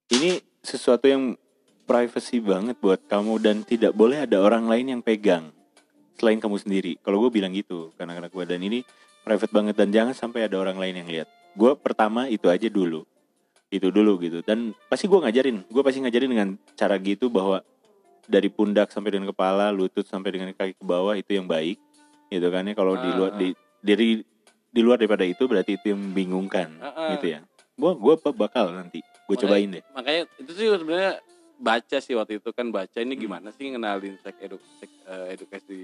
ini sesuatu yang privacy banget buat kamu dan tidak boleh ada orang lain yang pegang selain kamu sendiri. Kalau gue bilang gitu, karena anak gue dan ini private banget dan jangan sampai ada orang lain yang lihat. Gue pertama itu aja dulu, itu dulu gitu. Dan pasti gue ngajarin, gue pasti ngajarin dengan cara gitu bahwa dari pundak sampai dengan kepala, lutut sampai dengan kaki ke bawah itu yang baik, gitu kan ya. Kalau di luar Ah, di dari di luar daripada itu berarti itu yang membingungkan, Ah, ah. gitu ya. Gue gue bakal nanti gue cobain deh. makanya itu sih sebenarnya baca sih waktu itu kan baca ini Hmm. gimana sih ngenalin seks edu, seks, eh, edukasi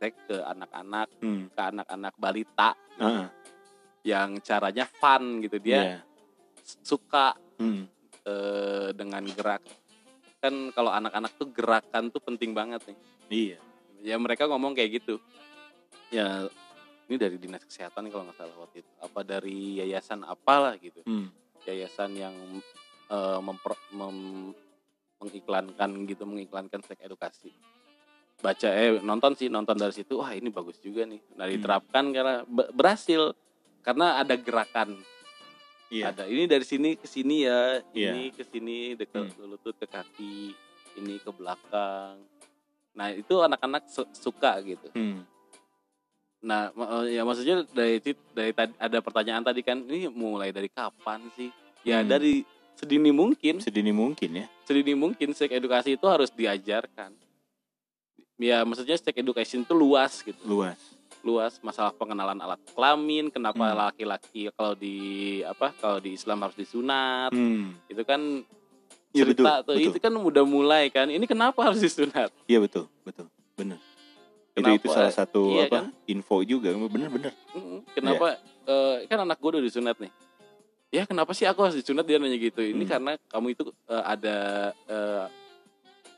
seks ke anak-anak Hmm. ke anak-anak balita Ah, yang caranya fun gitu dia iya. Suka Hmm. eh, dengan gerak. Kan kalau anak-anak tuh gerakan tuh penting banget nih. Iya. ya mereka ngomong kayak gitu. Ya. Ini dari dinas kesehatan kalau nggak salah waktu itu. Apa dari yayasan apalah gitu. Hmm. yayasan yang eh, memper- mem- mengiklankan gitu mengiklankan seks edukasi. Baca eh nonton sih nonton dari situ. Wah ini bagus juga nih. Nah Hmm. diterapkan karena be- berhasil. Karena ada gerakan Iya. ada ini dari sini ke sini ya Iya. ini ke sini dekat Hmm. lutut ke kaki ini ke belakang nah itu anak-anak su- suka gitu Hmm. nah ma- eh, ya maksudnya dari dari tadi ada pertanyaan tadi kan ini mulai dari kapan sih ya Hmm. dari sedini mungkin Sedini mungkin ya. sedini mungkin seks edukasi itu harus diajarkan ya maksudnya seks education itu luas gitu Luas. Luas masalah pengenalan alat kelamin kenapa Hmm. laki-laki kalau di apa kalau di Islam harus disunat Hmm. itu kan Iya betul. cerita tuh betul. itu kan udah mulai kan ini kenapa harus disunat Iya betul, betul. Benar. Itu itu salah satu Iya apa? kan? Info juga. Bener-bener. Kenapa eh, kan anak gue udah disunat nih ya kenapa sih aku harus disunat dia nanya gitu ini Hmm. karena kamu itu eh, ada eh,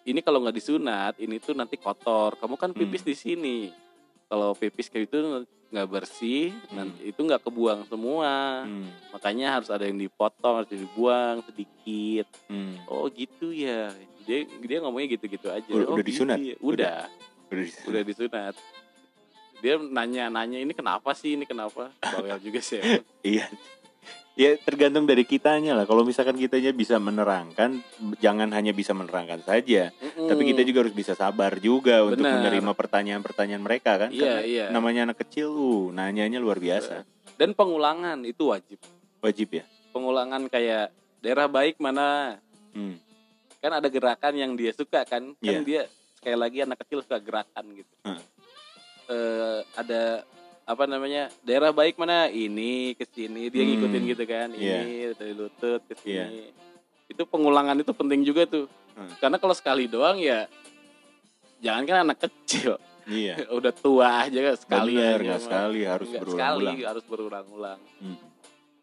ini kalau nggak disunat ini tuh nanti kotor kamu kan pipis Hmm. di sini kalau pipis kayak itu nggak bersih Hmm. nanti itu nggak kebuang semua Hmm. makanya harus ada yang dipotong harus dibuang sedikit Hmm. oh gitu ya dia dia ngomongnya gitu-gitu aja Udah- oh, udah gitu disunat? ya. udah Udah di- udah disunat dia nanya-nanya ini kenapa sih ini kenapa bawel juga sih. Iya. Ya tergantung dari kitanya lah. Kalau misalkan kitanya bisa menerangkan, jangan hanya bisa menerangkan saja, Mm-mm. tapi kita juga harus bisa sabar juga untuk Benar. menerima pertanyaan-pertanyaan mereka kan. Iya, Karena iya. Namanya anak kecil, uh, nanyanya luar biasa. dan pengulangan itu wajib Wajib ya. pengulangan kayak daerah baik mana Hmm. kan ada gerakan yang dia suka kan kan Iya. dia sekali lagi anak kecil suka gerakan gitu Hmm. Eh, ada apa namanya daerah baik mana ini ke sini dia Hmm. ngikutin gitu kan ini dari lutut ke sini itu pengulangan itu penting juga tuh Hmm. karena kalau sekali doang ya jangan kan anak kecil Iya. udah tua aja kan sekali Bener, aja sekali harus berulang-ulang. sekali harus berulang-ulang Hmm.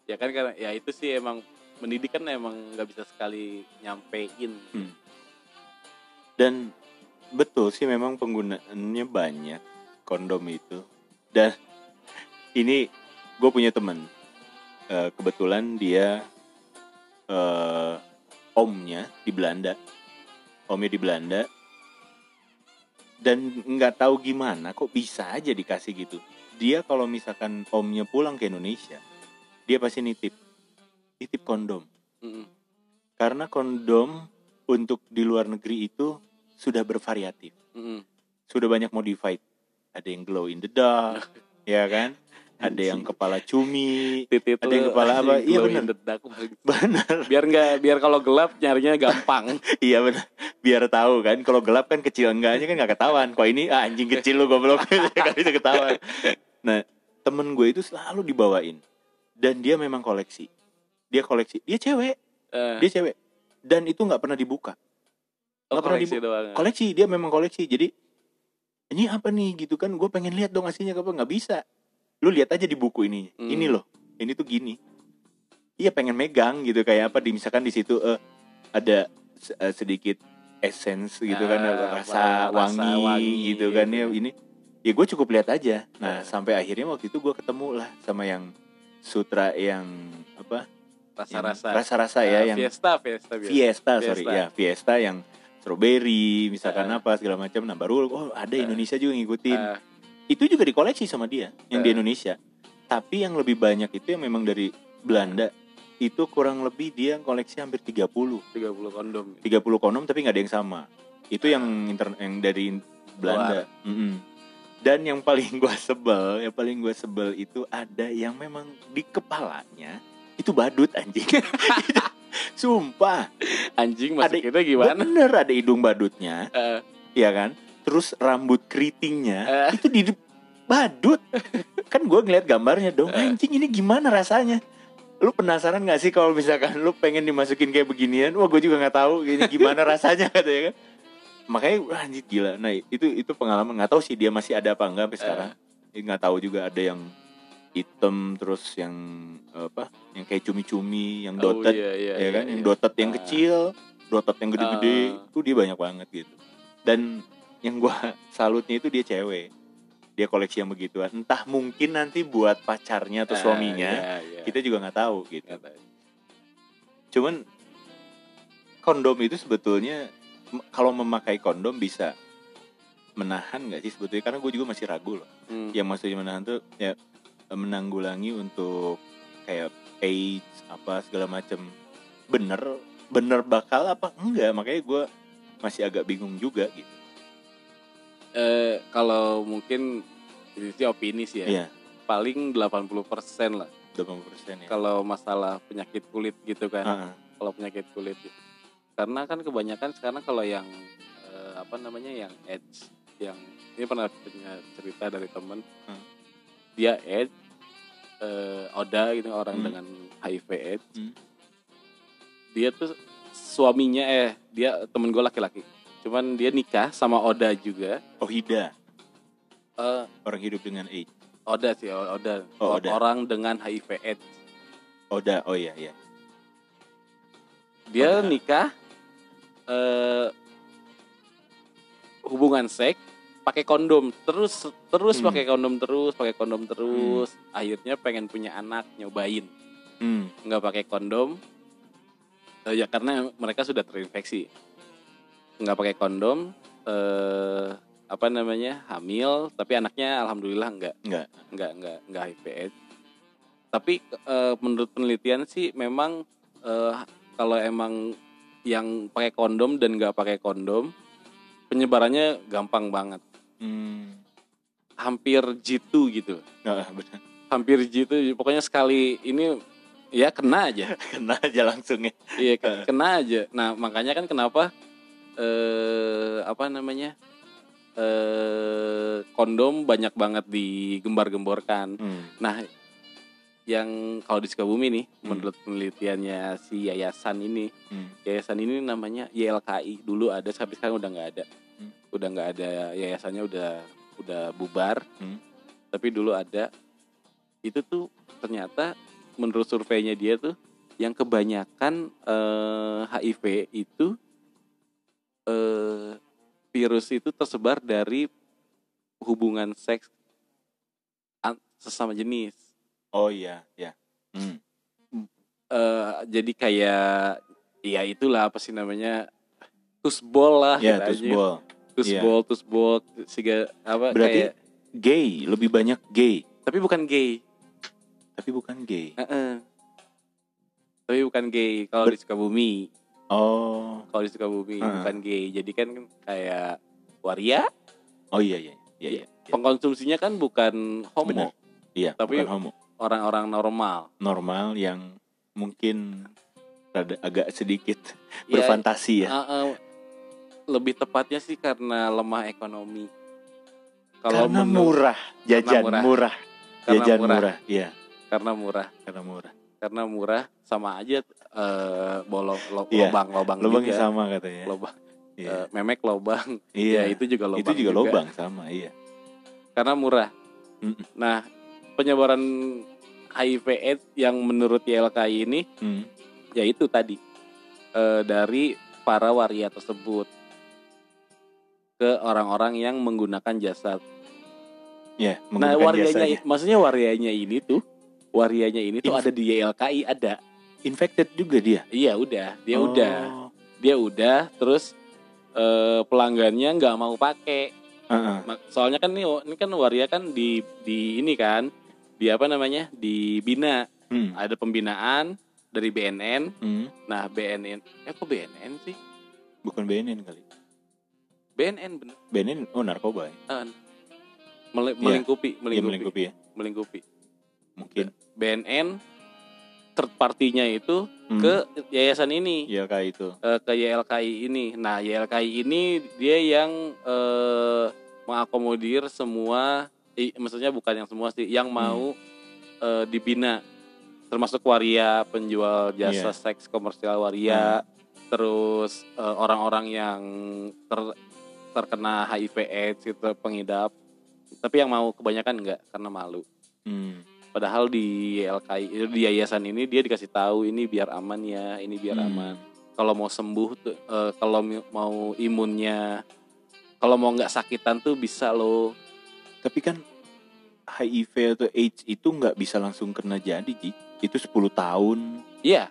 ya kan karena ya itu sih emang mendidik kan emang nggak bisa sekali nyampein Hmm. Dan betul sih memang penggunaannya banyak kondom itu. Dan ini gue punya teman, Eh, kebetulan dia eh, omnya di Belanda, omnya di Belanda, dan nggak tahu gimana kok bisa aja dikasih gitu. Dia kalau misalkan omnya pulang ke Indonesia, dia pasti nitip, nitip kondom Mm-mm. karena kondom untuk di luar negeri itu sudah bervariatif, Mm-mm. sudah banyak modified. Ada yang glow in the dark, ya kan? Ada yang kepala cumi, titit Ada yang kepala apa? Iya, banget. benar. biar nggak biar kalau gelap nyarinya gampang iya benar. Biar tahu kan, kalau gelap kan kecil enggaknya kan nggak ketahuan. Kok ini ah, anjing kecil lu goblok, kan bisa ketahuan. Nah, temen gue itu selalu dibawain, dan dia memang koleksi. Dia koleksi, dia cewek, Eh, dia cewek, dan itu nggak pernah dibuka. oh, nggak pernah koleksi dibu- doang. koleksi dia memang koleksi jadi ini apa nih gitu kan gue pengen lihat dong aslinya apa nggak bisa lu lihat aja di buku ini Hmm. ini loh ini tuh gini iya pengen megang gitu kayak apa di misalkan di situ eh, ada eh, sedikit essence gitu kan Ah, rasa, rasa wangi, wangi gitu kan ya gitu. ini ya gue cukup lihat aja nah Ah. sampai akhirnya waktu itu gue ketemu lah sama yang sutra yang apa rasa-rasa rasa-rasa ya Eh, yang fiesta fiesta biasa. Fiesta, sorry Fiesta. ya Fiesta yang strawberry misalkan Eh. apa segala macam nah baru oh ada Indonesia juga ngikutin Eh, itu juga dikoleksi sama dia yang di Eh. Indonesia. Tapi yang lebih banyak itu yang memang dari Belanda itu kurang lebih dia koleksi hampir 30 30 kondom. 30 kondom tapi nggak ada yang sama. Itu yang inter yang dari Belanda. Mm-mm. dan yang paling gua sebel yang paling gua sebel itu ada yang memang di kepalanya itu badut anjing. Sumpah. Anjing Ada- masuk kita gimana? bener ada hidung badutnya. Eh, ya kan terus rambut keritingnya Eh. itu di badut kan gue ngeliat gambarnya dong Eh. anjing ini gimana rasanya lu penasaran gak sih kalau misalkan lu pengen dimasukin kayak beginian wah gue juga nggak tahu ini gimana rasanya katanya kan makanya wah, anjing gila nah itu itu pengalaman nggak tahu sih dia masih ada apa enggak sampai sekarang Eh. nggak tahu juga ada yang hitam terus yang apa yang kayak cumi-cumi yang oh, dotted iya, iya, ya iya, kan yang iya. dotet yang Ah. kecil dotet yang gede-gede Ah. itu dia banyak banget gitu dan yang gua salutnya itu dia cewek. Dia koleksi yang begituan. Entah mungkin nanti buat pacarnya atau Ah, suaminya iya, iya. kita juga nggak tahu gitu. Tahu. cuman kondom itu sebetulnya kalau memakai kondom bisa menahan nggak sih sebetulnya? Karena gue juga masih ragu loh. Hmm. yang maksudnya menahan tuh ya menanggulangi untuk kayak AIDS apa segala macem. Bener bener bakal apa enggak? Makanya gue masih agak bingung juga gitu Eh, kalau mungkin sih opini sih ya. Iya. Paling 80% lah. 80% ya. Kalau masalah penyakit kulit gitu kan. Ah, ah. kalau penyakit kulit. Karena kan kebanyakan sekarang kalau yang eh, apa namanya yang AIDS yang ini pernah punya cerita dari temen. Hmm. dia AIDS eh, Oda gitu orang Hmm. dengan HIV AIDS Hmm. dia tuh suaminya eh dia temen gue laki-laki cuman dia nikah sama Oda juga. Oh Hida Eh, orang hidup dengan AIDS Oda sih Oda, Oh, Oda. orang dengan HIV AIDS. Oda oh iya iya. Dia Oda. nikah eh hubungan seks pakai kondom terus terus Hmm. pakai kondom terus pakai kondom terus. Akhirnya pengen punya anak nyobain. Hmm. nggak pakai kondom. Eh, ya karena mereka sudah terinfeksi nggak pakai kondom eh apa namanya hamil tapi anaknya alhamdulillah nggak Nggak. nggak nggak nggak HIV AIDS. tapi eh, menurut penelitian sih memang eh, kalau emang yang pakai kondom dan nggak pakai kondom penyebarannya gampang banget Hmm. hampir jitu gitu Nggak, bener. hampir jitu pokoknya sekali ini ya kena aja kena aja langsung ya iya ke- kena aja nah makanya kan kenapa eh apa namanya eh kondom banyak banget digembar-gemborkan hmm. nah yang kalau di Sukabumi nih Hmm. menurut penelitiannya si yayasan ini Hmm. yayasan ini namanya YLKI dulu ada tapi sekarang udah nggak ada Hmm. udah nggak ada yayasannya udah udah bubar Hmm. tapi dulu ada itu tuh ternyata menurut surveinya dia tuh yang kebanyakan eh, HIV itu eh, virus itu tersebar dari hubungan seks sesama jenis. Oh iya ya hmm. eh jadi kayak ya itulah apa sih namanya tusbol lah ya gitu terus aja. bol tusbol tusbol siga apa Berarti- kayak gay lebih banyak gay. Tapi bukan gay. Tapi bukan gay. Heeh. tapi bukan gay kalau Ber- di Sukabumi oh. Kalau di Sukabumi Heeh. bukan gay. Jadi kan kayak waria. Oh iya iya. Iya iya, iya. pengkonsumsinya kan bukan homo. Benar. Iya, Tapi- bukan homo. orang-orang normal. Normal yang mungkin rada agak sedikit Ya, berfantasi ya. eh, eh, lebih tepatnya sih karena lemah ekonomi. Kalau karena menurut- murah. Jajan murah. murah, Karena jajan murah. murah iya. Karena murah. Karena murah karena murah sama aja eh bolong lo- Iya, lobang lobang lubangnya juga. sama katanya. Lobang iya. eh, memek lobang. Iya ya itu juga lobang itu juga lubang sama iya. Karena murah. Mm-mm. nah penyebaran HIV AIDS yang menurut YLKI ini Hmm. yaitu tadi eh, dari para waria tersebut ke orang-orang yang menggunakan jasa ya nah menggunakan warianya jasanya. maksudnya warianya ini tuh warianya ini tuh Inf- ada di YLKI ada infected juga dia iya udah dia Oh. udah dia udah terus eh, pelanggannya nggak mau pakai Heeh. Mak- soalnya kan nih ini kan waria kan di di ini kan di apa namanya dibina Hmm. ada pembinaan dari BNN. Hmm, Nah BNN, eh kok BNN sih? bukan BNN kali. BNN bener. BNN oh narkoba ya. Iya. melingkupi, melingkupi, melingkupi ya. melingkupi. Mungkin. BNN third partinya itu Hmm. ke yayasan ini. Kayak itu. eh, ke YLKI ini. Nah, YLKI ini dia yang eh, mengakomodir semua, i- maksudnya bukan yang semua sih, yang mau eh, dibina, termasuk waria, penjual jasa Iya. seks komersial waria, terus eh, orang-orang yang ter- terkena HIV/AIDS itu pengidap. Tapi yang mau kebanyakan enggak karena malu. Hmm. Padahal di YLKI di yayasan ini dia dikasih tahu ini biar aman ya, ini biar Hmm. aman kalau mau sembuh tuh eh, kalau mau imunnya kalau mau nggak sakitan tuh bisa loh Tapi kan HIV atau AIDS itu nggak bisa langsung kena jadi, Ji. Itu 10 tahun, iya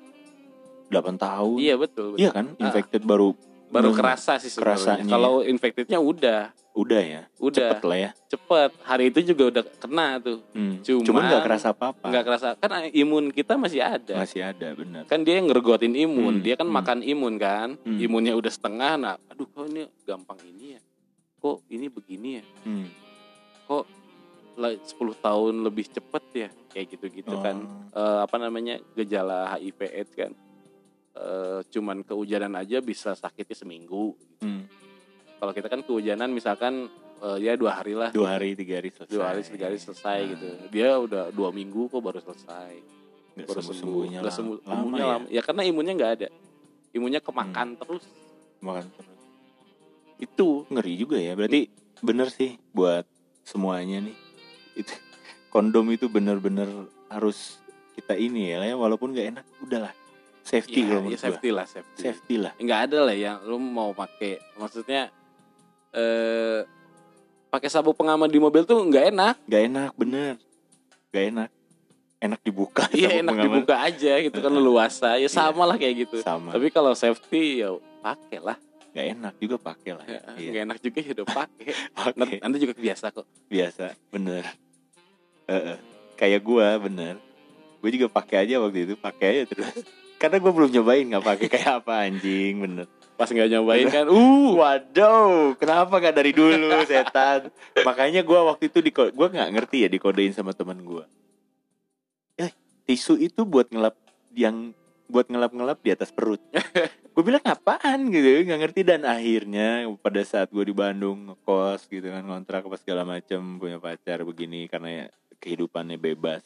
8 tahun. iya betul, betul. Iya kan? Ah. Infected baru baru belum- kerasa sih sebenarnya kerasanya kalau infectednya udah udah ya. udah Cepet lah ya. cepet hari itu juga udah kena tuh Hmm. Cuman- Cuman nggak kerasa apa-apa. nggak kerasa kan imun kita masih ada Masih ada, benar. kan dia yang ngeregotin imun Hmm, dia kan hmm. makan imun kan Hmm. imunnya udah setengah nah aduh kok ini gampang ini ya kok ini begini ya Hmm. kok lah 10 tahun lebih cepet ya kayak gitu-gitu kan Oh. Eh, apa namanya gejala HIV AIDS kan Eh, cuman kehujanan aja bisa sakitnya seminggu Hmm. kalau kita kan kehujanan misalkan eh, ya dua hari lah. Dua hari, tiga hari selesai. dua hari tiga hari selesai Nah, gitu. Dia udah dua minggu kok baru selesai. Nggak baru sembuh. sembuh. sembuhnya lama, sembuh lama sembuhnya ya. lama. Ya karena imunnya nggak ada. Imunnya kemakan terus. Makan terus. itu Ngeri juga ya. Berarti bener sih buat semuanya nih. Itu kondom itu bener-bener harus kita ini ya, ya walaupun nggak enak, udahlah safety ya, ya menurut gua. safety lah safety Safety lah. nggak ada lah yang lu mau pakai maksudnya eh pakai sabuk pengaman di mobil tuh nggak enak Gak enak, bener. Gak enak. Enak dibuka. iya enak pengaman. dibuka aja gitu kan leluasa ya sama lah kayak gitu Sama. tapi kalau safety ya pakai lah Gak enak juga pakai lah. Ya, Iya, nggak enak juga ya udah pakai pakai. nanti, juga biasa kok biasa bener Heeh. kayak gua bener gue juga pakai aja waktu itu pakai aja terus karena gue belum nyobain nggak pakai kayak apa anjing bener. Pas nggak nyobain kan uh waduh kenapa gak dari dulu setan? Makanya gua waktu itu di gue nggak ngerti ya dikodein sama teman gua. Eh tisu itu buat ngelap yang buat ngelap-ngelap di atas perut. Gue bilang apaan? Gitu nggak ngerti. Dan akhirnya pada saat gue di Bandung ngekos gitu kan kontrak apa segala macam punya pacar begini karena ya kehidupannya bebas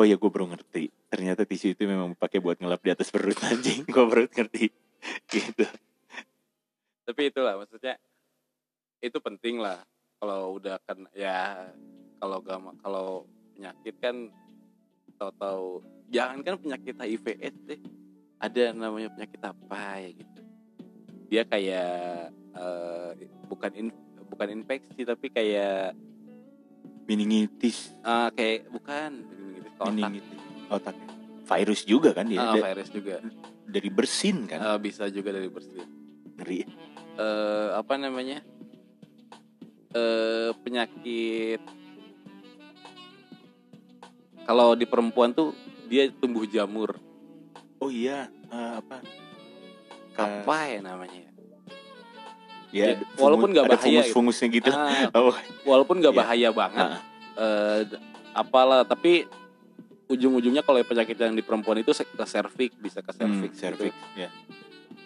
oh ya gue baru ngerti. Ternyata tisu itu memang pakai buat ngelap di atas perut anjing. Gue baru ngerti. Gitu. Tapi itulah maksudnya itu penting lah. Kalau udah kan ya kalau gak kalau penyakit kan tahu-tahu jangan kan penyakit HIV AIDS deh ada namanya penyakit apa ya gitu. Dia kayak eh, bukan in- bukan infeksi tapi kayak meningitis. Eh, kayak bukan gitu otak. Virus juga kan dia. Ah, Da- virus juga. dari bersin kan? Eh, bisa juga dari bersih ngeri. Eh apa namanya? Eh penyakit. Kalau di perempuan tuh dia tumbuh jamur. Oh iya eh, apa? Ka- apa ya namanya? ya, ya, ada walaupun fungus- nggak bahaya gitu. fungus-fungusnya gitu. Ah, oh. walaupun nggak Iya. bahaya banget. Ah. eh, d- apalah tapi ujung-ujungnya kalau penyakit yang di perempuan itu ke serviks bisa ke hmm, serviks gitu. cervix ya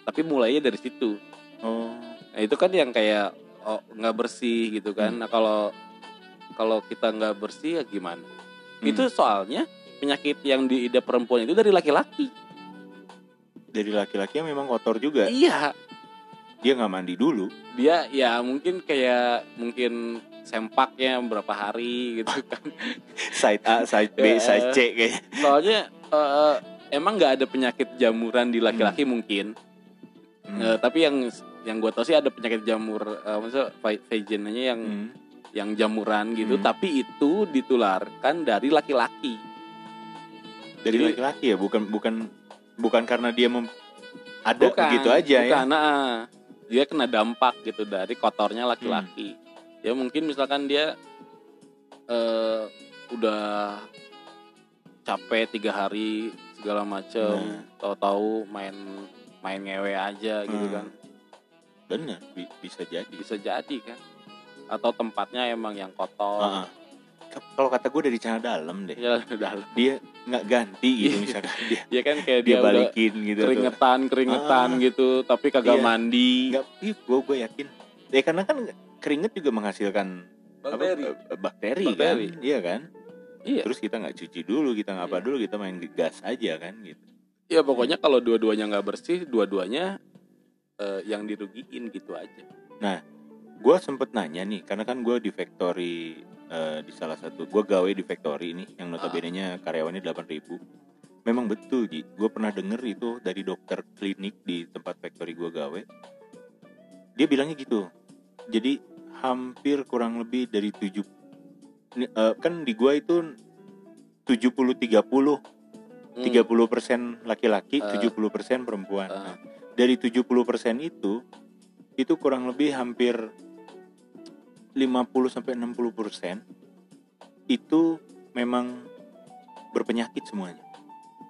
tapi mulainya dari situ oh Nah itu kan yang kayak oh, nggak bersih gitu kan. Hmm. Nah kalau kalau kita nggak bersih ya gimana? Hmm. Itu soalnya penyakit yang diidap perempuan itu dari laki-laki. dari laki-laki yang memang kotor juga Iya. dia nggak mandi dulu Dia ya mungkin kayak mungkin sempaknya berapa hari gitu kan. side A side B side C kayaknya Soalnya eh, emang nggak ada penyakit jamuran di laki-laki mungkin. Hmm. Eh, tapi yang yang gue tau sih ada penyakit jamur, eh, maksudnya va- vaginanya yang Hmm. yang jamuran gitu, Hmm. tapi itu ditularkan dari laki-laki. dari laki-laki ya bukan bukan bukan karena dia mem- ada bukan, gitu aja bukan, ya nah, dia kena dampak gitu dari kotornya laki-laki. Ya mungkin misalkan dia eh udah capek tiga hari segala macem Nah. tahu-tahu main main ngewe aja gitu Hmm. kan bener bi- bisa jadi bisa jadi kan atau tempatnya emang yang kotor. K- kalau kata gue dari celana dalam deh ya udah dia nggak ganti gitu Iya. misalkan dia ya kan kayak dia dia, balikin gitu keringetan keringetan Ah. gitu tapi kagak Iya. mandi nggak gue gue yakin ya karena kan keringet juga menghasilkan apa, Bakteri. eh, bakteri, Bakteri. kan? Iya kan? Iya. Terus kita nggak cuci dulu kita ngapa Iya. dulu kita main gas aja kan gitu. Ya pokoknya kalau dua-duanya nggak bersih dua-duanya eh, yang dirugiin gitu aja. Gue sempet nanya nih karena kan gue di factory eh, di salah satu gue gawe di factory ini yang notabene nya karyawannya 8000 memang betul ji. Gue pernah denger itu dari dokter klinik di tempat factory gue gawe. Dia bilangnya gitu. Jadi hampir kurang lebih dari 7 ini, eh, kan di gua itu 70 30 Hmm. 30% laki-laki, Eh. 70% perempuan. Eh. Nah, dari 70% itu itu kurang lebih hampir 50 sampai 60% itu memang berpenyakit semuanya.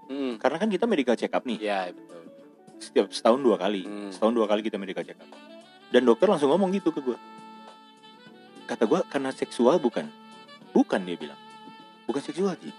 Hmm. Karena kan kita medical check up nih, ya betul setiap setahun dua kali. Hmm. Setahun dua kali kita medical check up. Dan dokter langsung ngomong gitu ke gua. Kata gua karena seksual bukan? Bukan dia bilang. Bukan seksual, Ji.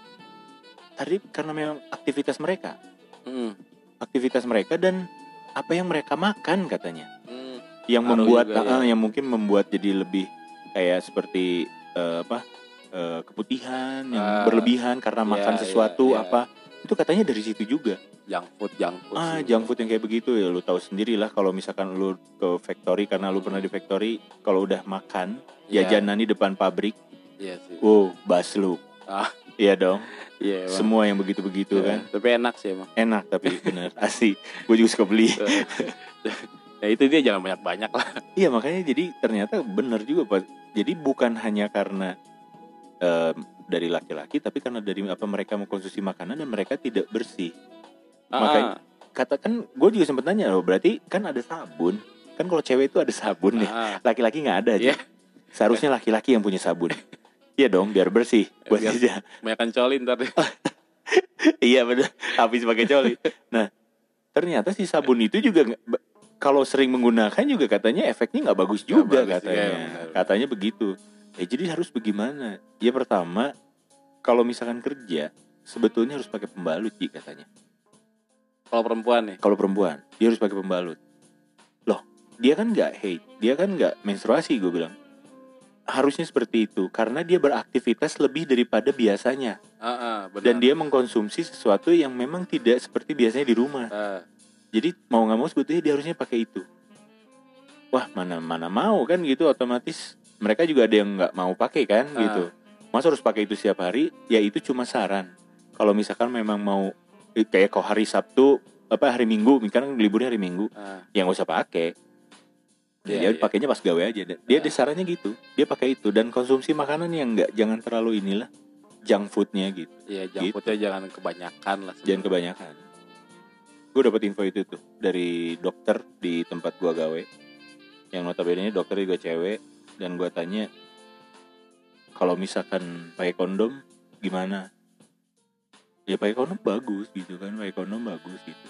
Tadi karena memang aktivitas mereka. Hmm. aktivitas mereka dan apa yang mereka makan katanya Hmm. yang Ngaruh membuat juga, ya. yang mungkin membuat jadi lebih kayak seperti eh, apa eh, keputihan yang Ah, berlebihan karena iya, makan iya, sesuatu iya. apa itu katanya dari situ juga. Junk food junk food ah sih. junk food yang kayak begitu ya. Lu tahu sendiri lah kalau misalkan lu ke factory karena lu pernah di factory kalau udah makan Iya. jajanan di depan pabrik iya sih. wow baslu Ah. iya dong. Iya emang. semua yang begitu-begitu Iya, kan. tapi enak sih emang. Enak tapi bener. Asli gue juga suka beli. Ya itu dia jangan banyak banyak lah. Iya makanya jadi ternyata benar juga pak. Jadi bukan hanya karena em, dari laki-laki, tapi karena dari apa mereka mengkonsumsi makanan dan mereka tidak bersih. Makanya- Ah, Katakan gue juga sempat nanya loh, berarti kan ada sabun. Kan kalau cewek itu ada sabun nih, ah. laki-laki nggak ada aja. Iya. Seharusnya laki-laki yang punya sabun. Iya dong, biar bersih. Buat Biar- aja. banyak colin ntar deh. iya benar. Habis pakai coli. Nah, ternyata si sabun itu juga kalau sering menggunakan juga katanya efeknya nggak bagus juga bagus juga, katanya. benar. katanya begitu. Ya jadi harus bagaimana? Ya pertama, kalau misalkan kerja sebetulnya harus pakai pembalut Ji katanya. kalau perempuan nih Kalau perempuan dia harus pakai pembalut. Loh, dia kan nggak haid, dia kan nggak menstruasi gue bilang. Harusnya seperti itu karena dia beraktivitas lebih daripada biasanya Ah, ah, benar. dan dia mengkonsumsi sesuatu yang memang tidak seperti biasanya di rumah. Ah, Jadi mau nggak mau sebetulnya dia harusnya pakai itu. Wah mana mana mau kan gitu otomatis mereka juga ada yang nggak mau pakai kan Ah. gitu. Masa harus pakai itu setiap hari? Ya itu cuma saran. Kalau misalkan memang mau eh, kayak kau hari Sabtu apa hari Minggu, kan liburnya hari Minggu, ah. ya nggak usah pakai. Iya, dia iya. pakainya pas gawe aja. Dia Ah. sarannya gitu. Dia pakai itu dan konsumsi makanan yang nggak jangan terlalu inilah junk foodnya gitu. Iya, junk Gitu. foodnya jangan kebanyakan lah. Jangan kebanyakan. Gue dapet info itu tuh dari dokter di tempat gua gawe. Yang notabene dokter juga cewek dan gua tanya kalau misalkan pakai kondom gimana? Ya pakai kondom bagus gitu kan, pakai kondom bagus gitu.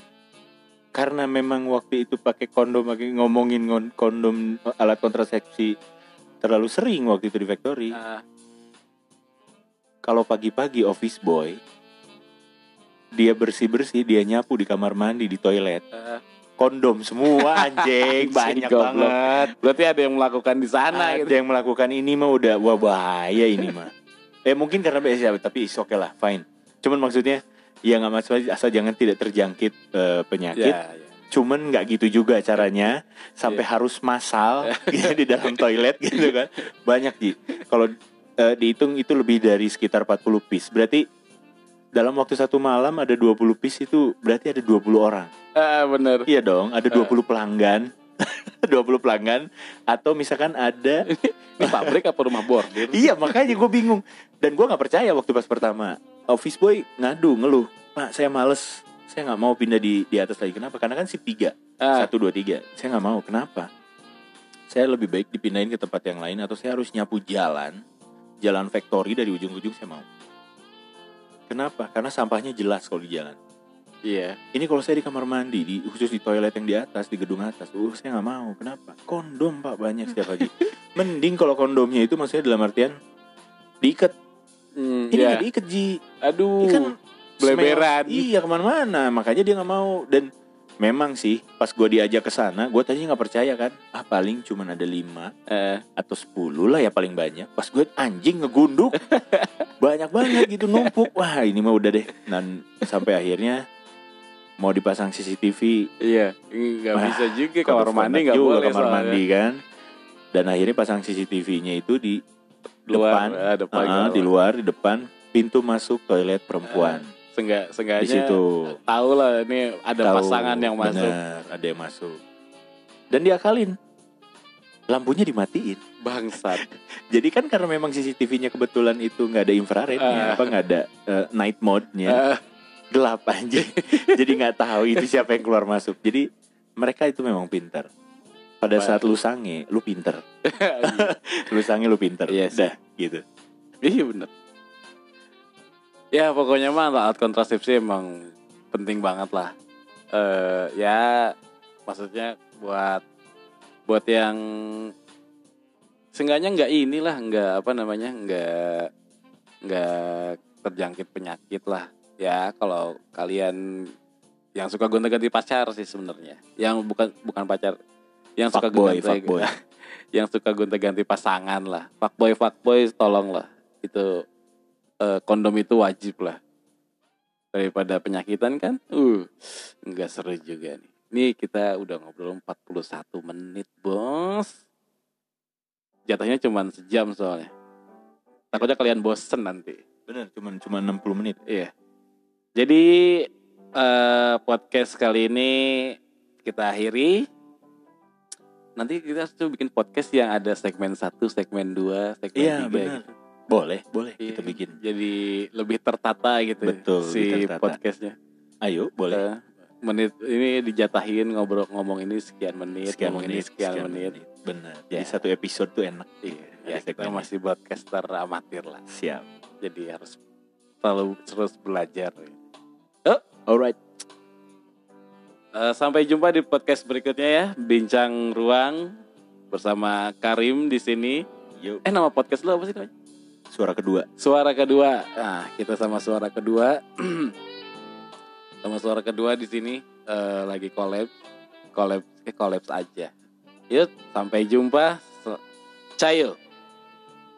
Karena memang waktu itu pakai kondom, pakai ngomongin kondom alat kontrasepsi terlalu sering waktu itu di factory. Ah, Kalau pagi-pagi office boy dia bersih-bersih, dia nyapu di kamar mandi, di toilet. ah. Kondom semua anjing, banyak banget. Berarti ada yang melakukan di sana Ada gitu. yang melakukan ini mah udah wah bahaya ini mah. Eh mungkin karena biasa tapi is oke lah, fine. Cuman maksudnya ya nggak masalah asal jangan tidak terjangkit eh, penyakit. Ya, ya. Cuman nggak gitu juga caranya sampai Iya. harus masal gitu, di dalam toilet gitu kan. Banyak Ji. Kalau eh, dihitung itu lebih dari sekitar 40 piece. Berarti dalam waktu satu malam ada 20 piece itu berarti ada 20 orang. Ah, bener. Iya dong, ada Eh. 20 pelanggan. 20 pelanggan atau misalkan ada Ini pabrik apa rumah bordir? Iya makanya gue bingung Dan gue gak percaya waktu pas pertama Office boy ngadu ngeluh Pak saya males Saya nggak mau pindah di, di atas lagi Kenapa? Karena kan sip 3 Ah, Satu dua tiga Saya nggak mau Kenapa? Saya lebih baik dipindahin ke tempat yang lain Atau saya harus nyapu jalan Jalan factory dari ujung ke ujung saya mau Kenapa? Karena sampahnya jelas kalau di jalan Iya. Ini kalau saya di kamar mandi, di khusus di toilet yang di atas, di gedung atas, uh saya nggak mau. Kenapa? Kondom pak banyak setiap pagi. Mending kalau kondomnya itu maksudnya dalam artian diikat. Hmm, Ini nggak diikat ji. Aduh. Ini kan beleberan. smell- Iya ke mana-mana. Makanya dia nggak mau. Dan memang sih pas gue diajak ke sana, gue tadinya nggak percaya kan. Ah paling cuma ada lima Eh, atau 10 lah ya paling banyak. Pas gue anjing ngegunduk banyak banget gitu numpuk. Wah ini mah udah deh. Dan sampai akhirnya mau dipasang CCTV iya. Nggak bisa juga kamar mandi nggak juga boleh kamar mandi kan. Dan akhirnya pasang CCTV-nya itu di Luar, depan, eh, depan kamar di luar di depan pintu masuk toilet perempuan. Seenggak, seenggaknya di situ tahu lah ini ada tahu, pasangan yang masuk. bener, ada yang masuk. Dan diakalin. Lampunya dimatiin. Bangsat. Jadi kan karena memang CCTV-nya kebetulan itu nggak ada infrarednya, Ah. apa nggak ada eh, night mode-nya, Eh, gelap aja. Jadi nggak tahu itu siapa yang keluar masuk. Jadi mereka itu memang pintar. Pada saat lu sange, lu pinter. lu sange, lu pinter. Iya sih. Dah, gitu. iya bener. Ya pokoknya mah alat kontrasepsi emang penting banget lah. Eh ya maksudnya buat buat yang seenggaknya nggak inilah nggak apa namanya nggak nggak terjangkit penyakit lah ya kalau kalian yang suka gonta-ganti pacar sih sebenarnya yang bukan bukan pacar yang suka Fuckboy, gonta fuckboy. yang suka gonta-ganti pasangan lah fuckboy fuckboy tolong lah itu eh, kondom itu wajib lah daripada penyakitan kan uh nggak seru juga nih nih kita udah ngobrol 41 menit bos jatuhnya cuman sejam soalnya takutnya kalian bosen nanti Bener, cuman cuma 60 menit. Iya. Jadi eh, podcast kali ini kita akhiri. Nanti kita tuh bikin podcast yang ada segmen 1, segmen 2, segmen 3 Iya, benar. gitu. Boleh, boleh Iya, kita bikin. Jadi lebih tertata gitu Betul, si tertata. podcastnya. Ayo, boleh. Eh, menit ini dijatahin ngobrol ngomong ini sekian menit, sekian ngomong menit, ini sekian, menit. Benar. Ya. Jadi satu episode tuh enak. Iya, ya kita masih podcaster amatir lah. Siap. Jadi harus selalu terus belajar. Alright. Eh, sampai jumpa di podcast berikutnya ya, Bincang Ruang bersama Karim di sini. Yuk. Eh nama podcast lo apa sih namanya? Suara kedua. Suara kedua. Nah, kita sama suara kedua. sama suara kedua di sini eh, lagi collab. Collab, eh, collab aja. Yuk, sampai jumpa. Cayo.